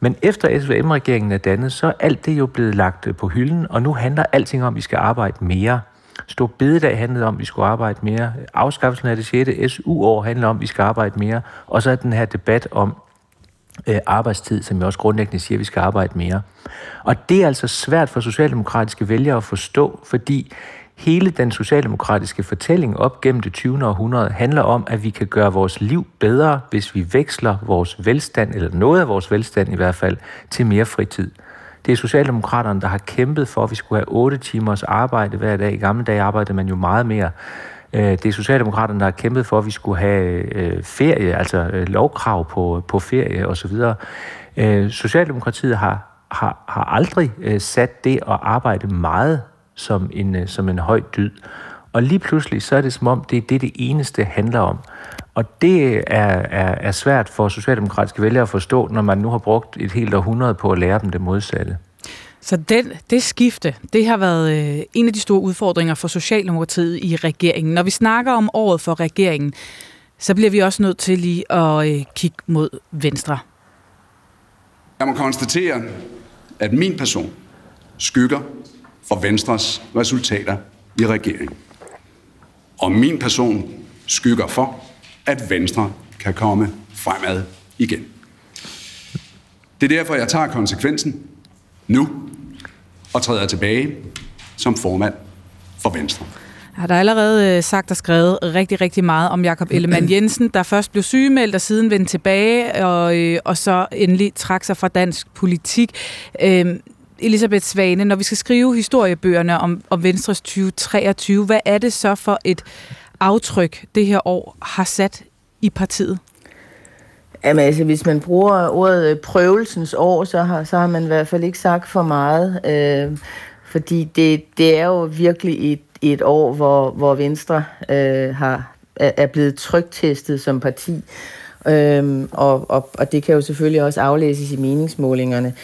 Men efter SVM-regeringen er dannet, så er alt det jo blevet lagt øh, på hylden, og nu handler alting om, at vi skal arbejde mere. Stor bededag handlede om, at vi skulle arbejde mere. Afskaffelsen af det 6. SU-år handler om, at vi skal arbejde mere. Og så er den her debat om øh, arbejdstid, som jeg også grundlæggende siger, at vi skal arbejde mere. Og det er altså svært for socialdemokratiske vælgere at forstå, fordi hele den socialdemokratiske fortælling op gennem det 20. århundrede handler om, at vi kan gøre vores liv bedre, hvis vi veksler vores velstand, eller noget af vores velstand i hvert fald, til mere fritid. Det er Socialdemokraterne, der har kæmpet for, at vi skulle have 8 timers arbejde hver dag. I gamle dage arbejdede man jo meget mere. Øh, det er Socialdemokraterne, der har kæmpet for, at vi skulle have øh, ferie, altså øh, lovkrav på, på ferie osv. Socialdemokratiet har har, har aldrig sat det at arbejde meget som en, som en høj dyd. Og lige pludselig, så er det som om, det er det, det eneste handler om. Og det er, er, er svært for socialdemokratiske vælgere at forstå, når man nu har brugt et helt århundrede på at lære dem det modsatte. Så den, det skifte, det har været øh, en af de store udfordringer for Socialdemokratiet i regeringen. Når vi snakker om året for regeringen, så bliver vi også nødt til lige at øh, kigge mod Venstre. Jeg må konstatere, at min person skygger for Venstres resultater i regeringen. Og min person skygger for, at Venstre kan komme fremad igen. Det er derfor, jeg tager konsekvensen nu og træder tilbage som formand for Venstre. Har der allerede øh, sagt og skrevet rigtig, rigtig meget om Jakob Ellemann Jensen, der først blev sygemeldt og siden vendte tilbage, og, øh, og så endelig trak sig fra dansk politik. Øh, Elisabeth Svane, når vi skal skrive historiebøgerne om, om Venstres 2023, hvad er det så for et aftryk, det her år har sat i partiet? Jamen altså, hvis man bruger ordet øh, prøvelsens år, så har, så har man i hvert fald ikke sagt for meget. Øh, fordi det, det er jo virkelig et, et år, hvor, hvor Venstre øh, har, er blevet trygtestet som parti. Øh, og, og, og det kan jo selvfølgelig også aflæses i meningsmålingerne.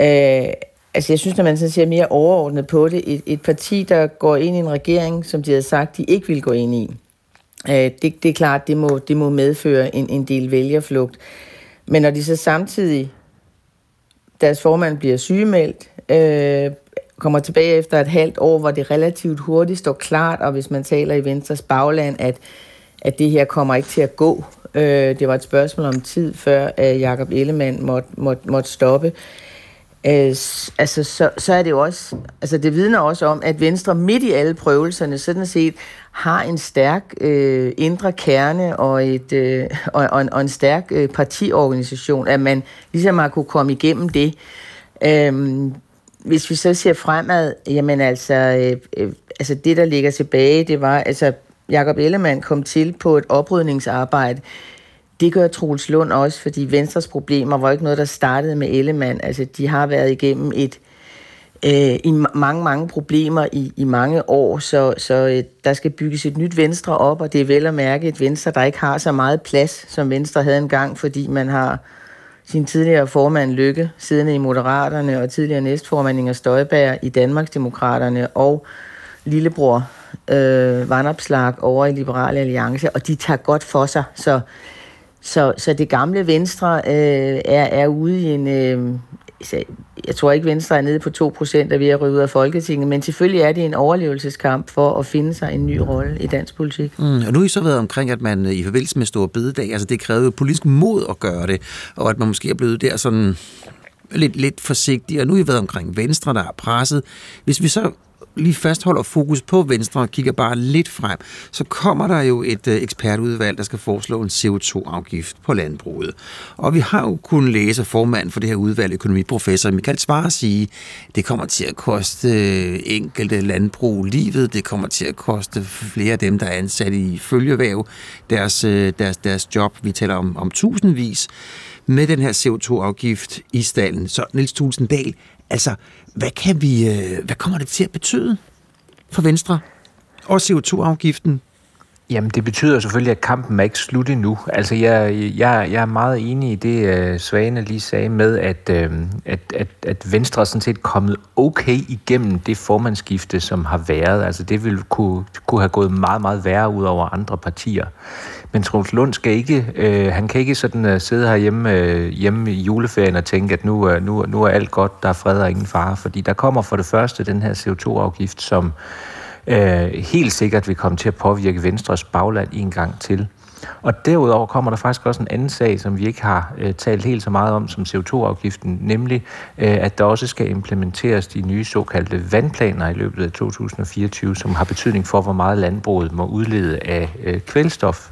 Øh, altså jeg synes, når man sådan ser mere overordnet på det, et, et parti, der går ind i en regering, som de havde sagt, de ikke vil gå ind i, Øh, det, det er klart, det må, det må medføre en, en del vælgerflugt. Men når de så samtidig, deres formand bliver sygemeldt, øh, kommer tilbage efter et halvt år, hvor det relativt hurtigt står klart, og hvis man taler i Venstres bagland, at, at det her kommer ikke til at gå. Øh, det var et spørgsmål om tid, før at Jakob Ellemann måtte, måtte, måtte stoppe. Øh, Øh, altså, så, så er det jo også, altså det vidner også om, at Venstre midt i alle prøvelserne sådan set har en stærk øh, indre kerne og, et, øh, og, og, en, og en stærk øh, partiorganisation, at man ligesom har kunne komme igennem det. Øh, hvis vi så ser fremad, jamen altså, øh, øh, altså det, der ligger tilbage, det var, altså Jakob Ellemann kom til på et oprydningsarbejde. Det gør Troels Lund også, fordi Venstres problemer var ikke noget, der startede med Ellemann. Altså, de har været igennem et øh, i mange, mange problemer i, i mange år, så, så øh, der skal bygges et nyt Venstre op, og det er vel at mærke et Venstre, der ikke har så meget plads, som Venstre havde engang, fordi man har sin tidligere formand Lykke siddende i Moderaterne, og tidligere næstformand Inger Støjberg i Danmarksdemokraterne, og lillebror øh, Vandopslag over i Liberale Alliance, og de tager godt for sig, så så, så det gamle Venstre øh, er, er ude i en, øh, altså, jeg tror ikke, Venstre er nede på 2% af ved at ryge ud af Folketinget, men selvfølgelig er det en overlevelseskamp for at finde sig en ny rolle i dansk politik. Mm, og nu har I så været omkring, at man øh, i forbindelse med Store Bededag, altså det krævede politisk mod at gøre det, og at man måske er blevet der sådan lidt, lidt forsigtig, og nu har I været omkring Venstre, der er presset. Hvis vi så lige fastholder fokus på Venstre og kigger bare lidt frem, så kommer der jo et øh, ekspertudvalg, der skal foreslå en CO2-afgift på landbruget. Og vi har jo kunnet læse formanden for det her udvalg, økonomiprofessor Michael Svare, sige, det kommer til at koste øh, enkelte landbrug livet, det kommer til at koste flere af dem, der er ansat i følgevæv, deres, øh, deres, deres job. Vi taler om, om tusindvis med den her CO2-afgift i stallen. Så Niels Tulsendal, altså hvad, kan vi, øh, hvad kommer det til at betyde for Venstre? Og CO2-afgiften? Jamen, det betyder selvfølgelig, at kampen er ikke slut endnu. Altså, jeg, jeg, jeg er meget enig i det, øh, Svane lige sagde med, at, øh, at, at, at Venstre er sådan set kommet okay igennem det formandskifte, som har været. Altså, det ville kunne, kunne have gået meget, meget værre ud over andre partier. Men Troels Lund skal ikke, øh, han kan ikke sådan uh, sidde herhjemme øh, hjemme i juleferien og tænke, at nu, uh, nu, nu er alt godt, der er fred og ingen fare. Fordi der kommer for det første den her CO2-afgift, som øh, helt sikkert vil komme til at påvirke Venstres bagland en gang til. Og derudover kommer der faktisk også en anden sag, som vi ikke har øh, talt helt så meget om som CO2-afgiften, nemlig øh, at der også skal implementeres de nye såkaldte vandplaner i løbet af 2024, som har betydning for, hvor meget landbruget må udlede af øh, kvælstof.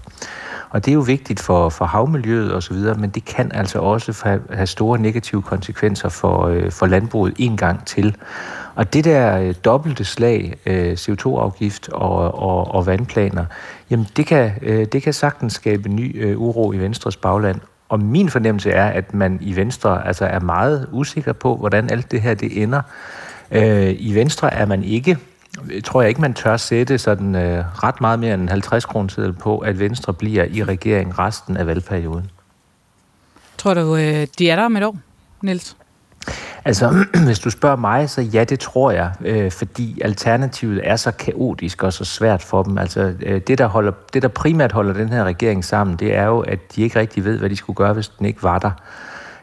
Og det er jo vigtigt for, for havmiljøet osv., men det kan altså også have store negative konsekvenser for, øh, for landbruget en gang til. Og det der øh, dobbelte slag, øh, CO2-afgift og, og, og vandplaner, jamen det kan, øh, det kan sagtens skabe ny øh, uro i Venstres bagland. og min fornemmelse er, at man i Venstre altså er meget usikker på, hvordan alt det her det ender. Øh, I Venstre er man ikke tror jeg ikke, man tør sætte sådan øh, ret meget mere end en 50 kroner på, at Venstre bliver i regering resten af valgperioden. Tror du, øh, de er der om et år, Niels? Altså, hvis du spørger mig, så ja, det tror jeg, øh, fordi alternativet er så kaotisk og så svært for dem. Altså, øh, det, der holder, det, der primært holder den her regering sammen, det er jo, at de ikke rigtig ved, hvad de skulle gøre, hvis den ikke var der.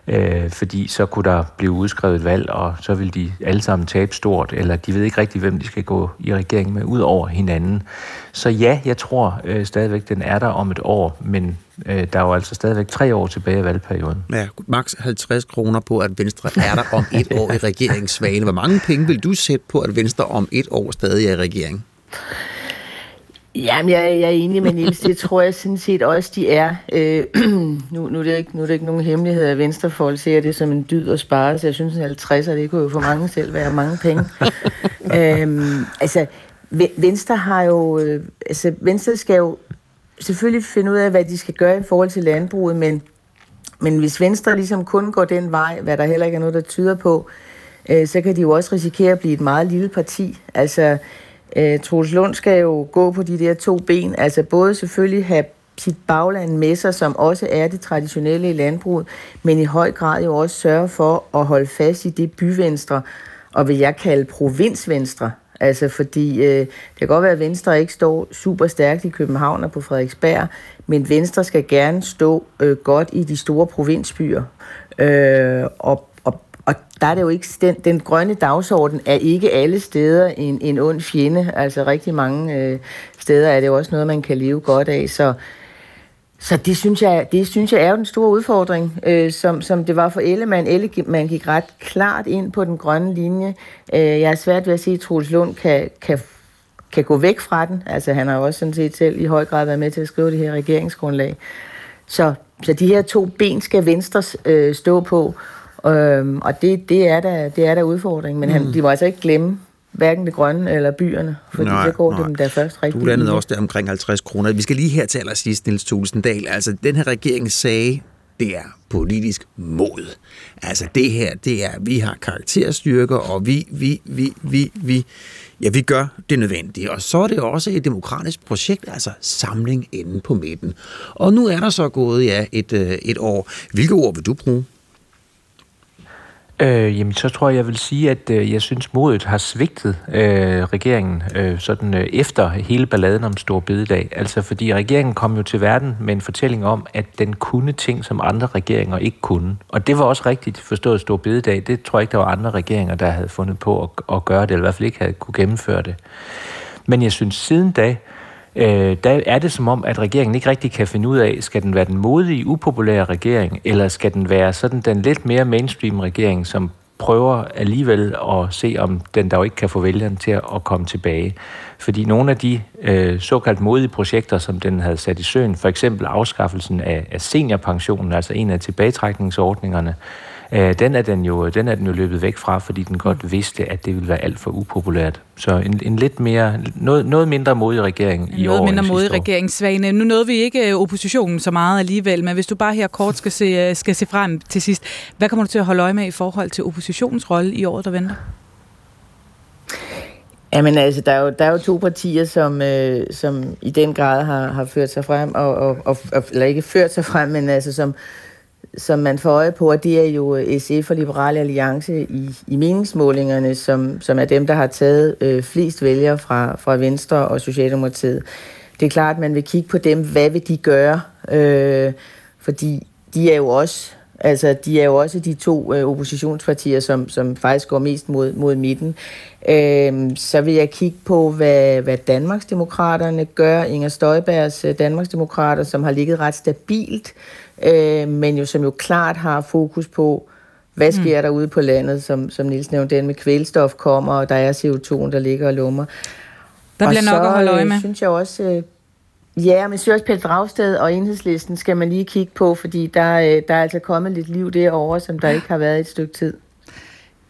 Øh, fordi så kunne der blive udskrevet et valg, og så vil de alle sammen tabe stort, eller de ved ikke rigtig, hvem de skal gå i regering med, ud over hinanden. Så ja, jeg tror øh, stadigvæk, den er der om et år, men øh, der er jo altså stadigvæk tre år tilbage af valgperioden. Ja, maks 50 kroner på, at Venstre er der om et år i regeringssvane. Hvor mange penge vil du sætte på, at Venstre om et år stadig er i regering? Jamen, jeg, jeg er enig med Niels. Det tror jeg sådan set også, de er. Øh, nu, nu, er det ikke, nu er det ikke nogen hemmelighed, at Venstrefolk ser det som en dyd at spare, så jeg synes, at 50 det kunne jo for mange selv være mange penge. øhm, altså, Venstre har jo... Øh, altså, Venstre skal jo selvfølgelig finde ud af, hvad de skal gøre i forhold til landbruget, men, men hvis Venstre ligesom kun går den vej, hvad der heller ikke er noget, der tyder på, øh, så kan de jo også risikere at blive et meget lille parti. Altså, Øh, Troels Lund skal jo gå på de der to ben, altså både selvfølgelig have sit bagland med sig, som også er det traditionelle i landbruget, men i høj grad jo også sørge for at holde fast i det byvenstre, og vil jeg kalde provinsvenstre. Altså fordi øh, det kan godt være, at Venstre ikke står super stærkt i København og på Frederiksberg, men Venstre skal gerne stå øh, godt i de store provinsbyer. Øh, og og der er det jo ikke, den, den grønne dagsorden er ikke alle steder en, en ond fjende. Altså rigtig mange øh, steder er det jo også noget, man kan leve godt af. Så, så det synes jeg, det synes jeg er jo den store udfordring, øh, som, som det var for Ellemann. Ellemann gik ret klart ind på den grønne linje. Øh, jeg er svært ved at sige, at Troels Lund kan, kan, kan gå væk fra den. Altså han har jo også sådan set selv i høj grad været med til at skrive det her regeringsgrundlag. Så, så de her to ben skal Venstre øh, stå på. Øhm, og det, det, er da, det er da udfordringen, men han, mm. de må altså ikke glemme hverken det grønne eller byerne, fordi nej, det går nej. dem der først rigtig. Du landede også der omkring 50 kroner. Vi skal lige her til allersidst, Niels Tulsendal. Altså, den her regering sagde, det er politisk mod. Altså, det her, det er, vi har karakterstyrker, og vi, vi, vi, vi, vi, ja, vi gør det nødvendige. Og så er det også et demokratisk projekt, altså samling enden på midten. Og nu er der så gået, ja, et, øh, et år. Hvilke ord vil du bruge? Øh, jamen, så tror jeg, jeg vil sige, at øh, jeg synes, modet har svigtet øh, regeringen øh, sådan, øh, efter hele balladen om Stor Bededag. Altså, fordi regeringen kom jo til verden med en fortælling om, at den kunne ting, som andre regeringer ikke kunne. Og det var også rigtigt forstået Stor Bededag. Det tror jeg ikke, der var andre regeringer, der havde fundet på at, at gøre det, eller i hvert fald ikke havde kunne gennemføre det. Men jeg synes, siden da, øh, der er det som om, at regeringen ikke rigtig kan finde ud af, skal den være den modige, upopulære regering, eller skal den være sådan den lidt mere mainstream regering, som prøver alligevel at se, om den der jo ikke kan få vælgerne til at komme tilbage. Fordi nogle af de øh, såkaldt modige projekter, som den havde sat i søen, for eksempel afskaffelsen af, af seniorpensionen, altså en af tilbagetrækningsordningerne, øh, den, er den, jo, den er den jo løbet væk fra, fordi den godt vidste, at det ville være alt for upopulært. Så en, en lidt mere, noget, noget mindre modig regering i noget år Noget mindre modig regering, Svane. Nu nåede vi ikke øh, oppositionen så meget alligevel, men hvis du bare her kort skal se, øh, skal se frem til sidst, hvad kommer du til at holde øje med i forhold til oppositionens rolle i året, der venter? Jamen altså, der er jo, der er jo to partier, som, øh, som i den grad har, har ført sig frem, og, og, og, eller ikke ført sig frem, men altså som, som man får øje på, og det er jo øh, SF og Liberale Alliance i, i meningsmålingerne, som, som er dem, der har taget øh, flest vælgere fra, fra Venstre og Socialdemokratiet. Det er klart, at man vil kigge på dem. Hvad vil de gøre? Øh, fordi de er jo også Altså, de er jo også de to øh, oppositionspartier, som, som faktisk går mest mod, mod midten. Øh, så vil jeg kigge på, hvad, hvad Danmarksdemokraterne gør. Inger Støjbergs øh, Danmarksdemokrater, som har ligget ret stabilt øh, men jo som jo klart har fokus på, hvad mm. sker mm. der ude på landet, som, som Nils nævnte, den med kvælstof kommer, og der er CO2'en, der ligger og lummer. Der bliver og nok så, at holde øje med. synes jeg også, øh, ja, men synes også Pelle Dragsted og enhedslisten skal man lige kigge på, fordi der, øh, der er altså kommet lidt liv derovre, som der ikke har været et stykke tid.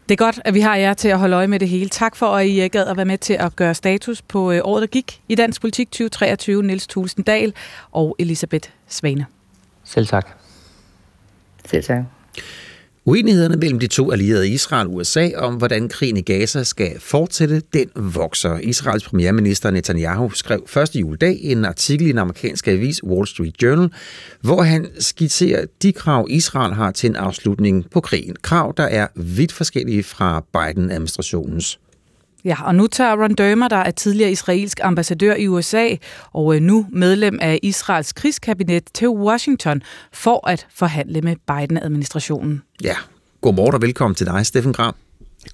Det er godt, at vi har jer til at holde øje med det hele. Tak for, at I gad at være med til at gøre status på øh, året, der gik i Dansk Politik 2023. Niels Tulsendal og Elisabeth Svane. Selv tak. Selv tak. Uenighederne mellem de to allierede Israel og USA om, hvordan krigen i Gaza skal fortsætte, den vokser. Israels premierminister Netanyahu skrev første juledag en artikel i den amerikanske avis Wall Street Journal, hvor han skitserer de krav, Israel har til en afslutning på krigen. Krav, der er vidt forskellige fra Biden-administrationens. Ja, og nu tager Ron Dermer, der er tidligere israelsk ambassadør i USA og øh, nu medlem af Israels krigskabinet til Washington for at forhandle med Biden-administrationen. Ja, godmorgen og velkommen til dig, Steffen Gram.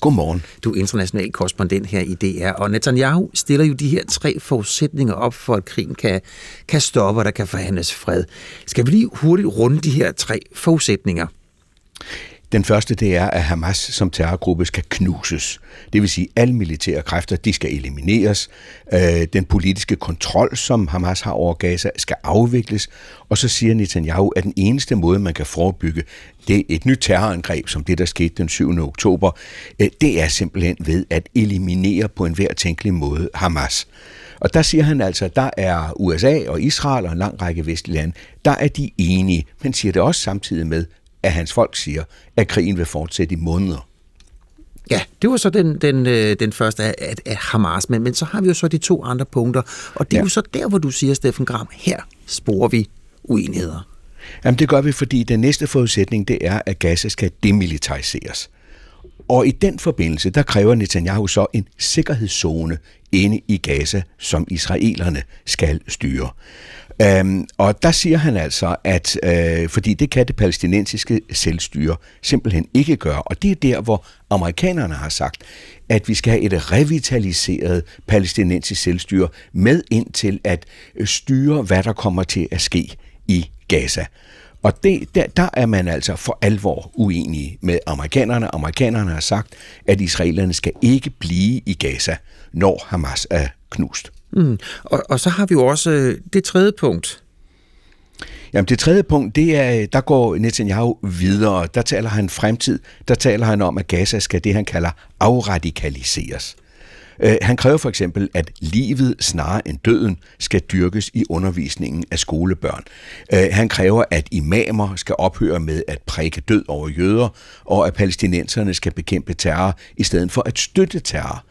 Godmorgen. Du er international korrespondent her i DR, og Netanyahu stiller jo de her tre forudsætninger op for, at krigen kan, kan stoppe, og der kan forhandles fred. Skal vi lige hurtigt runde de her tre forudsætninger? Den første, det er, at Hamas som terrorgruppe skal knuses. Det vil sige, at alle militære kræfter, de skal elimineres. Øh, den politiske kontrol, som Hamas har over Gaza, skal afvikles. Og så siger Netanyahu, at den eneste måde, man kan forebygge det et nyt terrorangreb, som det, der skete den 7. oktober, øh, det er simpelthen ved at eliminere på en hver tænkelig måde Hamas. Og der siger han altså, at der er USA og Israel og en lang række vestlige lande, der er de enige, men siger det også samtidig med, at hans folk siger, at krigen vil fortsætte i måneder. Ja, det var så den, den, øh, den første af, af Hamas, men, men så har vi jo så de to andre punkter, og det er ja. jo så der, hvor du siger, Steffen Gram, her sporer vi uenigheder. Jamen det gør vi, fordi den næste forudsætning, det er, at Gaza skal demilitariseres. Og i den forbindelse, der kræver Netanyahu så en sikkerhedszone inde i Gaza, som israelerne skal styre. Øhm, og der siger han altså, at øh, fordi det kan det palæstinensiske selvstyre simpelthen ikke gøre, og det er der, hvor amerikanerne har sagt, at vi skal have et revitaliseret palæstinensisk selvstyre med ind til at styre, hvad der kommer til at ske i Gaza. Og det, der, der er man altså for alvor uenig med amerikanerne. Amerikanerne har sagt, at israelerne skal ikke blive i Gaza, når Hamas er knust. Mm. Og, og så har vi jo også øh, det tredje punkt. Jamen det tredje punkt, det er, øh, der går Netanyahu videre. Der taler han fremtid. Der taler han om, at Gaza skal det, han kalder afradikaliseres. Øh, han kræver for eksempel, at livet snarere end døden skal dyrkes i undervisningen af skolebørn. Øh, han kræver, at imamer skal ophøre med at prædike død over jøder, og at palæstinenserne skal bekæmpe terror i stedet for at støtte terror.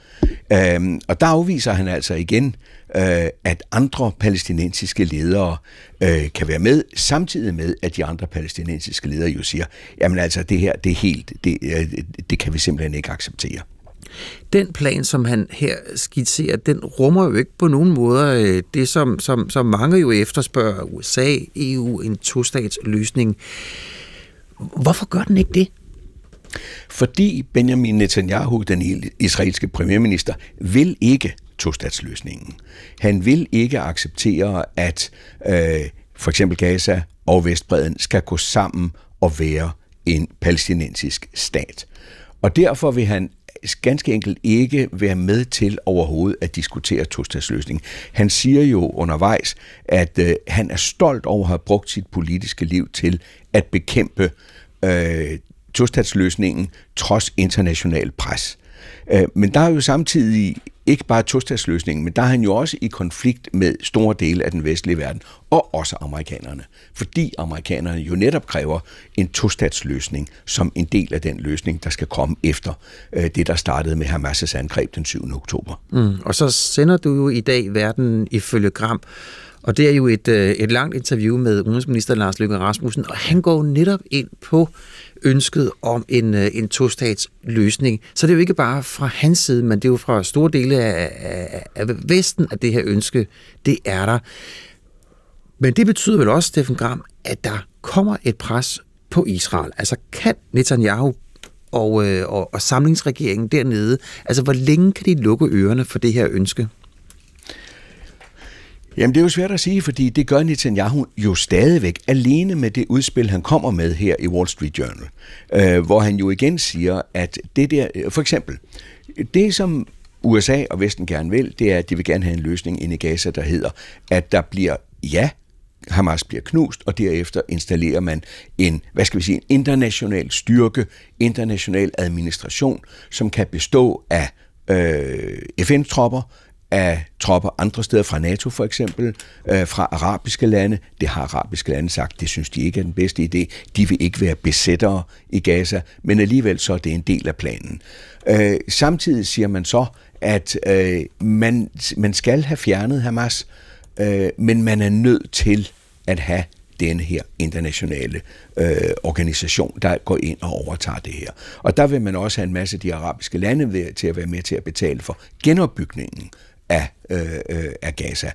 Øhm, og der afviser han altså igen, øh, at andre palæstinensiske ledere øh, kan være med, samtidig med, at de andre palæstinensiske ledere jo siger, jamen altså det her, det er helt, det, øh, det kan vi simpelthen ikke acceptere. Den plan, som han her skitserer, den rummer jo ikke på nogen måder øh, det, som, som, som mange jo efterspørger, USA, EU, en tostatsløsning. Hvorfor gør den ikke det? Fordi Benjamin Netanyahu, den israelske premierminister, vil ikke tostatsløsningen. Han vil ikke acceptere, at øh, for eksempel Gaza og Vestbreden skal gå sammen og være en palæstinensisk stat. Og derfor vil han ganske enkelt ikke være med til overhovedet at diskutere tostatsløsning. Han siger jo undervejs, at øh, han er stolt over at have brugt sit politiske liv til at bekæmpe øh, tostatsløsningen trods international pres. Øh, men der er jo samtidig ikke bare tostatsløsningen, men der er han jo også i konflikt med store dele af den vestlige verden, og også amerikanerne. Fordi amerikanerne jo netop kræver en tostatsløsning som en del af den løsning, der skal komme efter øh, det, der startede med Hamas' angreb den 7. oktober. Mm, og så sender du jo i dag verden ifølge Gram, og det er jo et, øh, et langt interview med udenrigsminister Lars Løkke Rasmussen, og han går netop ind på ønsket om en, øh, en to-stats løsning. Så det er jo ikke bare fra hans side, men det er jo fra store dele af, af, af Vesten, at det her ønske, det er der. Men det betyder vel også, Steffen Gram, at der kommer et pres på Israel. Altså kan Netanyahu og, øh, og, og samlingsregeringen dernede, altså hvor længe kan de lukke ørerne for det her ønske? Jamen det er jo svært at sige, fordi det gør Netanyahu jo stadigvæk alene med det udspil, han kommer med her i Wall Street Journal, øh, hvor han jo igen siger, at det der, øh, for eksempel, det som USA og Vesten gerne vil, det er, at de vil gerne have en løsning inde i Gaza, der hedder, at der bliver, ja, Hamas bliver knust, og derefter installerer man en, hvad skal vi sige, en international styrke, international administration, som kan bestå af øh, FN-tropper, af tropper andre steder, fra NATO for eksempel, øh, fra arabiske lande. Det har arabiske lande sagt, det synes de ikke er den bedste idé. De vil ikke være besættere i Gaza, men alligevel så er det en del af planen. Øh, samtidig siger man så, at øh, man, man skal have fjernet Hamas, øh, men man er nødt til at have denne her internationale øh, organisation, der går ind og overtager det her. Og der vil man også have en masse af de arabiske lande ved, til at være med til at betale for genopbygningen af, øh, øh, af Gaza.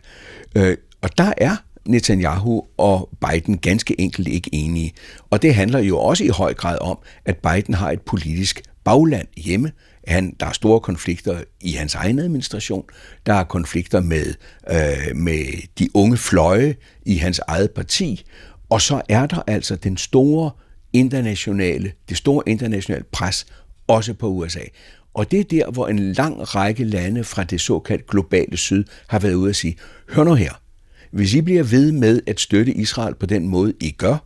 Øh, og der er Netanyahu og Biden ganske enkelt ikke enige. Og det handler jo også i høj grad om, at Biden har et politisk bagland hjemme. Han, der er store konflikter i hans egen administration. Der er konflikter med, øh, med de unge fløje i hans eget parti. Og så er der altså den store internationale, det store internationale pres også på USA. Og det er der, hvor en lang række lande fra det såkaldt globale syd har været ude at sige, hør nu her, hvis I bliver ved med at støtte Israel på den måde, I gør,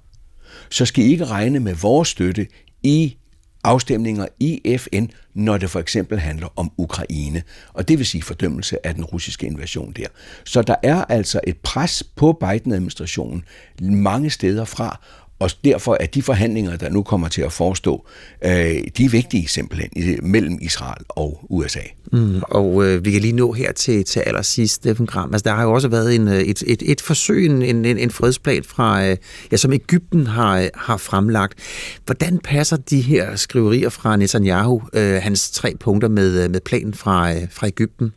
så skal I ikke regne med vores støtte i afstemninger i FN, når det for eksempel handler om Ukraine, og det vil sige fordømmelse af den russiske invasion der. Så der er altså et pres på Biden-administrationen mange steder fra, og derfor er de forhandlinger, der nu kommer til at forestå, øh, de er vigtige simpelthen mellem Israel og USA. Mm, og øh, vi kan lige nå her til, til allersidst, Steffen Gram. Altså, der har jo også været en, øh, et, et, et forsøg, en, en, en fredsplan, fra, øh, ja, som Ægypten har, øh, har fremlagt. Hvordan passer de her skriverier fra Netanyahu, øh, hans tre punkter med, øh, med planen fra, øh, fra Ægypten?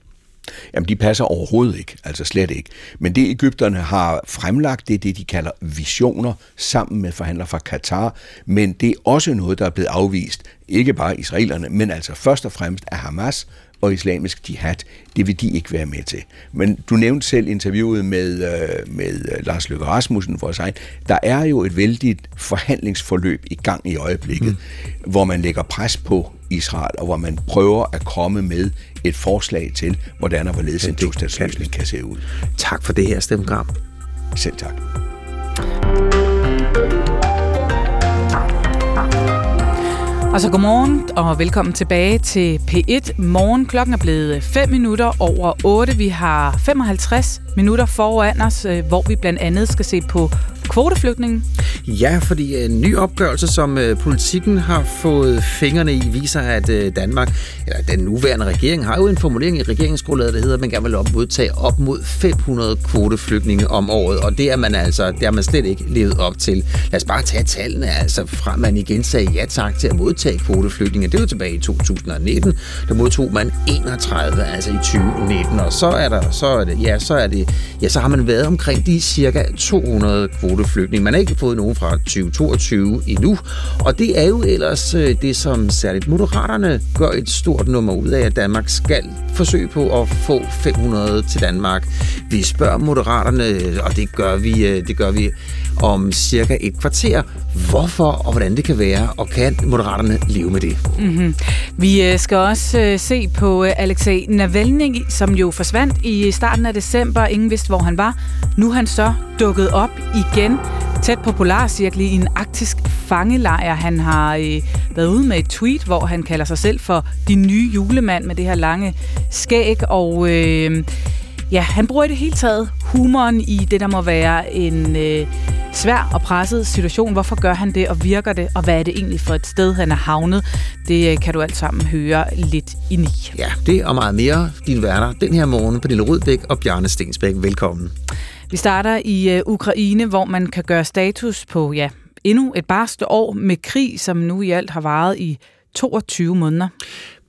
Jamen, de passer overhovedet ikke, altså slet ikke. Men det Ægypterne har fremlagt, det er det, de kalder visioner, sammen med forhandlere fra Katar, men det er også noget, der er blevet afvist, ikke bare israelerne, men altså først og fremmest af Hamas, og islamisk jihad, det vil de ikke være med til. Men du nævnte selv interviewet med, øh, med øh, Lars Løkke Rasmussen, vores egen. Der er jo et vældigt forhandlingsforløb i gang i øjeblikket, mm. hvor man lægger pres på Israel, og hvor man prøver at komme med et forslag til, hvordan og hvorledes en tostatsløsning kan se ud. Tak for det her, Steffen Gram. Selv tak. Og så godmorgen og velkommen tilbage til P1 Morgen. Klokken er blevet 5 minutter over 8. Vi har 55 minutter foran os, øh, hvor vi blandt andet skal se på kvoteflygtningen? Ja, fordi øh, en ny opgørelse, som øh, politikken har fået fingrene i, viser, at øh, Danmark, eller den nuværende regering, har jo en formulering i regeringsgrundlaget, der hedder, at man gerne vil op modtage op mod 500 kvoteflygtninge om året, og det er man altså, det er man slet ikke levet op til. Lad os bare tage tallene, altså fra man igen sagde ja tak til at modtage kvoteflygtninge. Det var tilbage i 2019, der modtog man 31, altså i 2019, og så er der, så er det, ja, så er det, ja, så har man været omkring de cirka 200 kvoteflygtninge. Man har ikke fået nogen fra 2022 endnu, og det er jo ellers øh, det, som særligt Moderaterne gør et stort nummer ud af, at Danmark skal forsøge på at få 500 til Danmark. Vi spørger Moderaterne, øh, og det gør vi, øh, det gør vi om cirka et kvarter, hvorfor og hvordan det kan være, og kan Moderaterne leve med det? Mm-hmm. Vi øh, skal også øh, se på øh, Alexei Navalny, som jo forsvandt i starten af december. Ingen vidste, hvor han var. Nu er han så dukket op igen tæt på Polarcirkel i en arktisk fangelejr. Han har øh, været ude med et tweet, hvor han kalder sig selv for de nye julemand med det her lange skæg. Og øh, ja, han bruger i det hele taget humoren i det, der må være en øh, svær og presset situation. Hvorfor gør han det, og virker det, og hvad er det egentlig for et sted, han er havnet? Det øh, kan du alt sammen høre lidt i. Ja, det og meget mere, din værter, den her morgen, Pernille Rudbæk og Bjarne Stensbæk. Velkommen. Vi starter i uh, Ukraine, hvor man kan gøre status på ja, endnu et barste år med krig, som nu i alt har varet i 22 måneder.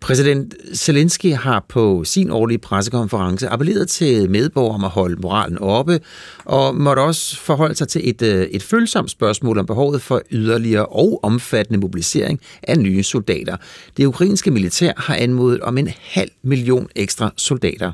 Præsident Zelensky har på sin årlige pressekonference appelleret til medborgere om at holde moralen oppe, og måtte også forholde sig til et, øh, et følsomt spørgsmål om behovet for yderligere og omfattende mobilisering af nye soldater. Det ukrainske militær har anmodet om en halv million ekstra soldater.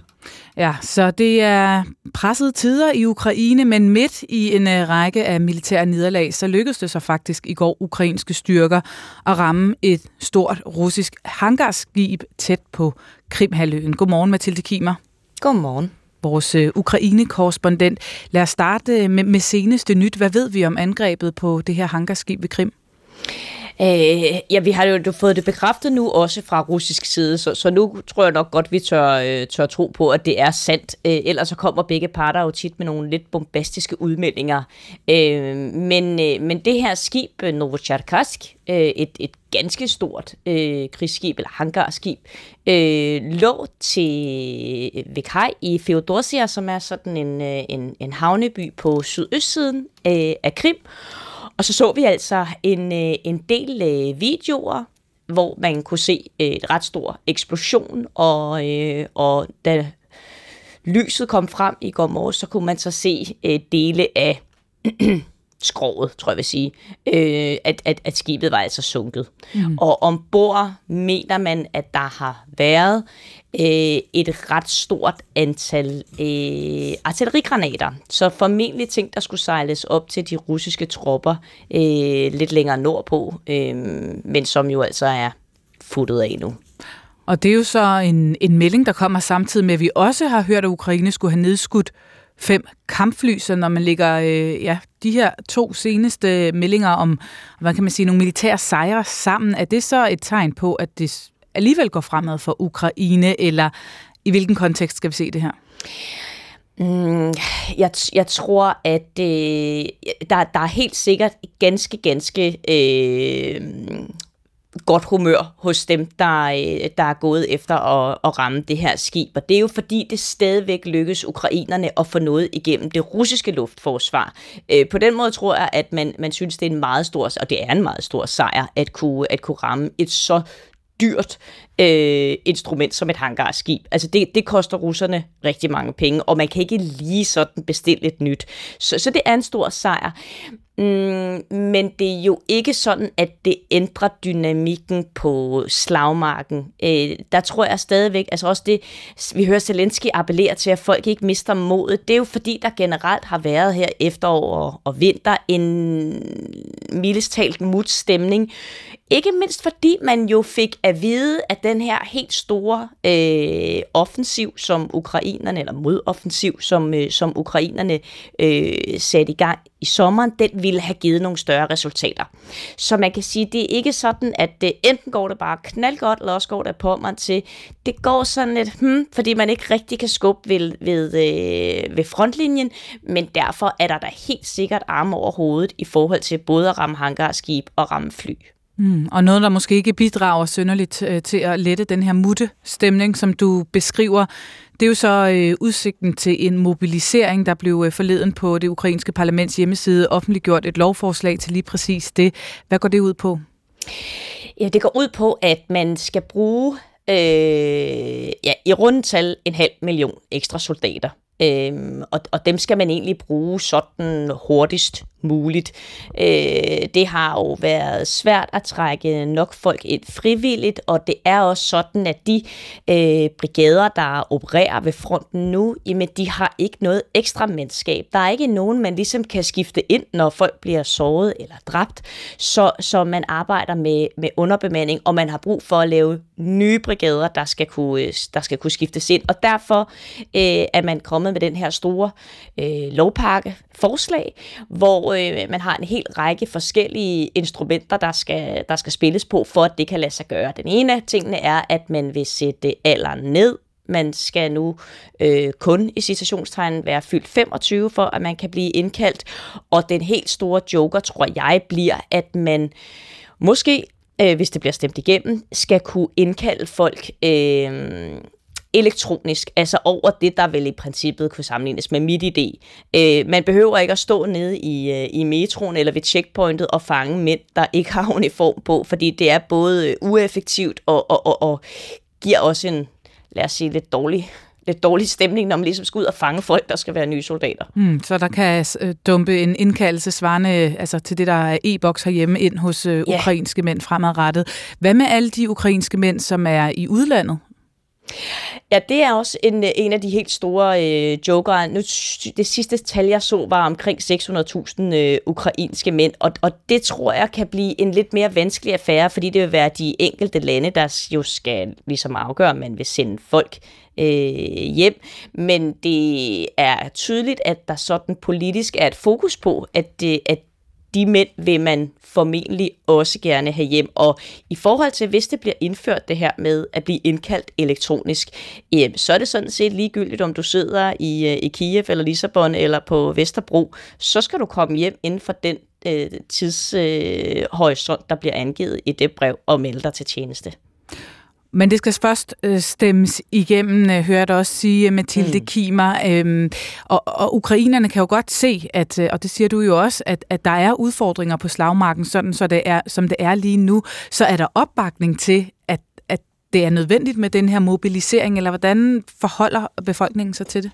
Ja, så det er pressede tider i Ukraine, men midt i en øh, række af militære nederlag, så lykkedes det så faktisk i går ukrainske styrker at ramme et stort russisk hangarskib tæt på Krimhaløen. Godmorgen, Mathilde Kimer. Godmorgen. Vores øh, Ukraine-korrespondent. Lad os starte med, med seneste nyt. Hvad ved vi om angrebet på det her hangarskib ved Krim? Øh, ja, vi har jo fået det bekræftet nu også fra russisk side, så, så nu tror jeg nok godt, vi tør, øh, tør tro på, at det er sandt. Øh, ellers så kommer begge parter jo tit med nogle lidt bombastiske udmeldinger. Øh, men, øh, men det her skib, øh, Novocharkask, øh, et, et ganske stort øh, krigsskib, eller hangarskib, øh, lå til øh, ved i Feodosia, som er sådan en, øh, en, en havneby på sydøstsiden øh, af Krim. Og så så vi altså en, øh, en del øh, videoer, hvor man kunne se øh, et ret stor eksplosion, og, øh, og da lyset kom frem i går morges, så kunne man så se øh, dele af skroget, tror jeg vil sige, øh, at, at, at skibet var altså sunket. Mm. Og ombord mener man, at der har været øh, et ret stort antal øh, artillerigranater. Så formentlig ting, der skulle sejles op til de russiske tropper øh, lidt længere nordpå, øh, men som jo altså er futtet af nu. Og det er jo så en, en melding, der kommer samtidig med, at vi også har hørt, at Ukraine skulle have nedskudt fem kampfly, så når man lægger øh, ja, de her to seneste meldinger om, hvad kan man sige, nogle militære sejre sammen, er det så et tegn på, at det alligevel går fremad for Ukraine, eller i hvilken kontekst skal vi se det her? Mm, jeg, jeg tror, at øh, der, der er helt sikkert ganske, ganske øh, godt humør hos dem, der, øh, der er gået efter at, at ramme det her skib. Og det er jo fordi, det stadigvæk lykkes ukrainerne at få noget igennem det russiske luftforsvar. Øh, på den måde tror jeg, at man, man synes, det er en meget stor, og det er en meget stor sejr, at kunne, at kunne ramme et så dyrt øh, instrument som et hangarskib. Altså det, det koster russerne rigtig mange penge, og man kan ikke lige sådan bestille et nyt. Så, så det er en stor sejr. Mm, men det er jo ikke sådan, at det ændrer dynamikken på slagmarken. Øh, der tror jeg stadigvæk, altså også det, vi hører Zelensky appellere til, at folk ikke mister modet. Det er jo fordi, der generelt har været her efterår og, og vinter en mildest talt mutstemning. Ikke mindst fordi man jo fik at vide, at den her helt store øh, offensiv, som ukrainerne, eller modoffensiv, som, øh, som ukrainerne øh, satte i gang i sommeren, den ville have givet nogle større resultater. Så man kan sige, det er ikke sådan, at det enten går det bare knaldgodt, eller også går det på mig til, det går sådan lidt, hmm, fordi man ikke rigtig kan skubbe ved, ved, øh, ved frontlinjen, men derfor er der da helt sikkert arme over hovedet i forhold til både at ramme hangarskib og ramme fly. Mm, og noget, der måske ikke bidrager synderligt øh, til at lette den her mutte stemning, som du beskriver, det er jo så øh, udsigten til en mobilisering, der blev øh, forleden på det ukrainske parlaments hjemmeside offentliggjort et lovforslag til lige præcis det. Hvad går det ud på? Ja, det går ud på, at man skal bruge øh, ja, i rundtal en halv million ekstra soldater. Øhm, og, og dem skal man egentlig bruge sådan hurtigst muligt. Øh, det har jo været svært at trække nok folk ind frivilligt, og det er også sådan, at de øh, brigader, der opererer ved fronten nu, jamen de har ikke noget ekstra mandskab. Der er ikke nogen, man ligesom kan skifte ind, når folk bliver såret eller dræbt, så, så man arbejder med, med underbemanding, og man har brug for at lave nye brigader, der skal kunne, øh, der skal kunne skiftes ind. Og derfor øh, er man kommet med den her store øh, lovpakke forslag, hvor øh, man har en hel række forskellige instrumenter, der skal, der skal spilles på, for at det kan lade sig gøre. Den ene af tingene er, at man vil sætte alderen ned. Man skal nu øh, kun i citationstegn være fyldt 25, for at man kan blive indkaldt. Og den helt store joker, tror jeg, bliver, at man måske øh, hvis det bliver stemt igennem, skal kunne indkalde folk øh, elektronisk, altså over det, der vel i princippet kunne sammenlignes med mit idé. Øh, man behøver ikke at stå nede i, øh, i metroen eller ved checkpointet og fange mænd, der ikke har uniform på, fordi det er både ueffektivt og, og, og, og giver også en, lad os sige, lidt dårlig lidt dårlig stemning, når man ligesom skal ud og fange folk, der skal være nye soldater. Mm, så der kan øh, dumpe en indkaldelse svarende altså til det, der er e-boks herhjemme ind hos øh, ukrainske ja. mænd fremadrettet. Hvad med alle de ukrainske mænd, som er i udlandet? Ja, det er også en, øh, en af de helt store øh, jokere. Nu, det sidste tal, jeg så, var omkring 600.000 øh, ukrainske mænd, og, og det tror jeg kan blive en lidt mere vanskelig affære, fordi det vil være de enkelte lande, der jo skal ligesom afgøre, om man vil sende folk øh, hjem. Men det er tydeligt, at der sådan politisk er et fokus på, at, det, at de mænd vil man formentlig også gerne have hjem. Og i forhold til, hvis det bliver indført det her med at blive indkaldt elektronisk, øh, så er det sådan set ligegyldigt, om du sidder i, øh, i Kiev eller Lissabon eller på Vesterbro, så skal du komme hjem inden for den øh, tidshorisont, øh, der bliver angivet i det brev og melde dig til tjeneste. Men det skal først øh, stemmes igennem, øh, hører jeg også sige, Mathilde mm. Kimer. Øh, og, og ukrainerne kan jo godt se, at, øh, og det siger du jo også, at, at der er udfordringer på slagmarken, sådan så det er, som det er lige nu. Så er der opbakning til, at, at det er nødvendigt med den her mobilisering, eller hvordan forholder befolkningen sig til det?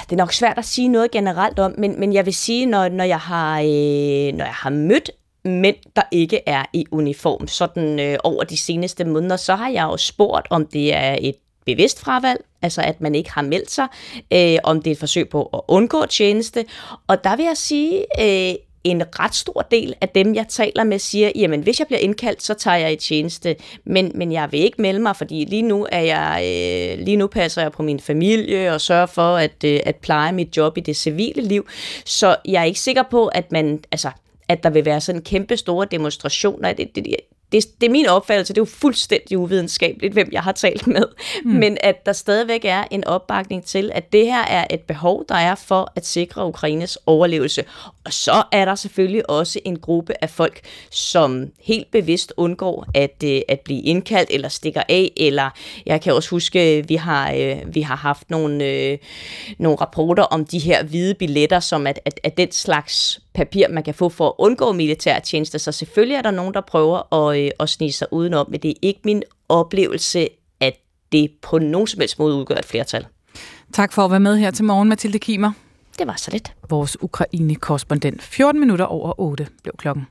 det er nok svært at sige noget generelt om, men, men jeg vil sige, når, når, jeg har, øh, når jeg har mødt mænd, der ikke er i uniform, sådan øh, over de seneste måneder, så har jeg jo spurgt, om det er et bevidst fravalg, altså at man ikke har meldt sig, øh, om det er et forsøg på at undgå tjeneste. Og der vil jeg sige, øh, en ret stor del af dem, jeg taler med, siger, jamen hvis jeg bliver indkaldt, så tager jeg i tjeneste, men, men jeg vil ikke melde mig, fordi lige nu, er jeg, øh, lige nu passer jeg på min familie og sørger for at, øh, at pleje mit job i det civile liv, så jeg er ikke sikker på, at man, altså at der vil være sådan kæmpe store demonstrationer. Det, det, det, det er min opfattelse, det er jo fuldstændig uvidenskabeligt, hvem jeg har talt med, mm. men at der stadigvæk er en opbakning til, at det her er et behov, der er for at sikre Ukraines overlevelse. Og så er der selvfølgelig også en gruppe af folk, som helt bevidst undgår at, øh, at blive indkaldt eller stikker af, eller jeg kan også huske, vi har, øh, vi har haft nogle, øh, nogle rapporter om de her hvide billetter, som at, at, at den slags papir, man kan få for at undgå militærtjeneste. Så selvfølgelig er der nogen, der prøver at, øh, at snige sig udenom, men det er ikke min oplevelse, at det på nogen som helst måde udgør et flertal. Tak for at være med her til morgen, Mathilde Kimer. Det var så lidt. Vores Ukraine-korrespondent. 14 minutter over 8 blev klokken.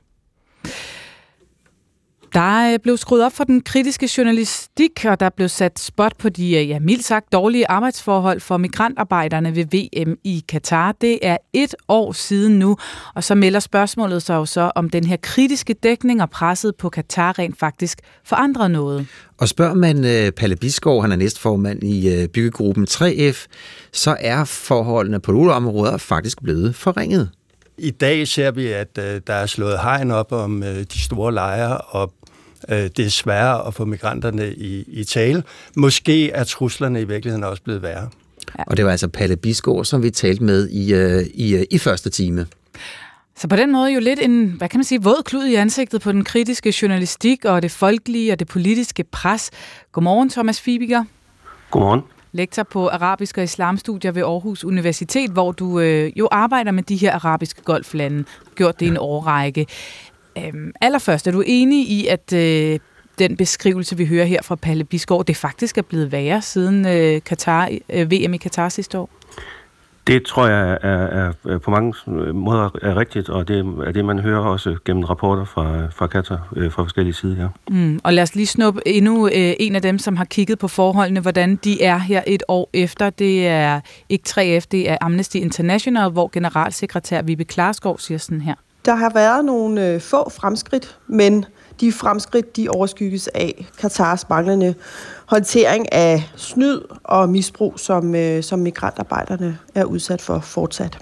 Der blev skruet op for den kritiske journalistik, og der blev sat spot på de, ja, mildt sagt, dårlige arbejdsforhold for migrantarbejderne ved VM i Katar. Det er et år siden nu, og så melder spørgsmålet sig jo så, om den her kritiske dækning og presset på Katar rent faktisk forandrer noget. Og spørger man uh, Palle Biskov, han er næstformand i uh, byggegruppen 3F, så er forholdene på nogle områder faktisk blevet forringet. I dag ser vi, at der er slået hegn op om de store lejre, og øh, det er sværere at få migranterne i, i tale. Måske er truslerne i virkeligheden også blevet værre. Ja. Og det var altså Palle Bisgaard, som vi talte med i, øh, i, øh, i første time. Så på den måde jo lidt en, hvad kan man sige, våd klud i ansigtet på den kritiske journalistik og det folkelige og det politiske pres. Godmorgen, Thomas Fibiger. Godmorgen. Lektor på arabisk og islamstudier ved Aarhus Universitet, hvor du øh, jo arbejder med de her arabiske golflande. Gjort det ja. en årrække. Øhm, allerførst, er du enig i, at øh, den beskrivelse, vi hører her fra Palle Bisgaard, det faktisk er blevet værre siden øh, Katar, øh, VM i Katar sidste år? Det tror jeg er, er, er på mange måder er rigtigt, og det er det, man hører også gennem rapporter fra, fra Katar øh, fra forskellige sider her. Mm, og lad os lige snuppe endnu øh, en af dem, som har kigget på forholdene, hvordan de er her et år efter. Det er ikke 3F, det er Amnesty International, hvor generalsekretær Vibe Klarskov siger sådan her. Der har været nogle øh, få fremskridt, men de fremskridt de overskygges af Katars manglende håndtering af snyd og misbrug, som, øh, som migrantarbejderne er udsat for fortsat.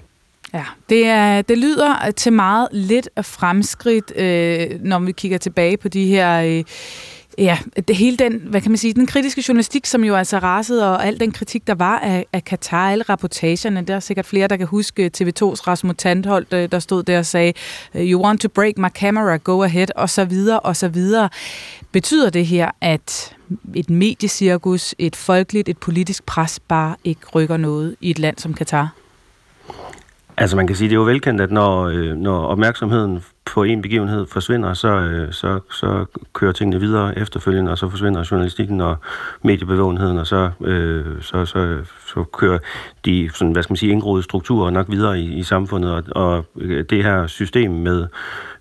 Ja, det, er, det lyder til meget lidt fremskridt, øh, når vi kigger tilbage på de her øh, Ja, det hele den, hvad kan man sige, den kritiske journalistik, som jo altså rasede, og al den kritik, der var af, af Katar, alle rapportagerne, der er sikkert flere, der kan huske øh, TV2's Rasmus Tandholt, øh, der stod der og sagde, øh, you want to break my camera, go ahead, og så videre, og så videre. Betyder det her, at et mediecirkus, et folkeligt, et politisk pres bare ikke rykker noget i et land som Katar? Altså man kan sige, det er jo velkendt, at når, når opmærksomheden på en begivenhed forsvinder, så, øh, så, så kører tingene videre efterfølgende, og så forsvinder journalistikken og mediebevågenheden, og så, øh, så, så, så kører de sådan, hvad skal man sige, indgroede strukturer nok videre i, i samfundet, og, og øh, det her system med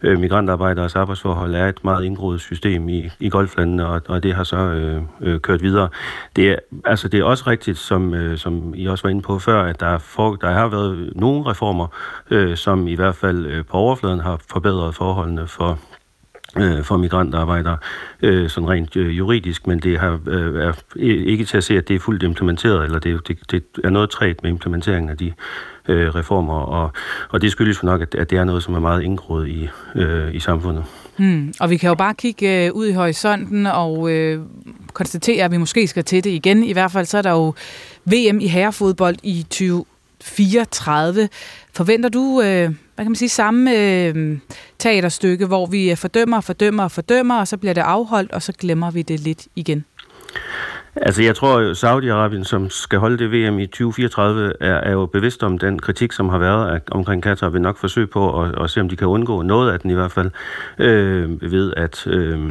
øh, migrantarbejderes arbejdsforhold er et meget indgroet system i, i golflandene, og, og det har så øh, øh, kørt videre. Det er, altså, det er også rigtigt, som, øh, som I også var inde på før, at der, for, der har været nogle reformer, øh, som i hvert fald øh, på overfladen har forbedret forholdene for øh, for migrantarbejdere, øh, sådan rent øh, juridisk, men det har, øh, er ikke til at se, at det er fuldt implementeret, eller det, det, det er noget træt med implementeringen af de øh, reformer, og, og det skyldes jo nok, at, at det er noget, som er meget indgroet i, øh, i samfundet. Hmm. Og vi kan jo bare kigge øh, ud i horisonten og øh, konstatere, at vi måske skal til det igen. I hvert fald så er der jo VM i herrefodbold i 2034. Forventer du, øh, hvad kan man sige, samme øh, teaterstykke, hvor vi fordømmer, fordømmer, fordømmer, og så bliver det afholdt, og så glemmer vi det lidt igen? Altså, jeg tror, Saudi-Arabien, som skal holde det VM i 2034, er, er jo bevidst om den kritik, som har været af, omkring Katar, vil nok forsøge på at, at se, om de kan undgå noget af den i hvert fald, øh, ved at... Øh,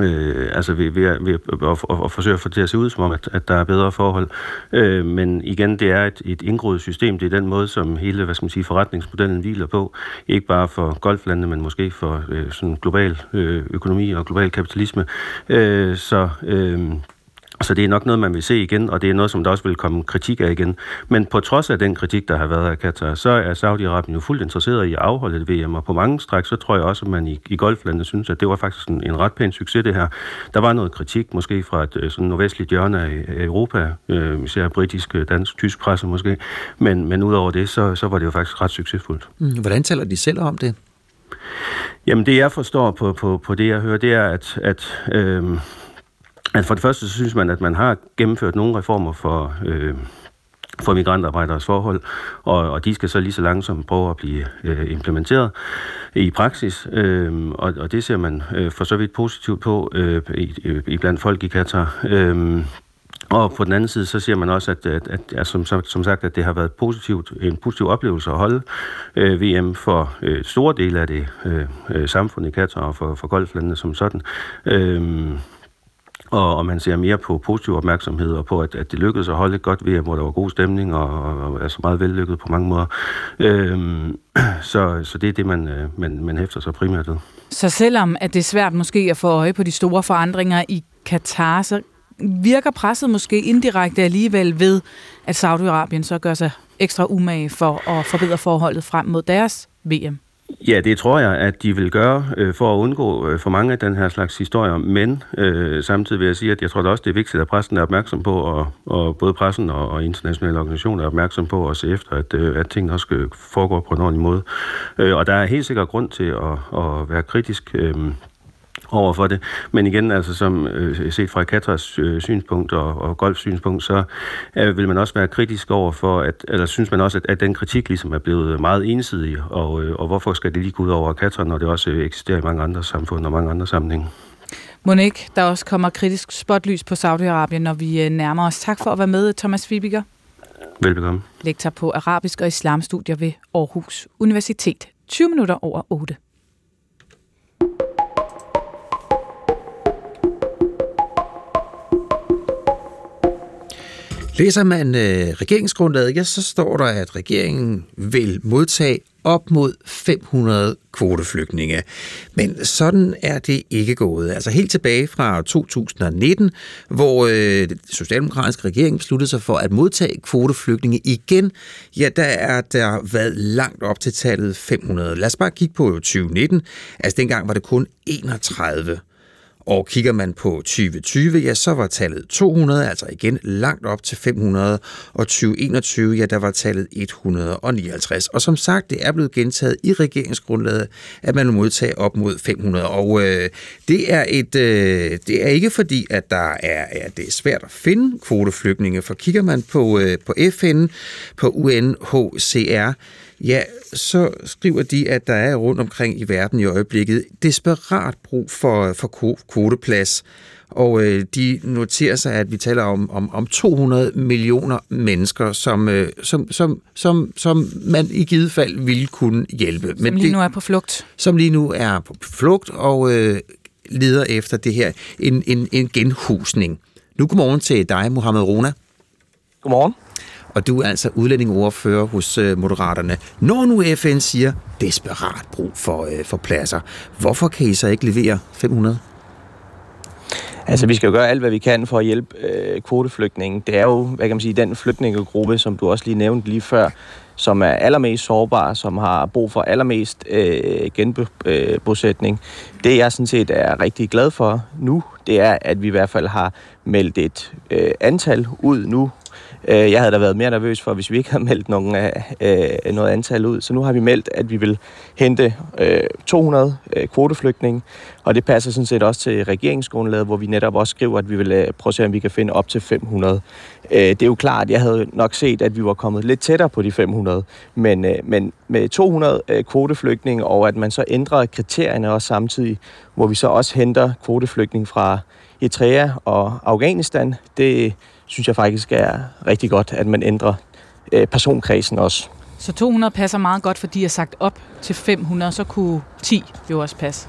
Øh, altså ved, ved, ved at, at, at forsøge at få det til at se ud som om, at, at der er bedre forhold. Øh, men igen, det er et, et indgroet system. Det er den måde, som hele hvad skal man sige, forretningsmodellen hviler på. Ikke bare for golflandene, men måske for øh, sådan global øh, økonomi og global kapitalisme. Øh, så... Øh, så det er nok noget, man vil se igen, og det er noget, som der også vil komme kritik af igen. Men på trods af den kritik, der har været af Katar, så er Saudi-Arabien jo fuldt interesseret i at afholde et VM, og på mange stræk, så tror jeg også, at man i, i golflandet synes, at det var faktisk en, en ret pæn succes, det her. Der var noget kritik, måske fra et øh, sådan nordvestligt hjørne af, af Europa, øh, især britisk, øh, dansk, tysk presse måske, men, men udover det, så, så var det jo faktisk ret succesfuldt. Mm, hvordan taler de selv om det? Jamen det, jeg forstår på, på, på det, jeg hører, det er, at, at øh, Altså for det første, så synes man, at man har gennemført nogle reformer for, øh, for migrantarbejderes forhold, og, og de skal så lige så langsomt prøve at blive øh, implementeret i praksis, øh, og, og det ser man øh, for så vidt positivt på øh, i, i blandt folk i Katar. Øh, og på den anden side, så siger man også, at, at, at, at som, som sagt, at det har været positivt, en positiv oplevelse at holde øh, VM for øh, store dele af det øh, øh samfund i Katar og for, for golflandene som sådan. Øh, og, og man ser mere på positiv opmærksomhed og på, at, at det lykkedes at holde et godt VM, hvor der var god stemning og, og, og altså meget vellykket på mange måder. Øhm, så, så det er det, man, øh, man, man hæfter sig primært ved. Så selvom at det er svært måske at få øje på de store forandringer i Katar, så virker presset måske indirekte alligevel ved, at Saudi-Arabien så gør sig ekstra umage for at forbedre forholdet frem mod deres VM? Ja, det tror jeg, at de vil gøre øh, for at undgå øh, for mange af den her slags historier, men øh, samtidig vil jeg sige, at jeg tror da også, det er vigtigt, at pressen er opmærksom på, og, og både pressen og, og internationale organisationer er opmærksom på at se efter, at, øh, at tingene også øh, foregår på en ordentlig måde. Øh, og der er helt sikkert grund til at, at være kritisk øh, over for det. Men igen, altså som øh, set fra Katras øh, synspunkt og, og Golfs synspunkt, så øh, vil man også være kritisk over for, at, eller synes man også, at, at den kritik ligesom er blevet meget ensidig, og, øh, og hvorfor skal det lige gå ud over Katra, når det også eksisterer i mange andre samfund og mange andre sammenhænge. Monique, der også kommer kritisk spotlys på Saudi-Arabien, når vi øh, nærmer os. Tak for at være med, Thomas Fibiger. Velbekomme. Lektor på arabisk og islamstudier ved Aarhus Universitet. 20 minutter over 8. Læser man øh, regeringsgrundlaget, ja, så står der, at regeringen vil modtage op mod 500 kvoteflygtninge. Men sådan er det ikke gået. Altså helt tilbage fra 2019, hvor øh, den socialdemokratiske regering besluttede sig for at modtage kvoteflygtninge igen, ja, der er der været langt op til tallet 500. Lad os bare kigge på 2019. Altså dengang var det kun 31. Og kigger man på 2020, ja, så var tallet 200, altså igen langt op til 500. Og 2021, ja, der var tallet 159. Og som sagt, det er blevet gentaget i regeringsgrundlaget, at man vil modtage op mod 500. Og øh, det er et, øh, det er ikke fordi, at der er, ja, det er svært at finde kvoteflygtninge, for kigger man på, øh, på FN, på UNHCR, ja, så skriver de, at der er rundt omkring i verden i øjeblikket desperat brug for, for kvoteplads. Og øh, de noterer sig, at vi taler om, om, om 200 millioner mennesker, som, øh, som, som, som, som man i givet fald ville kunne hjælpe. Som Men lige det, nu er på flugt. Som lige nu er på flugt og øh, leder efter det her, en, en, en genhusning. Nu godmorgen til dig, Mohammed Rona. Godmorgen og du er altså udlændingeordfører hos øh, Moderaterne. Når nu FN siger desperat brug for, øh, for pladser, hvorfor kan I så ikke levere 500? Altså, vi skal jo gøre alt, hvad vi kan for at hjælpe øh, kvoteflygtningen. Det er jo, hvad kan man sige, den flygtningegruppe, som du også lige nævnte lige før, som er allermest sårbare, som har brug for allermest øh, genbosætning. Det jeg sådan set er rigtig glad for nu, det er, at vi i hvert fald har meldt et øh, antal ud nu, Øh, jeg havde da været mere nervøs for, hvis vi ikke havde meldt nogen, øh, noget antal ud. Så nu har vi meldt, at vi vil hente øh, 200 øh, kvoteflygtninge, og det passer sådan set også til regeringsgrundlaget, hvor vi netop også skriver, at vi vil øh, prøve at se, om vi kan finde op til 500. Øh, det er jo klart, at jeg havde nok set, at vi var kommet lidt tættere på de 500, men, øh, men med 200 øh, kvoteflygtninge, og at man så ændrer kriterierne også samtidig, hvor vi så også henter kvoteflygtninge fra Eritrea og Afghanistan, det synes jeg faktisk er rigtig godt, at man ændrer øh, personkredsen også. Så 200 passer meget godt, fordi de er sagt op til 500, så kunne 10 jo også passe.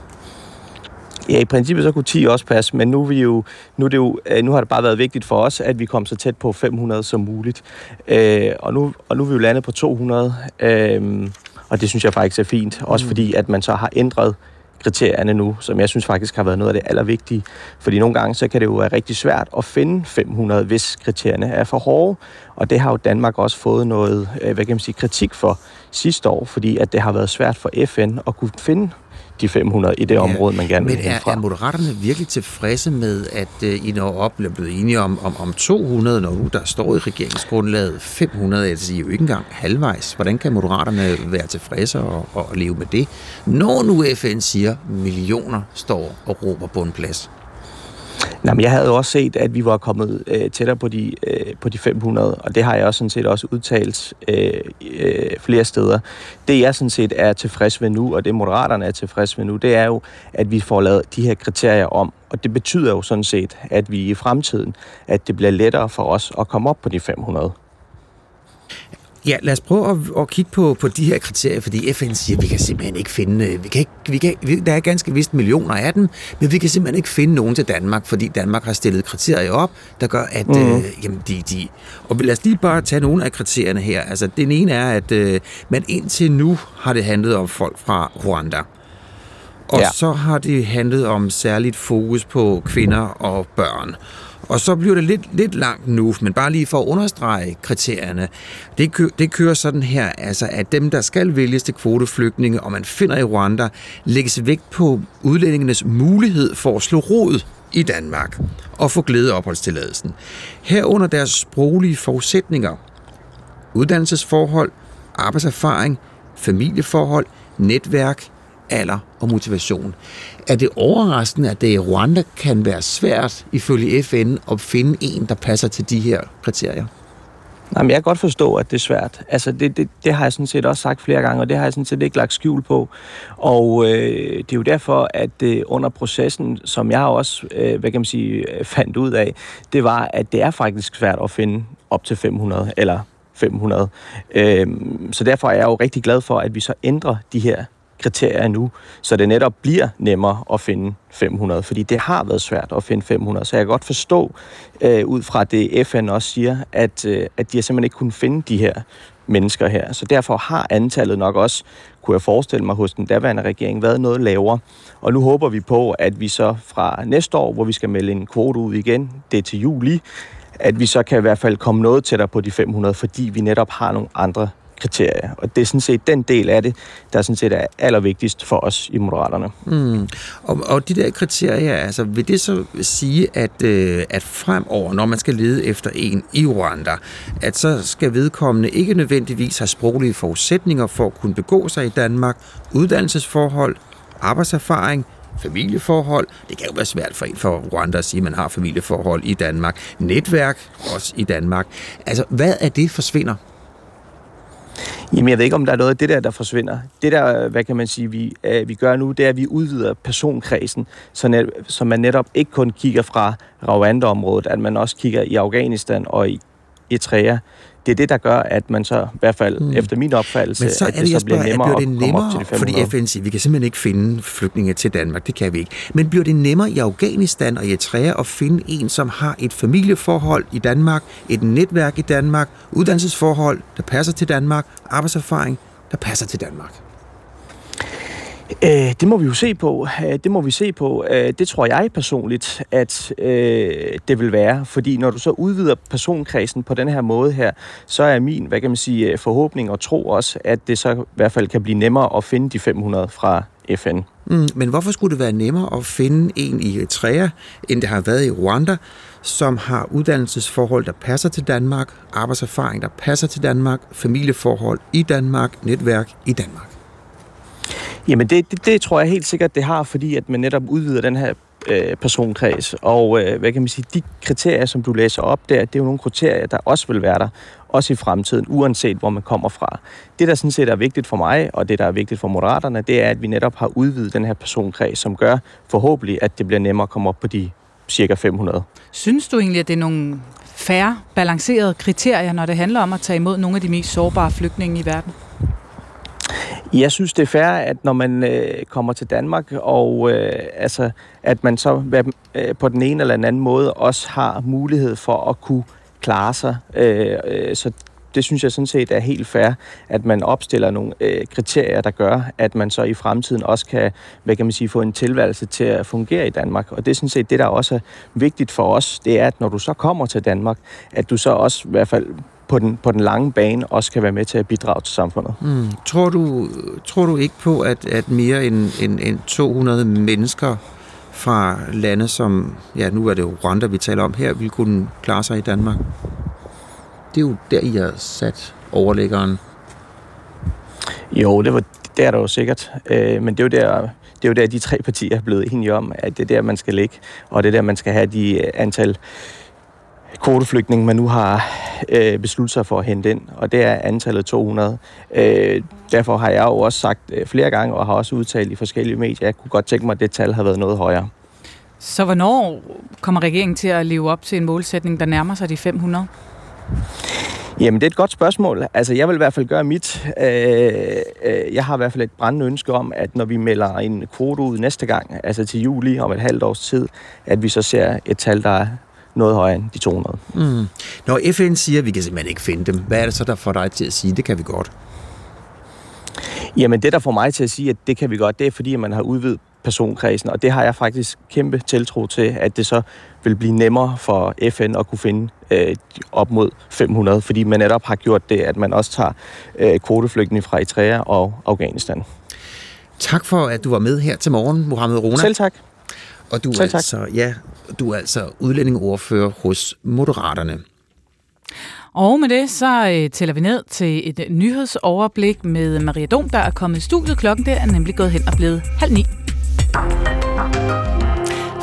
Ja, i princippet så kunne 10 også passe, men nu, er vi jo, nu, det jo, øh, nu har det bare været vigtigt for os, at vi kom så tæt på 500 som muligt. Øh, og, nu, og nu er vi jo landet på 200, øh, og det synes jeg faktisk er fint. Også mm. fordi, at man så har ændret kriterierne nu, som jeg synes faktisk har været noget af det allervigtige. Fordi nogle gange, så kan det jo være rigtig svært at finde 500, hvis kriterierne er for hårde. Og det har jo Danmark også fået noget, øh, hvad kan man sige, kritik for sidste år, fordi at det har været svært for FN at kunne finde de 500 i det ja, område, man gerne vil Men er, er Moderaterne virkelig tilfredse med, at uh, I når op er blevet enige om, om, om 200, når nu der står i regeringsgrundlaget 500, altså I er jo ikke engang halvvejs. Hvordan kan Moderaterne være tilfredse og, og leve med det, når nu FN siger, millioner står og råber på en plads? Jamen, men jeg havde jo også set, at vi var kommet øh, tættere på de, øh, på de 500, og det har jeg også sådan set også udtalt øh, øh, flere steder. Det jeg sådan set er tilfreds med nu, og det Moderaterne er tilfreds med nu, det er jo, at vi får lavet de her kriterier om, og det betyder jo sådan set, at vi i fremtiden, at det bliver lettere for os at komme op på de 500. Ja, lad os prøve at, at kigge på, på de her kriterier, fordi FN siger, at vi kan simpelthen ikke finde, øh, vi kan ikke, vi kan, vi, der er ganske vist millioner af dem, men vi kan simpelthen ikke finde nogen til Danmark, fordi Danmark har stillet kriterier op, der gør, at mm. øh, jamen, de, de... Og lad os lige bare tage nogle af kriterierne her. Altså, den ene er, at øh, man indtil nu har det handlet om folk fra Rwanda. Og ja. så har det handlet om særligt fokus på kvinder og børn. Og så bliver det lidt, lidt langt nu, men bare lige for at understrege kriterierne. Det, kø, det kører sådan her, altså at dem, der skal vælges til kvoteflygtninge, og man finder i Rwanda, lægges vægt på udlændingenes mulighed for at slå rod i Danmark og få glæde opholdstilladelsen. Herunder deres sproglige forudsætninger, uddannelsesforhold, arbejdserfaring, familieforhold, netværk, alder og motivation. Er det overraskende, at det i Rwanda kan være svært, ifølge FN, at finde en, der passer til de her kriterier? Jamen, jeg kan godt forstå, at det er svært. Altså, det, det, det har jeg sådan set også sagt flere gange, og det har jeg sådan set ikke lagt skjul på. Og øh, det er jo derfor, at øh, under processen, som jeg også, øh, hvad kan man sige, øh, fandt ud af, det var, at det er faktisk svært at finde op til 500, eller 500. Øh, så derfor er jeg jo rigtig glad for, at vi så ændrer de her kriterier nu, så det netop bliver nemmere at finde 500, fordi det har været svært at finde 500. Så jeg kan godt forstå, øh, ud fra det FN også siger, at, øh, at de har simpelthen ikke kunnet finde de her mennesker her. Så derfor har antallet nok også, kunne jeg forestille mig, hos den daværende regering været noget lavere. Og nu håber vi på, at vi så fra næste år, hvor vi skal melde en kvote ud igen, det er til juli, at vi så kan i hvert fald komme noget tættere på de 500, fordi vi netop har nogle andre kriterier. Og det er sådan set den del af det, der sådan set er allervigtigst for os i Moderaterne. Mm. Og, og de der kriterier, altså vil det så sige, at, øh, at fremover, når man skal lede efter en i Rwanda, at så skal vedkommende ikke nødvendigvis have sproglige forudsætninger for at kunne begå sig i Danmark, uddannelsesforhold, arbejdserfaring, familieforhold. Det kan jo være svært for en for Rwanda at sige, at man har familieforhold i Danmark. Netværk også i Danmark. Altså, hvad er det forsvinder? Jamen, jeg ved ikke, om der er noget af det der, der forsvinder. Det der, hvad kan man sige, vi, øh, vi gør nu, det er, at vi udvider personkredsen, så, net, så man netop ikke kun kigger fra Rwanda-området, at man også kigger i Afghanistan og i Eritrea det er det, der gør, at man så, i hvert fald mm. efter min opfattelse, Men så at det, det så bliver spørger, nemmere, bliver det nemmere at komme op til de 500. Fordi FN siger, vi kan simpelthen ikke finde flygtninge til Danmark, det kan vi ikke. Men bliver det nemmere i Afghanistan og i Eritrea at finde en, som har et familieforhold i Danmark, et netværk i Danmark, uddannelsesforhold, der passer til Danmark, arbejdserfaring, der passer til Danmark? Øh, det må vi jo se på. Øh, det må vi se på. Øh, det tror jeg personligt, at øh, det vil være. Fordi når du så udvider personkredsen på den her måde her, så er min, hvad kan man sige, øh, forhåbning og tro også, at det så i hvert fald kan blive nemmere at finde de 500 fra FN. Mm, men hvorfor skulle det være nemmere at finde en i Eritrea, end det har været i Rwanda, som har uddannelsesforhold, der passer til Danmark, arbejdserfaring, der passer til Danmark, familieforhold i Danmark, netværk i Danmark? Jamen det, det, det tror jeg helt sikkert, det har, fordi at man netop udvider den her øh, personkreds. Og øh, hvad kan man sige, de kriterier, som du læser op der, det er jo nogle kriterier, der også vil være der, også i fremtiden, uanset hvor man kommer fra. Det, der sådan set er vigtigt for mig, og det, der er vigtigt for moderaterne, det er, at vi netop har udvidet den her personkreds, som gør forhåbentlig, at det bliver nemmere at komme op på de cirka 500. Synes du egentlig, at det er nogle færre, balancerede kriterier, når det handler om at tage imod nogle af de mest sårbare flygtninge i verden? Jeg synes, det er fair, at når man øh, kommer til Danmark, og øh, altså, at man så øh, på den ene eller den anden måde også har mulighed for at kunne klare sig. Øh, øh, så det synes jeg sådan set er helt fair, at man opstiller nogle øh, kriterier, der gør, at man så i fremtiden også kan, hvad kan man sige, få en tilværelse til at fungere i Danmark. Og det er sådan set det, der også er vigtigt for os, det er, at når du så kommer til Danmark, at du så også i hvert fald på den, på den lange bane også kan være med til at bidrage til samfundet. Mm. Tror, du, tror du ikke på, at, at mere end, end, end 200 mennesker fra lande som, ja nu er det jo Rwanda, vi taler om her, vil kunne klare sig i Danmark? Det er jo der, I har sat overlæggeren. Jo, det, var, det er der jo sikkert. Øh, men det er jo der, det er jo der, de tre partier er blevet enige om, at det er der, man skal ligge, og det er der, man skal have de øh, antal kvoteflygtninge, man nu har øh, besluttet sig for at hente ind, og det er antallet 200. Øh, derfor har jeg jo også sagt øh, flere gange, og har også udtalt i forskellige medier, at jeg kunne godt tænke mig, at det tal havde været noget højere. Så hvornår kommer regeringen til at leve op til en målsætning, der nærmer sig de 500? Jamen, det er et godt spørgsmål. Altså, jeg vil i hvert fald gøre mit. Øh, øh, jeg har i hvert fald et brændende ønske om, at når vi melder en kvote ud næste gang, altså til juli om et halvt års tid, at vi så ser et tal, der er noget højere end de 200. Mm. Når FN siger, at vi kan simpelthen ikke finde dem, hvad er det så, der får dig til at sige, det kan vi godt? Jamen det, der får mig til at sige, at det kan vi godt, det er fordi, at man har udvidet personkredsen, og det har jeg faktisk kæmpe tiltro til, at det så vil blive nemmere for FN at kunne finde øh, op mod 500, fordi man netop har gjort det, at man også tager øh, kvoteflygtninge fra Eritrea og Afghanistan. Tak for, at du var med her til morgen, Mohammed Rona. Selv tak. Og du er, Selv tak. altså, ja, du er altså udlændingeordfører hos Moderaterne. Og med det, så øh, tæller vi ned til et nyhedsoverblik med Maria Dom, der er kommet i studiet. Klokken der er nemlig gået hen og blevet halv ni.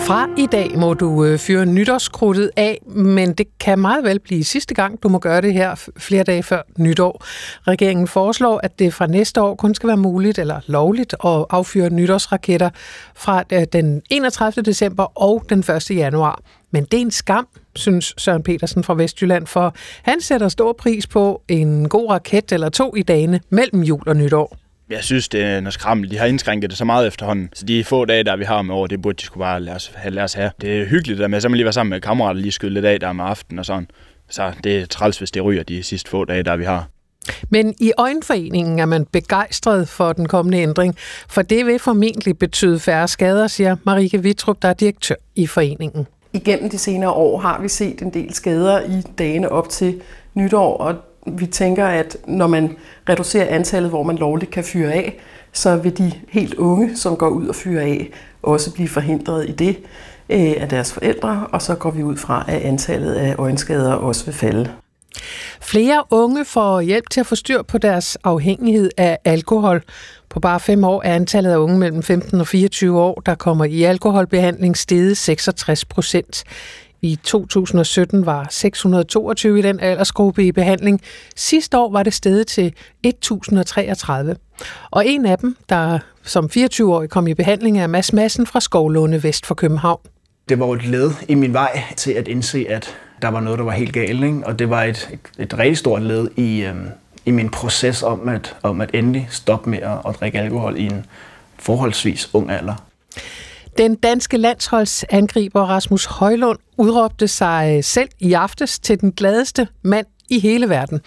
Fra i dag må du øh, fyre nytårskrudtet af, men det kan meget vel blive sidste gang, du må gøre det her flere dage før nytår. Regeringen foreslår, at det fra næste år kun skal være muligt eller lovligt at affyre nytårsraketter fra øh, den 31. december og den 1. januar. Men det er en skam, synes Søren Petersen fra Vestjylland, for han sætter stor pris på en god raket eller to i dagene mellem jul og nytår. Jeg synes, det er noget skrammel. De har indskrænket det så meget efterhånden. Så de få dage, der vi har med over, det burde de skulle bare lade os, have, lade os have. Det er hyggeligt, at man så lige være sammen med kammerater lige skyde lidt af der med aften og sådan. Så det er træls, hvis det ryger de sidste få dage, der vi har. Men i Øjenforeningen er man begejstret for den kommende ændring, for det vil formentlig betyde færre skader, siger Marike Vitrup, der er direktør i foreningen. Igennem de senere år har vi set en del skader i dagene op til nytår, og vi tænker, at når man reducerer antallet, hvor man lovligt kan fyre af, så vil de helt unge, som går ud og fyrer af, også blive forhindret i det øh, af deres forældre, og så går vi ud fra, at antallet af øjenskader også vil falde. Flere unge får hjælp til at få styr på deres afhængighed af alkohol. På bare fem år er antallet af unge mellem 15 og 24 år, der kommer i alkoholbehandling, steget 66 procent. I 2017 var 622 i den aldersgruppe i behandling. Sidste år var det steget til 1033. Og en af dem, der som 24-årig kom i behandling, er Mads Madsen fra Skovlunde Vest for København. Det var et led i min vej til at indse, at der var noget, der var helt galt. Ikke? Og det var et, et, et rigtig stort led i, øhm, i min proces om at, om at endelig stoppe med at, at drikke alkohol i en forholdsvis ung alder. Den danske landsholdsangriber Rasmus Højlund udråbte sig øh, selv i aftes til den gladeste mand i hele verden.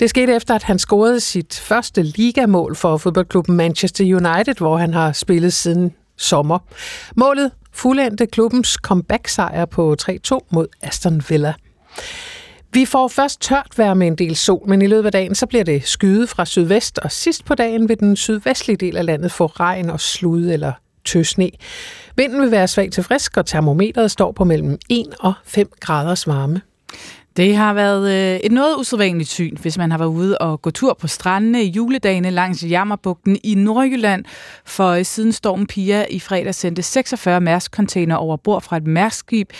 Det skete efter, at han scorede sit første ligamål for fodboldklubben Manchester United, hvor han har spillet siden sommer. Målet fuldendte klubbens comeback-sejr på 3-2 mod Aston Villa. Vi får først tørt vejr med en del sol, men i løbet af dagen så bliver det skyde fra sydvest, og sidst på dagen vil den sydvestlige del af landet få regn og slud eller tøsne. Vinden vil være svag til frisk, og termometret står på mellem 1 og 5 graders varme. Det har været øh, et noget usædvanligt syn, hvis man har været ude og gå tur på strandene i juledagene langs Jammerbugten i Nordjylland. For siden stormen Pia i fredag sendte 46 mærskcontainer over bord fra et mærskskib,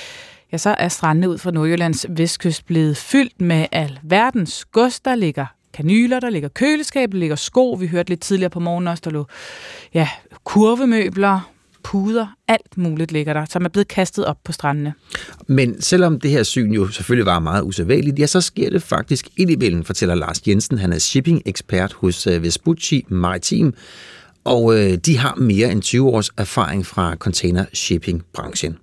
ja, så er strandene ud fra Nordjyllands vestkyst blevet fyldt med al verdens gods. Der ligger kanyler, der ligger køleskab, der ligger sko. Vi hørte lidt tidligere på morgenen også, der lå ja, kurvemøbler, puder, alt muligt ligger der, som er blevet kastet op på strandene. Men selvom det her syn jo selvfølgelig var meget usædvanligt, ja, så sker det faktisk indimellem, fortæller Lars Jensen. Han er shipping-ekspert hos øh, Vespucci Maritim, og øh, de har mere end 20 års erfaring fra container shipping-branchen.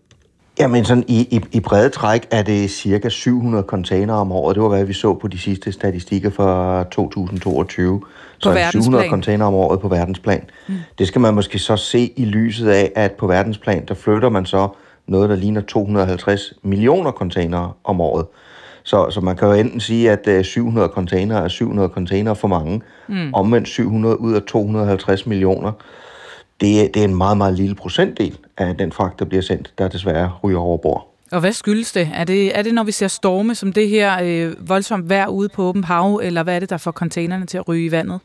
Jamen sådan i, i, i brede træk er det cirka 700 container om året. Det var, hvad vi så på de sidste statistikker for 2022. På så 700 container om året på verdensplan. Mm. Det skal man måske så se i lyset af, at på verdensplan, der flytter man så noget, der ligner 250 millioner container om året. Så, så man kan jo enten sige, at 700 container er 700 container for mange, mm. omvendt 700 ud af 250 millioner det, det er en meget, meget lille procentdel af den fragt, der bliver sendt, der desværre ryger over bord. Og hvad skyldes det? Er det, er det når vi ser storme som det her øh, voldsomt vejr ude på åben hav, eller hvad er det, der får containerne til at ryge i vandet?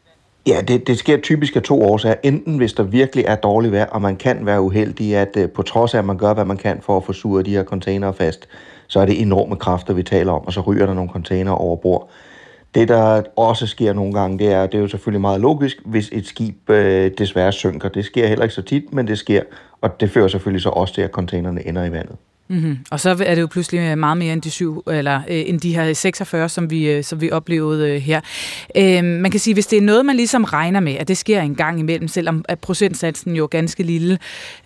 Ja, det, det sker typisk af to årsager. Enten hvis der virkelig er dårligt vejr, og man kan være uheldig, at øh, på trods af, at man gør, hvad man kan for at få suret de her containere fast, så er det enorme kræfter, vi taler om, og så ryger der nogle containere over bord. Det, der også sker nogle gange, det er, det er jo selvfølgelig meget logisk, hvis et skib øh, desværre synker. Det sker heller ikke så tit, men det sker, og det fører selvfølgelig så også til, at containerne ender i vandet. Mm-hmm. Og så er det jo pludselig øh, meget mere end de syv, eller øh, end de her 46, som vi, øh, som vi oplevede øh, her. Øh, man kan sige, hvis det er noget, man ligesom regner med, at det sker en gang imellem, selvom at procentsatsen jo er ganske lille,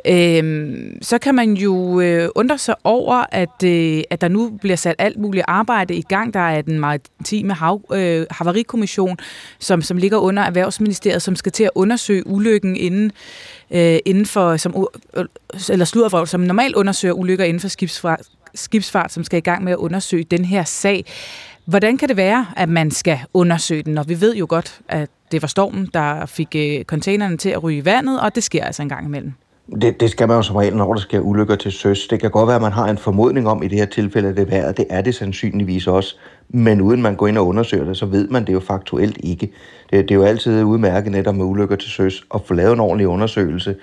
øh, så kan man jo øh, undre sig over, at, øh, at der nu bliver sat alt muligt arbejde i gang. Der er den maritime hav, øh, havarikommission, som, som ligger under Erhvervsministeriet, som skal til at undersøge ulykken inden øh, inden for, som, eller sluddervrøvl, som normalt undersøger ulykker inden for skibsfart, skibsfart, som skal i gang med at undersøge den her sag. Hvordan kan det være, at man skal undersøge den, når vi ved jo godt, at det var stormen, der fik øh, containerne til at ryge i vandet, og det sker altså en gang imellem? Det, det skal man jo som regel, når der sker ulykker til søs. Det kan godt være, at man har en formodning om i det her tilfælde, at det er vejret. Det er det sandsynligvis også. Men uden man går ind og undersøger det, så ved man det jo faktuelt ikke. Det, det er jo altid udmærket netop med ulykker til søs at få lavet en ordentlig undersøgelse.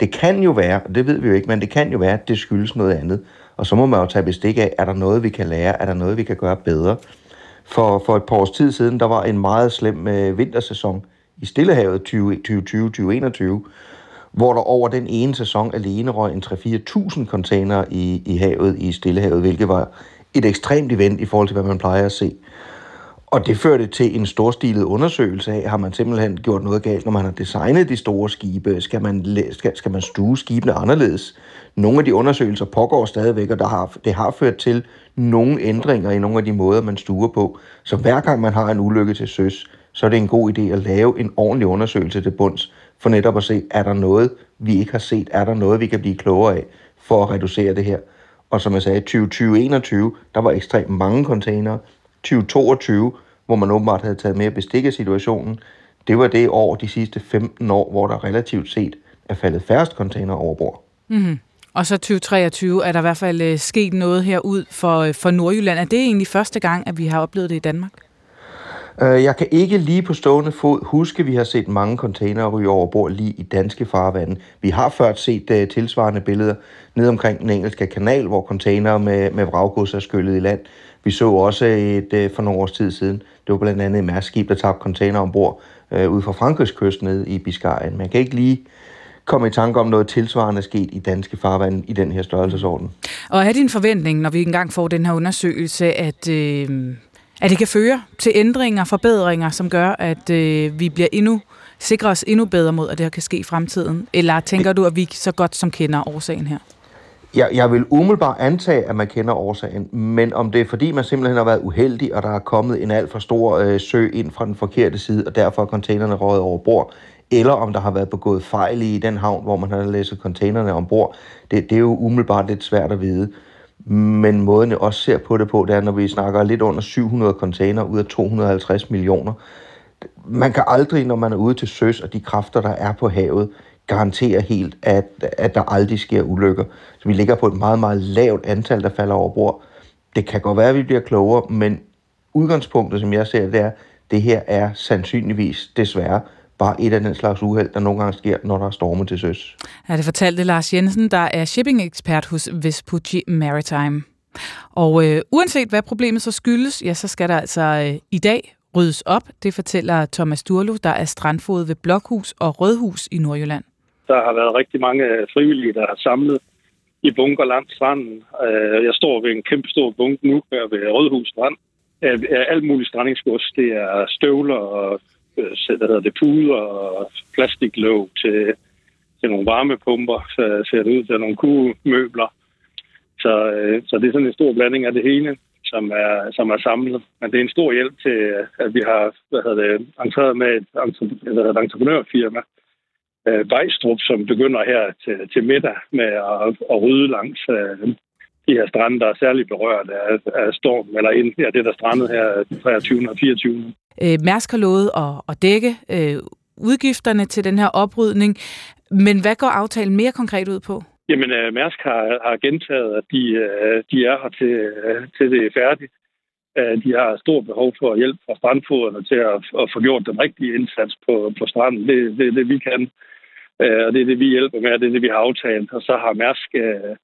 Det kan jo være, og det ved vi jo ikke, men det kan jo være, at det skyldes noget andet. Og så må man jo tage bestik af, er der noget, vi kan lære? Er der noget, vi kan gøre bedre? For, for et par års tid siden, der var en meget slem øh, vintersæson i Stillehavet 2020-2021, hvor der over den ene sæson alene røg en 3-4.000 container i, i havet i Stillehavet, hvilket var et ekstremt event i forhold til, hvad man plejer at se. Og det førte til en storstilet undersøgelse af, har man simpelthen gjort noget galt, når man har designet de store skibe? Skal man, skal, skal man stue skibene anderledes? Nogle af de undersøgelser pågår stadigvæk, og der har, det har ført til nogle ændringer i nogle af de måder, man stuer på. Så hver gang man har en ulykke til søs, så er det en god idé at lave en ordentlig undersøgelse til bunds, for netop at se, er der noget, vi ikke har set? Er der noget, vi kan blive klogere af for at reducere det her? Og som jeg sagde, 2020 der var ekstremt mange containere. 2022, hvor man åbenbart havde taget mere bestik af situationen, det var det år, de sidste 15 år, hvor der relativt set er faldet færrest container over bord. Mm-hmm. Og så 2023 er der i hvert fald øh, sket noget herud for, øh, for Nordjylland. Er det egentlig første gang, at vi har oplevet det i Danmark? Øh, jeg kan ikke lige på stående fod huske, at vi har set mange containere ryge over bord lige i danske farvande. Vi har før set uh, tilsvarende billeder ned omkring den engelske kanal, hvor containere med, med vraggods er skyllet i land. Vi så også et uh, for nogle års tid siden, det var blandt andet et mærskib, der tabte container ombord uh, ud fra Frankrigskysten ned nede i Biscayen. Man kan ikke lige komme i tanke om noget tilsvarende sket i danske farvande i den her størrelsesorden. Og er din forventning, når vi engang får den her undersøgelse, at, øh, at det kan føre til ændringer, forbedringer, som gør, at øh, vi bliver endnu sikrer os endnu bedre mod, at det her kan ske i fremtiden? Eller tænker du, at vi så godt som kender årsagen her? Jeg, jeg vil umiddelbart antage, at man kender årsagen, men om det er fordi, man simpelthen har været uheldig, og der er kommet en alt for stor øh, sø ind fra den forkerte side, og derfor er containerne røget over bord, eller om der har været begået fejl i den havn, hvor man har læsset containerne ombord, det, det er jo umiddelbart lidt svært at vide. Men måden jeg også ser på det på, det er, når vi snakker lidt under 700 container ud af 250 millioner. Man kan aldrig, når man er ude til søs, og de kræfter, der er på havet, garantere helt, at, at der aldrig sker ulykker. Så vi ligger på et meget, meget lavt antal, der falder over bord. Det kan godt være, at vi bliver klogere, men udgangspunktet, som jeg ser det, er, det her er sandsynligvis desværre bare et af den slags uheld, der nogle gange sker, når der er storme til søs. Ja, det fortalte Lars Jensen, der er shipping-ekspert hos Vespucci Maritime. Og øh, uanset hvad problemet så skyldes, ja, så skal der altså øh, i dag ryddes op. Det fortæller Thomas Durlo, der er strandfod ved Blokhus og Rødhus i Nordjylland. Der har været rigtig mange frivillige, der har samlet i bunker langs stranden. Øh, jeg står ved en kæmpe stor bunke nu her ved Rødhus Strand. Alt muligt strandingsgods. Det er støvler og Øh, hvad hedder det, puder og plastiklåg til, til nogle varmepumper, så ser det ud til nogle kugemøbler. Så, øh, så det er sådan en stor blanding af det hele, som er, som er samlet. Men det er en stor hjælp til, at vi har hvad hedder det, entreret med et, hvad hedder det, entreprenørfirma, øh, Vejstrup, som begynder her til, til middag med at, at rydde langs øh, de her strande, der er særligt berørt af, af storm, eller ind, ja, det der strandet her 23. og 24. Øh, Mærsk har lovet at, at dække øh, udgifterne til den her oprydning, men hvad går aftalen mere konkret ud på? Jamen, øh, Mærsk har, har gentaget, at de, øh, de er her til, øh, til det er færdigt. Øh, de har stort behov for hjælp fra strandfoderne til at, at få gjort den rigtige indsats på, på stranden. Det er det, det, vi kan, øh, og det er det, vi hjælper med, og det er det, vi har aftalt. Og så har Mærsk øh,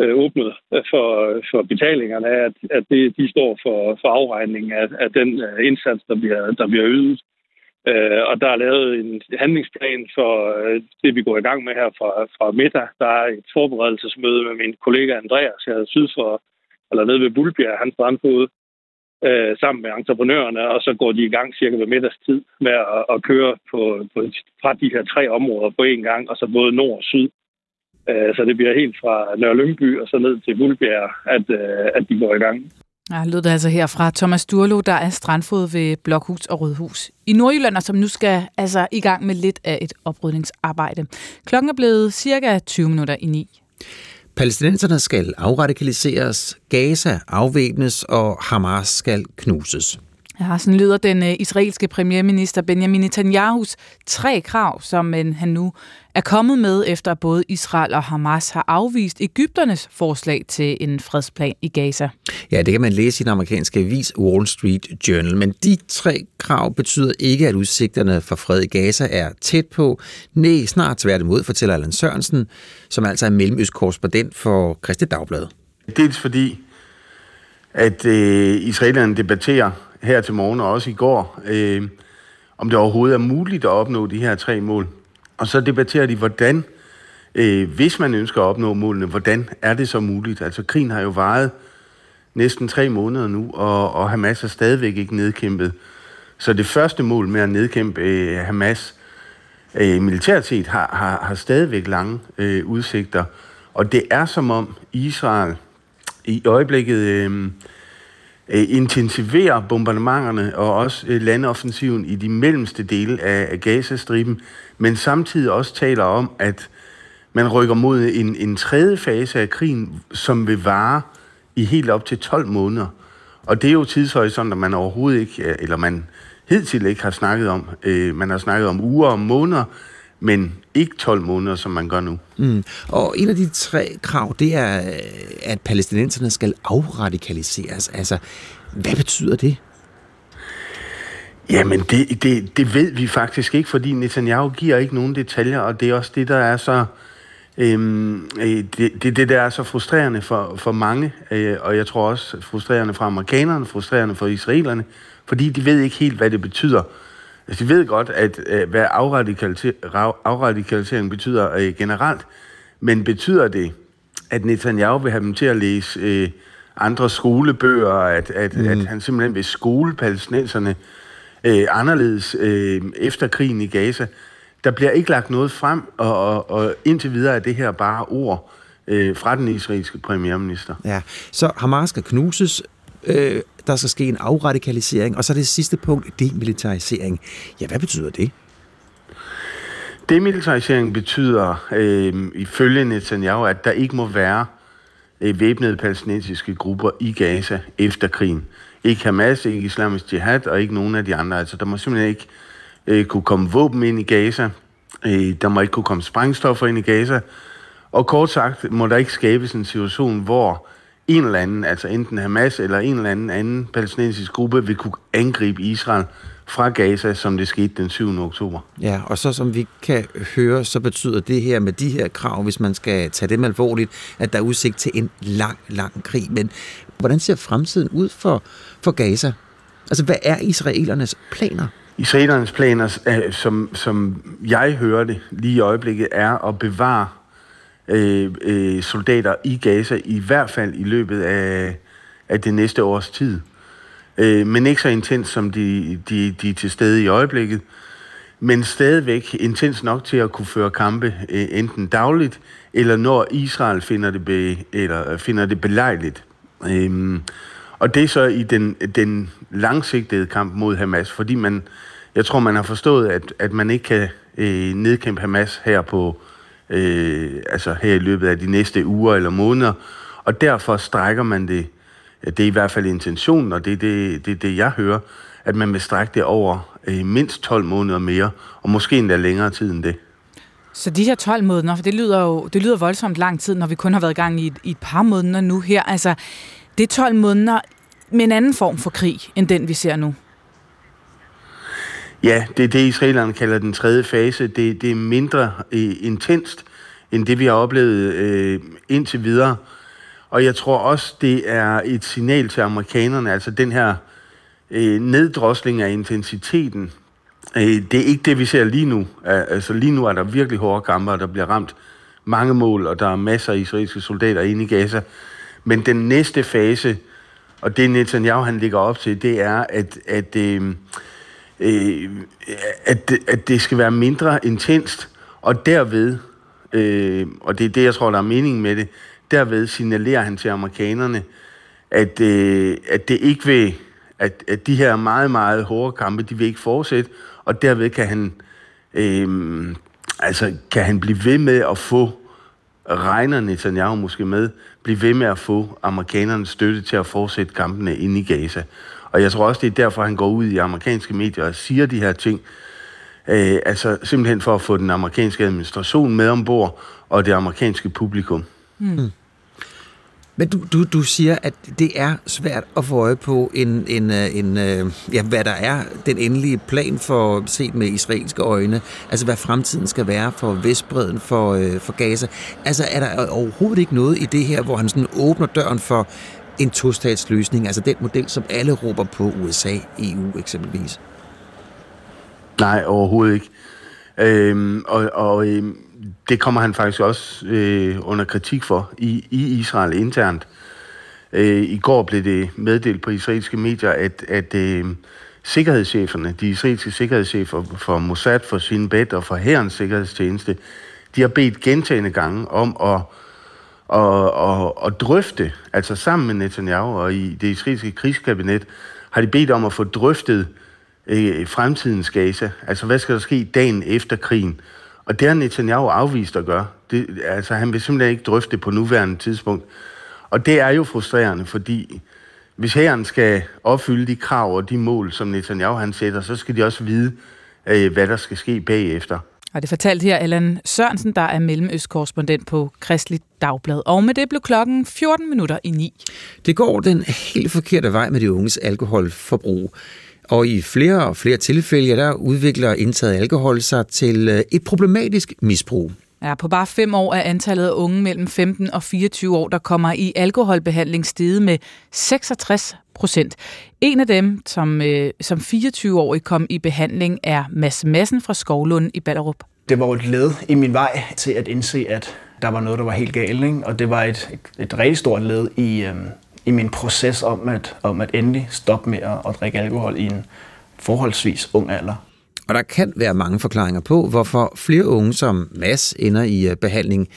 øh, åbnet øh, for, for betalingerne at, at det, de står for, for afregning af, af den øh, indsats, der bliver, der bliver ydet. Øh, og der er lavet en handlingsplan for øh, det, vi går i gang med her fra, fra middag. Der er et forberedelsesmøde med min kollega Andreas her syd for, eller nede ved Bulbjerg, hans brandfod, øh, sammen med entreprenørerne, og så går de i gang cirka ved middagstid med at, at køre på, på, fra de her tre områder på én gang, og så både nord og syd. Øh, så det bliver helt fra Nørre Lyngby og så ned til Guldbjerg, at, øh, at de går i gang. Ja, lød det altså her fra Thomas Durlo, der er strandfod ved Blokhus og Rødhus i Nordjylland, og som nu skal altså i gang med lidt af et oprydningsarbejde. Klokken er blevet cirka 20 minutter i ni. Palæstinenserne skal afradikaliseres, Gaza afvæbnes og Hamas skal knuses. Ja, sådan lyder den uh, israelske premierminister Benjamin Netanyahus tre krav, som uh, han nu er kommet med, efter at både Israel og Hamas har afvist Ægypternes forslag til en fredsplan i Gaza. Ja, det kan man læse i den amerikanske avis Wall Street Journal, men de tre krav betyder ikke, at udsigterne for fred i Gaza er tæt på. Nej, snart tværtimod, fortæller Allan Sørensen, som altså er mellemøstkorrespondent for Christi Dagblad. Dels fordi, at øh, israelerne debatterer her til morgen og også i går, øh, om det overhovedet er muligt at opnå de her tre mål. Og så debatterer de, hvordan, øh, hvis man ønsker at opnå målene, hvordan er det så muligt? Altså krigen har jo varet næsten tre måneder nu, og, og Hamas er stadigvæk ikke nedkæmpet. Så det første mål med at nedkæmpe øh, Hamas øh, militært set har, har, har stadigvæk lange øh, udsigter. Og det er som om Israel i øjeblikket øh, øh, intensiverer bombardementerne og også øh, landoffensiven i de mellemste dele af, af Gazastriben, men samtidig også taler om, at man rykker mod en, en tredje fase af krigen, som vil vare i helt op til 12 måneder. Og det er jo tidshorisonter, man overhovedet ikke, øh, eller man hidtil ikke har snakket om. Øh, man har snakket om uger og måneder, men ikke 12 måneder, som man gør nu. Mm. Og en af de tre krav, det er, at palæstinenserne skal afradikaliseres. Altså, hvad betyder det? Jamen, det, det, det ved vi faktisk ikke, fordi Netanyahu giver ikke nogen detaljer, og det er også det, der er så... Øhm, øh, det, det, det der er så frustrerende for, for mange, øh, og jeg tror også frustrerende for amerikanerne, frustrerende for israelerne, fordi de ved ikke helt, hvad det betyder. Altså, de ved godt, at øh, hvad afradikalisering betyder øh, generelt, men betyder det, at Netanyahu vil have dem til at læse øh, andre skolebøger, at, at, mm. at han simpelthen vil skole palæstinenserne øh, anderledes øh, efter krigen i Gaza. Der bliver ikke lagt noget frem, og, og, og indtil videre er det her bare ord. øh, fra den israelske premierminister. Ja, så Hamas skal knuses, øh, der skal ske en afradikalisering, og så det sidste punkt, demilitarisering. Ja, hvad betyder det? Demilitarisering betyder øh, ifølge Netanyahu, at der ikke må være øh, væbnede palæstinensiske grupper i Gaza efter krigen. Ikke Hamas, ikke Islamisk Jihad og ikke nogen af de andre. Altså, der må simpelthen ikke øh, kunne komme våben ind i Gaza. Øh, der må ikke kunne komme sprængstoffer ind i Gaza. Og kort sagt må der ikke skabes en situation, hvor en eller anden, altså enten Hamas eller en eller anden anden palæstinensisk gruppe, vil kunne angribe Israel fra Gaza, som det skete den 7. oktober. Ja, og så som vi kan høre, så betyder det her med de her krav, hvis man skal tage dem alvorligt, at der er udsigt til en lang, lang krig. Men hvordan ser fremtiden ud for, for Gaza? Altså, hvad er israelernes planer? Israelernes planer, som, som jeg hører det lige i øjeblikket, er at bevare øh, øh, soldater i Gaza, i hvert fald i løbet af, af det næste års tid. Øh, men ikke så intens, som de, de, de er til stede i øjeblikket. Men stadigvæk intens nok til at kunne føre kampe øh, enten dagligt, eller når Israel finder det, be, eller øh, finder det belejligt. Øh, og det er så i den, den langsigtede kamp mod Hamas, fordi man, jeg tror, man har forstået, at, at man ikke kan øh, nedkæmpe Hamas her på øh, Øh, altså her i løbet af de næste uger eller måneder, og derfor strækker man det det er i hvert fald intentionen, og det er det, det, det jeg hører, at man vil strække det over øh, mindst 12 måneder mere, og måske endda længere tid end det. Så de her 12 måneder, for det lyder jo det lyder voldsomt lang tid, når vi kun har været i gang i et, i et par måneder nu her. Altså, det er 12 måneder med en anden form for krig, end den vi ser nu. Ja, det er det, israelerne kalder den tredje fase. Det, det er mindre øh, intenst, end det vi har oplevet øh, indtil videre. Og jeg tror også, det er et signal til amerikanerne, altså den her øh, neddrosling af intensiteten. Øh, det er ikke det, vi ser lige nu. Altså lige nu er der virkelig hårde kampe, og der bliver ramt mange mål, og der er masser af israelske soldater inde i Gaza. Men den næste fase, og det Netanyahu han ligger op til, det er, at, at, øh, øh, at, at det skal være mindre intenst, og derved, øh, og det er det, jeg tror, der er mening med det, derved signalerer han til amerikanerne, at, øh, at det ikke vil, at, at de her meget, meget hårde kampe, de vil ikke fortsætte, og derved kan han, øh, altså, kan han blive ved med at få, regner Netanyahu måske med, blive ved med at få amerikanernes støtte til at fortsætte kampene inde i Gaza. Og jeg tror også, det er derfor, han går ud i amerikanske medier og siger de her ting, øh, altså simpelthen for at få den amerikanske administration med ombord, og det amerikanske publikum. Hmm. Men du, du, du siger, at det er svært at få øje på en, en, øh, en, øh, ja, hvad der er den endelige plan for set med israelske øjne. Altså hvad fremtiden skal være for Vestbreden, for, øh, for Gaza. Altså er der overhovedet ikke noget i det her, hvor han sådan åbner døren for en tostatsløsning, altså den model, som alle råber på USA, EU eksempelvis? Nej, overhovedet ikke. Øhm, og og øhm, det kommer han faktisk også øh, under kritik for i, i Israel internt. Øh, I går blev det meddelt på israelske medier, at, at øh, sikkerhedscheferne, de israelske sikkerhedschefer for Mossad, for Shin Bet og for Herrens sikkerhedstjeneste, de har bedt gentagende gange om at, og, at, og drøfte, altså sammen med Netanyahu og i det israelske krigskabinet, har de bedt om at få drøftet øh, fremtidens Gaza. Altså, hvad skal der ske dagen efter krigen? Og det har Netanyahu afvist at gøre. Det, altså, han vil simpelthen ikke drøfte det på nuværende tidspunkt. Og det er jo frustrerende, fordi hvis herren skal opfylde de krav og de mål, som Netanyahu han sætter, så skal de også vide, øh, hvad der skal ske bagefter. Og det fortalt her Allan Sørensen, der er mellemøstkorrespondent på Kristelig Dagblad. Og med det blev klokken 14 minutter i 9. Det går den helt forkerte vej med de unges alkoholforbrug. Og i flere og flere tilfælde, der udvikler indtaget alkohol sig til øh, et problematisk misbrug. Ja, på bare fem år er antallet af unge mellem 15 og 24 år, der kommer i alkoholbehandling steget med 66 procent. En af dem, som, øh, som 24-årig kom i behandling, er Mads Madsen fra Skovlund i Ballerup. Det var et led i min vej til at indse, at der var noget, der var helt galt. Ikke? Og det var et, et, et rigtig stort led i, øh, i min proces om at, om at endelig stoppe med at, at drikke alkohol i en forholdsvis ung alder. Og der kan være mange forklaringer på, hvorfor flere unge som Mads ender i øh, behandling.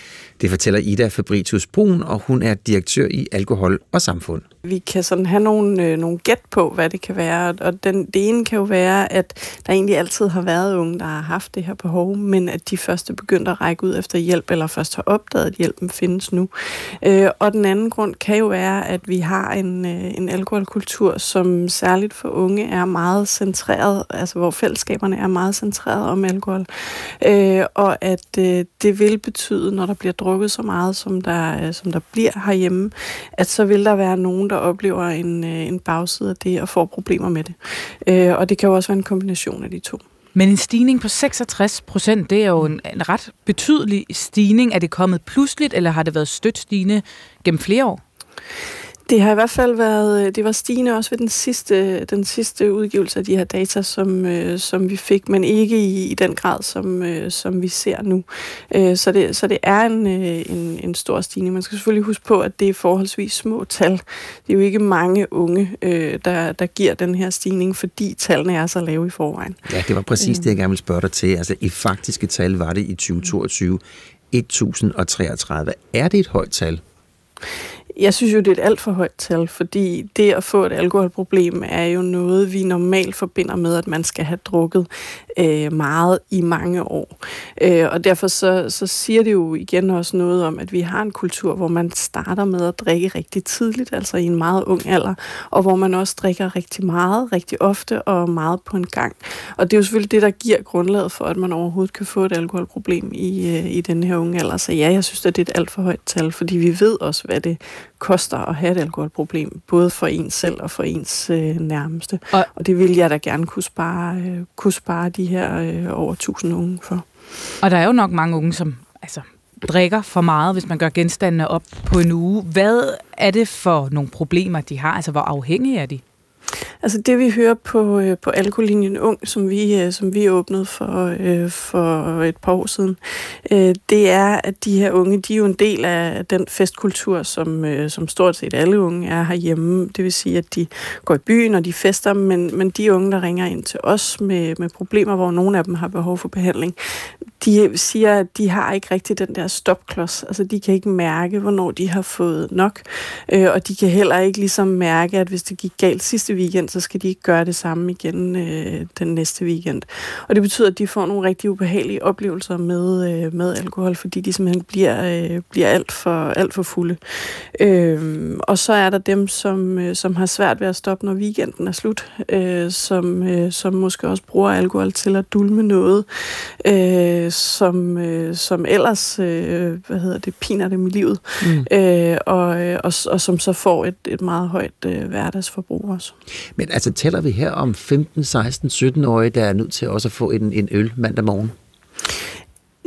Det fortæller Ida Fabritius Brun, og hun er direktør i Alkohol og Samfund. Vi kan sådan have nogle, øh, nogle gæt på, hvad det kan være, og den, det ene kan jo være, at der egentlig altid har været unge, der har haft det her behov, men at de først er begyndt at række ud efter hjælp, eller først har opdaget, at hjælpen findes nu. Øh, og den anden grund kan jo være, at vi har en, øh, en alkoholkultur, som særligt for unge er meget centreret, altså hvor fællesskaberne er meget centreret om alkohol, øh, og at øh, det vil betyde, når der bliver drukket så meget, som der, øh, som der bliver herhjemme, at så vil der være nogen, der oplever en, øh, en bagside af det og får problemer med det. Øh, og det kan jo også være en kombination af de to. Men en stigning på 66 procent, det er jo en, en ret betydelig stigning. Er det kommet pludseligt, eller har det været stødt stigende gennem flere år? Det har i hvert fald været, det var stigende også ved den sidste, den sidste udgivelse af de her data, som, øh, som vi fik, men ikke i, i den grad, som, øh, som vi ser nu. Øh, så, det, så det er en, øh, en, en stor stigning. Man skal selvfølgelig huske på, at det er forholdsvis små tal. Det er jo ikke mange unge, øh, der, der giver den her stigning, fordi tallene er så lave i forvejen. Ja, det var præcis det, jeg gerne ville spørge dig til. Altså, i faktiske tal var det i 2022 1033. Er det et højt tal? Jeg synes jo, det er et alt for højt tal, fordi det at få et alkoholproblem er jo noget, vi normalt forbinder med, at man skal have drukket øh, meget i mange år. Øh, og derfor så, så siger det jo igen også noget om, at vi har en kultur, hvor man starter med at drikke rigtig tidligt, altså i en meget ung alder, og hvor man også drikker rigtig meget, rigtig ofte og meget på en gang. Og det er jo selvfølgelig det, der giver grundlaget for, at man overhovedet kan få et alkoholproblem i, øh, i den her unge alder. Så ja, jeg synes, at det er et alt for højt tal, fordi vi ved også, hvad det koster at have et alkoholproblem, både for ens selv og for ens øh, nærmeste. Og, og det vil jeg da gerne kunne spare, øh, kunne spare de her øh, over 1000 unge for. Og der er jo nok mange unge, som altså, drikker for meget, hvis man gør genstandene op på en uge. Hvad er det for nogle problemer, de har? Altså, hvor afhængige er de? Altså det vi hører på, øh, på Alkolinjen Ung, som vi, øh, som vi åbnede for, øh, for et par år siden, øh, det er, at de her unge, de er jo en del af den festkultur, som, øh, som stort set alle unge er herhjemme. Det vil sige, at de går i byen og de fester, men, men de unge, der ringer ind til os med, med problemer, hvor nogle af dem har behov for behandling, de siger, at de har ikke rigtig den der stopklods. Altså, de kan ikke mærke, hvornår de har fået nok. Øh, og de kan heller ikke ligesom mærke, at hvis det gik galt sidste weekend, så skal de ikke gøre det samme igen øh, den næste weekend. Og det betyder, at de får nogle rigtig ubehagelige oplevelser med, øh, med alkohol, fordi de simpelthen bliver, øh, bliver alt, for, alt for fulde. Øh, og så er der dem, som, øh, som har svært ved at stoppe, når weekenden er slut, øh, som, øh, som måske også bruger alkohol til at dulme noget. Øh, som, øh, som ellers øh, hvad hedder det, piner dem i livet, mm. øh, og, og, og som så får et, et meget højt øh, hverdagsforbrug også. Men altså, tæller vi her om 15, 16, 17-årige, der er nødt til også at få en, en øl mandag morgen?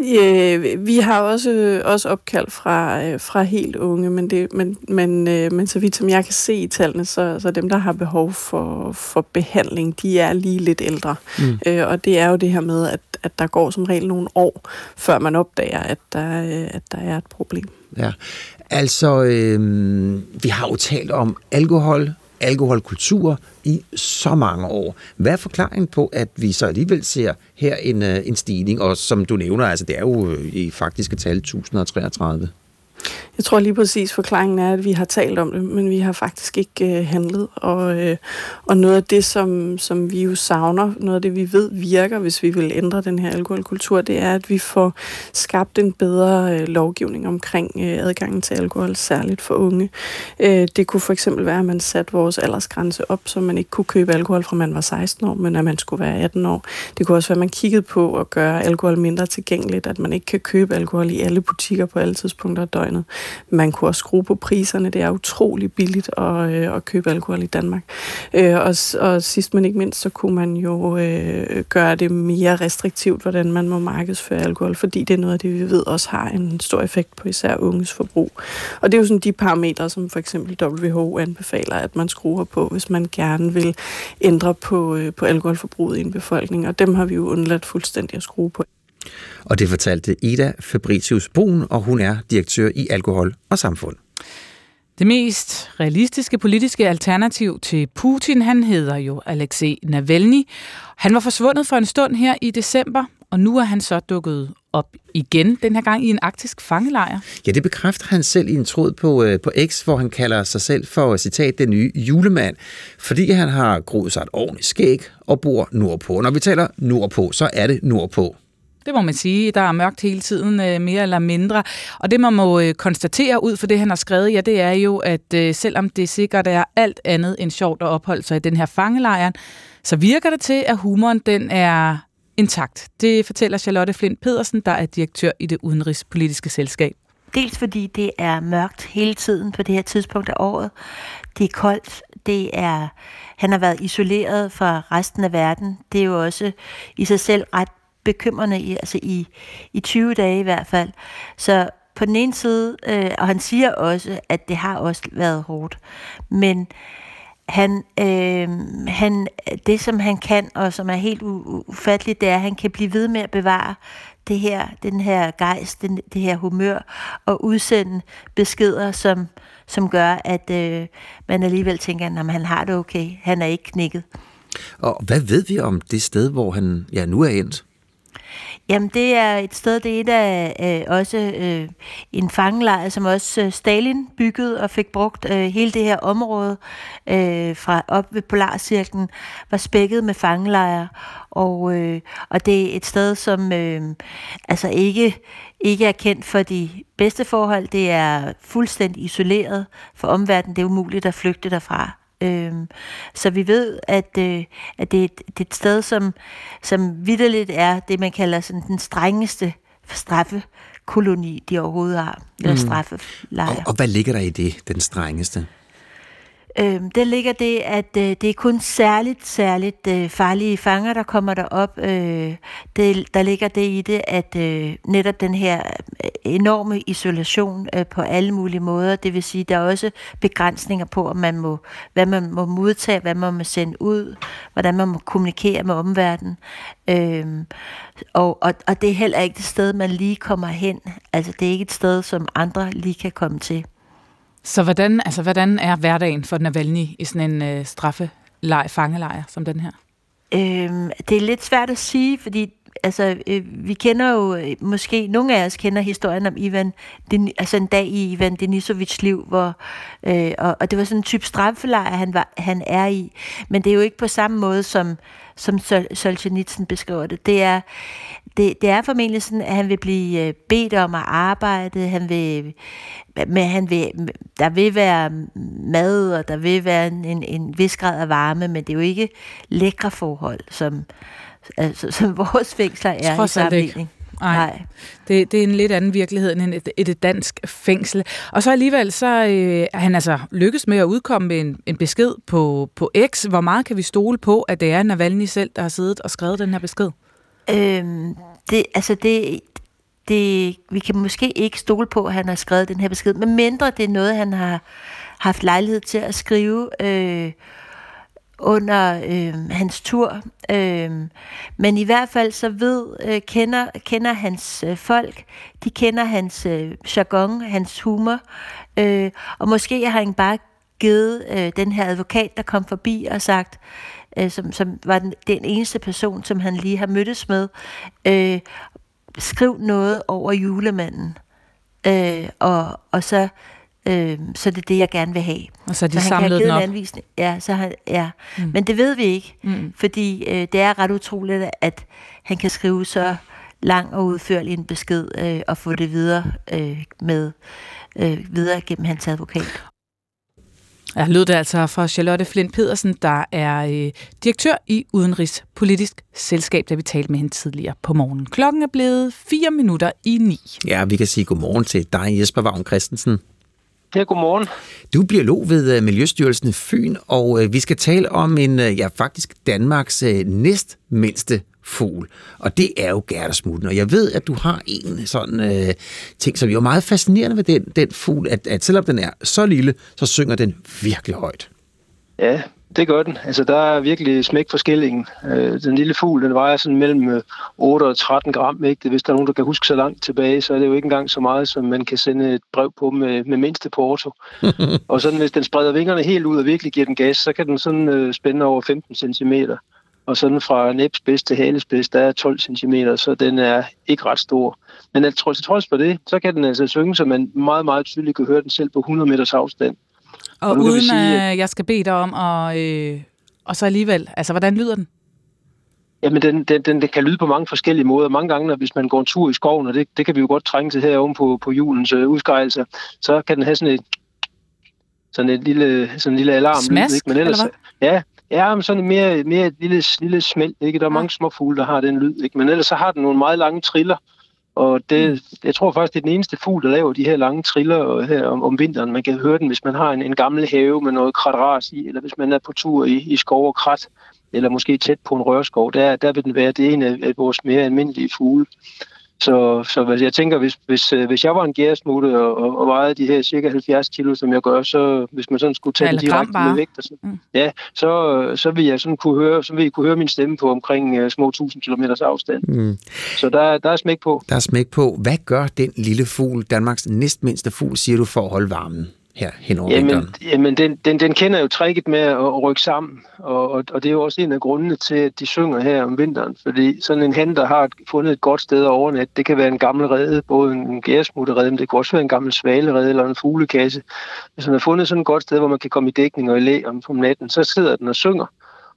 Øh, vi har også, også opkald fra, øh, fra helt unge, men, det, men, men, øh, men så vidt som jeg kan se i tallene, så, så dem, der har behov for, for behandling, de er lige lidt ældre. Mm. Øh, og det er jo det her med, at, at der går som regel nogle år, før man opdager, at der, øh, at der er et problem. Ja, altså, øh, vi har jo talt om alkohol, alkoholkultur i så mange år. Hvad er forklaringen på, at vi så alligevel ser her en, øh, en stigning, og som du nævner, altså det er jo øh, i faktiske tal 1033? Jeg tror lige præcis, forklaringen er, at vi har talt om det, men vi har faktisk ikke øh, handlet. Og, øh, og noget af det, som, som vi jo savner, noget af det, vi ved virker, hvis vi vil ændre den her alkoholkultur, det er, at vi får skabt en bedre øh, lovgivning omkring øh, adgangen til alkohol, særligt for unge. Øh, det kunne for eksempel være, at man satte vores aldersgrænse op, så man ikke kunne købe alkohol fra man var 16 år, men at man skulle være 18 år. Det kunne også være, at man kiggede på at gøre alkohol mindre tilgængeligt, at man ikke kan købe alkohol i alle butikker på alle tidspunkter af døgnet. Man kunne også skrue på priserne. Det er utrolig billigt at, øh, at købe alkohol i Danmark. Øh, og, og sidst men ikke mindst, så kunne man jo øh, gøre det mere restriktivt, hvordan man må markedsføre alkohol, fordi det er noget af det, vi ved også har en stor effekt på især unges forbrug. Og det er jo sådan de parametre, som for eksempel WHO anbefaler, at man skruer på, hvis man gerne vil ændre på, øh, på alkoholforbruget i en befolkning, og dem har vi jo undladt fuldstændig at skrue på. Og det fortalte Ida Fabricius Brun, og hun er direktør i Alkohol og Samfund. Det mest realistiske politiske alternativ til Putin, han hedder jo Alexei Navalny. Han var forsvundet for en stund her i december, og nu er han så dukket op igen, den her gang i en arktisk fangelejr. Ja, det bekræfter han selv i en tråd på, øh, på X, hvor han kalder sig selv for, citat, den nye julemand, fordi han har groet sig et ordentligt skæg og bor nordpå. Når vi taler nordpå, så er det nordpå. Det må man sige. Der er mørkt hele tiden, øh, mere eller mindre. Og det, man må øh, konstatere ud for det, han har skrevet, ja, det er jo, at øh, selvom det sikkert er alt andet end sjovt at opholde sig i den her fangelejr, så virker det til, at humoren den er intakt. Det fortæller Charlotte Flint Pedersen, der er direktør i det udenrigspolitiske selskab. Dels fordi det er mørkt hele tiden på det her tidspunkt af året. Det er koldt. Det er, han har været isoleret fra resten af verden. Det er jo også i sig selv ret bekymrende, i, altså i, i 20 dage i hvert fald. Så på den ene side, øh, og han siger også, at det har også været hårdt, men han, øh, han, det som han kan, og som er helt ufatteligt, det er, at han kan blive ved med at bevare det her, den her gejst, den, det her humør, og udsende beskeder, som, som gør, at øh, man alligevel tænker, at han har det okay, han er ikke knækket. Og hvad ved vi om det sted, hvor han ja, nu er endt? Jamen, det er et sted, det er et af øh, også øh, en fangelejr, som også øh, Stalin byggede og fik brugt. Øh, hele det her område øh, fra op ved Polarcirklen var spækket med fangelejre, og, øh, og det er et sted, som øh, altså ikke, ikke er kendt for de bedste forhold. Det er fuldstændig isoleret for omverdenen. Det er umuligt at flygte derfra. Øhm, så vi ved, at, øh, at det, er et, det er et sted, som, som vidderligt er det, man kalder sådan den strengeste straffekoloni, de overhovedet har. Eller mm. straffelejr. Og, og hvad ligger der i det, den strengeste? Øh, der ligger det, at øh, det er kun særligt, særligt øh, farlige fanger, der kommer derop. Øh, det, der ligger det i det, at øh, netop den her øh, enorme isolation øh, på alle mulige måder, det vil sige, der er også begrænsninger på, om man må, hvad man må modtage, hvad man må sende ud, hvordan man må kommunikere med omverdenen. Øh, og, og, og det er heller ikke det sted, man lige kommer hen. Altså, det er ikke et sted, som andre lige kan komme til. Så hvordan, altså, hvordan er hverdagen for Navalny i sådan en øh, straffelej, fangelejr som den her? Øhm, det er lidt svært at sige, fordi altså, øh, vi kender jo, øh, måske nogle af os kender historien om Ivan, den, altså en dag i Ivan Denisovits liv, hvor, øh, og, og det var sådan en type straffelejr, han, var, han er i. Men det er jo ikke på samme måde, som, som Sol Solzhenitsyn beskriver det. Det er, det, det er formentlig sådan, at han vil blive øh, bedt om at arbejde, han vil, men han vil, der vil være mad, og der vil være en, en, en vis grad af varme, men det er jo ikke lækre forhold, som, altså, som vores fængsler er Trods i sammenligning. Nej, Nej. Det, det er en lidt anden virkelighed end et, et dansk fængsel. Og så alligevel, så øh, er han altså lykkes med at udkomme med en, en besked på, på X. Hvor meget kan vi stole på, at det er Navalny selv, der har siddet og skrevet den her besked? Øhm, det, altså det, det, vi kan måske ikke stole på, at han har skrevet den her besked, men mindre det er noget, han har haft lejlighed til at skrive øh, under øh, hans tur. Øh, men i hvert fald så ved, øh, kender, kender hans øh, folk, de kender hans øh, jargon, hans humor, øh, og måske har han bare givet øh, den her advokat, der kom forbi og sagt, øh, som, som var den, den eneste person, som han lige har mødtes med, øh, skriv noget over julemanden, øh, og, og så Øh, så det er det, jeg gerne vil have. Og så de så han samlet den op? Anvisning. Ja, så han, ja. Mm. men det ved vi ikke, mm. fordi øh, det er ret utroligt, at han kan skrive så lang og udførlig en besked øh, og få det videre øh, med øh, videre gennem hans advokat. Ja, lød det altså fra Charlotte Flint Pedersen, der er øh, direktør i Udenrigspolitisk Selskab, da vi talte med hende tidligere på morgenen. Klokken er blevet 4 minutter i 9. Ja, vi kan sige godmorgen til dig, Jesper Vagn Christensen. Ja, godmorgen. Du er biolog ved øh, Miljøstyrelsen Fyn, og øh, vi skal tale om en, øh, ja faktisk Danmarks næstmindste fugl, og det er jo gærdesmutten. Og jeg ved, at du har en sådan øh, ting, som jo er meget fascinerende ved den, den fugl, at, at selvom den er så lille, så synger den virkelig højt. Ja, Det gør den. Altså, der er virkelig smæk for skillingen. Øh, den lille fugl, den vejer sådan mellem 8 og 13 gram. Ikke? Hvis der er nogen, der kan huske så langt tilbage, så er det jo ikke engang så meget, som man kan sende et brev på med, med mindste porto. og sådan, hvis den spreder vingerne helt ud og virkelig giver den gas, så kan den sådan øh, spænde over 15 cm. Og sådan fra næbspids til halespids, der er 12 cm, så den er ikke ret stor. Men at trods, trods for det, så kan den altså synge, så man meget, meget tydeligt kan høre den selv på 100 meters afstand. Og, og uden at jeg skal bede dig om, og, øh, og så alligevel, altså hvordan lyder den? Jamen, den, den, den, den kan lyde på mange forskellige måder. Mange gange, når, hvis man går en tur i skoven, og det, det kan vi jo godt trænge til her oven på, på julens øh, udskejelse, så kan den have sådan et, sådan et lille, sådan en lille alarm. Smask, ikke? Men ellers, eller Ja, ja, men sådan mere, mere et lille, lille smæld. Ikke? Der er mange små fugle, der har den lyd. Ikke? Men ellers så har den nogle meget lange triller, og det, mm. jeg tror faktisk, det er den eneste fugl, der laver de her lange triller her om, om vinteren. Man kan høre den, hvis man har en, en gammel have med noget kratras i, eller hvis man er på tur i, i skov og krat, eller måske tæt på en rørskov. Der, der vil den være det en af, af vores mere almindelige fugle. Så, så jeg tænker, hvis, hvis, øh, hvis jeg var en gæresmutte og, og, og vejede de her cirka 70 kilo, som jeg gør, så hvis man sådan skulle tage den direkte med vægt, og så, mm. ja, så, så vil jeg sådan kunne høre, så vil jeg kunne høre min stemme på omkring uh, små 1000 km afstand. Mm. Så der, der er smæk på. Der er smæk på. Hvad gør den lille fugl, Danmarks næstmindste fugl, siger du, for at holde varmen? Her hen over jamen, jamen den, den, den kender jo tricket med at, at rykke sammen, og, og, og det er jo også en af grundene til, at de synger her om vinteren, fordi sådan en han, der har fundet et godt sted at overnatte, det kan være en gammel rede, både en gæresmutterede, men det kan også være en gammel svalerede eller en fuglekasse. Hvis man har fundet sådan et godt sted, hvor man kan komme i dækning og i læ om, om natten, så sidder den og synger,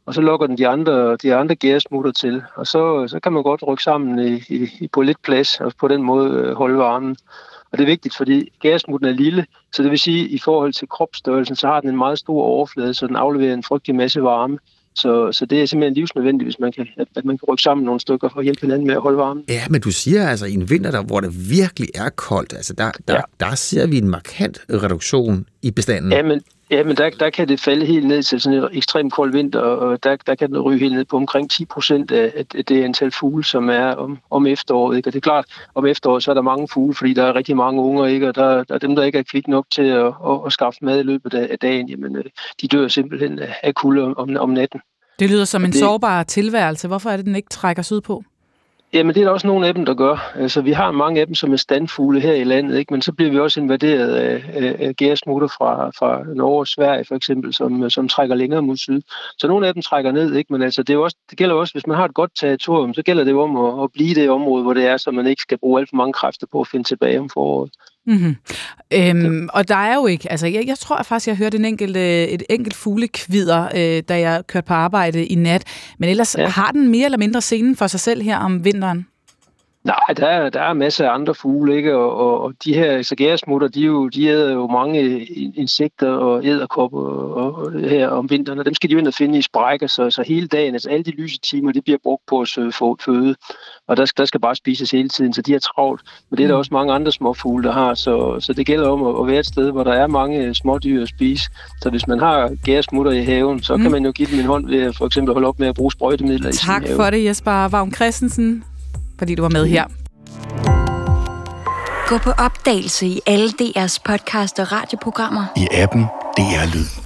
og så lukker den de andre, de andre gæresmutter til, og så, så kan man godt rykke sammen i, i, på lidt plads, og på den måde øh, holde varmen. Og det er vigtigt, fordi gæresmutten er lille, så det vil sige, at i forhold til kropsstørrelsen, så har den en meget stor overflade, så den afleverer en frygtelig masse varme. Så, så det er simpelthen livsnødvendigt, hvis man kan, at, at man kan rykke sammen nogle stykker at hjælpe hinanden med at holde varmen. Ja, men du siger altså, i en vinter, der, hvor det virkelig er koldt, altså der, der, ja. der ser vi en markant reduktion i bestanden. Ja, men, Ja, men der, der kan det falde helt ned til sådan en ekstremt kold vinter, og der, der kan den ryge helt ned på omkring 10 procent af, af det antal fugle, som er om, om efteråret. Ikke? Og det er klart, om efteråret så er der mange fugle, fordi der er rigtig mange unger, ikke? og der, der er dem, der ikke er kvik nok til at, at, at skaffe mad i løbet af, af dagen, jamen øh, de dør simpelthen af kulde om, om natten. Det lyder som og en det, sårbar tilværelse. Hvorfor er det, den ikke trækker sig ud på? Jamen, det er der også nogle af dem, der gør. Altså, vi har mange af dem, som er standfugle her i landet, ikke? men så bliver vi også invaderet af, af, af gæresmutter fra, fra Norge og Sverige, for eksempel, som, som trækker længere mod syd. Så nogle af dem trækker ned, ikke? men altså, det, er også, det gælder også, hvis man har et godt territorium, så gælder det jo om at, at blive det område, hvor det er, så man ikke skal bruge alt for mange kræfter på at finde tilbage om foråret. Mm-hmm. Øhm, og der er jo ikke, altså jeg, jeg tror faktisk, jeg hørte en enkelt, øh, et enkelt fuglekvider, øh, da jeg kørte på arbejde i nat. Men ellers ja. har den mere eller mindre scenen for sig selv her om vinteren? Nej, der er, der er masser af andre fugle, ikke? Og, og, og de her sagæresmutter, de, jo, de æder jo mange insekter og æderkopper og, og, her om vinteren, og dem skal de jo ind og finde i sprækker, så, så hele dagen, altså alle de lyse timer, det bliver brugt på at få føde, og der skal, der skal bare spises hele tiden, så de er travlt. Men det er der mm. også mange andre små fugle, der har, så, så det gælder om at, at være et sted, hvor der er mange små dyr at spise. Så hvis man har gæresmutter i haven, så mm. kan man jo give dem en hånd ved at for eksempel holde op med at bruge sprøjtemidler tak i sin have. Tak for det, Jesper Vagn Christensen fordi du var med her. Gå på opdagelse i alle DR's podcast og radioprogrammer. I appen DR Lyd.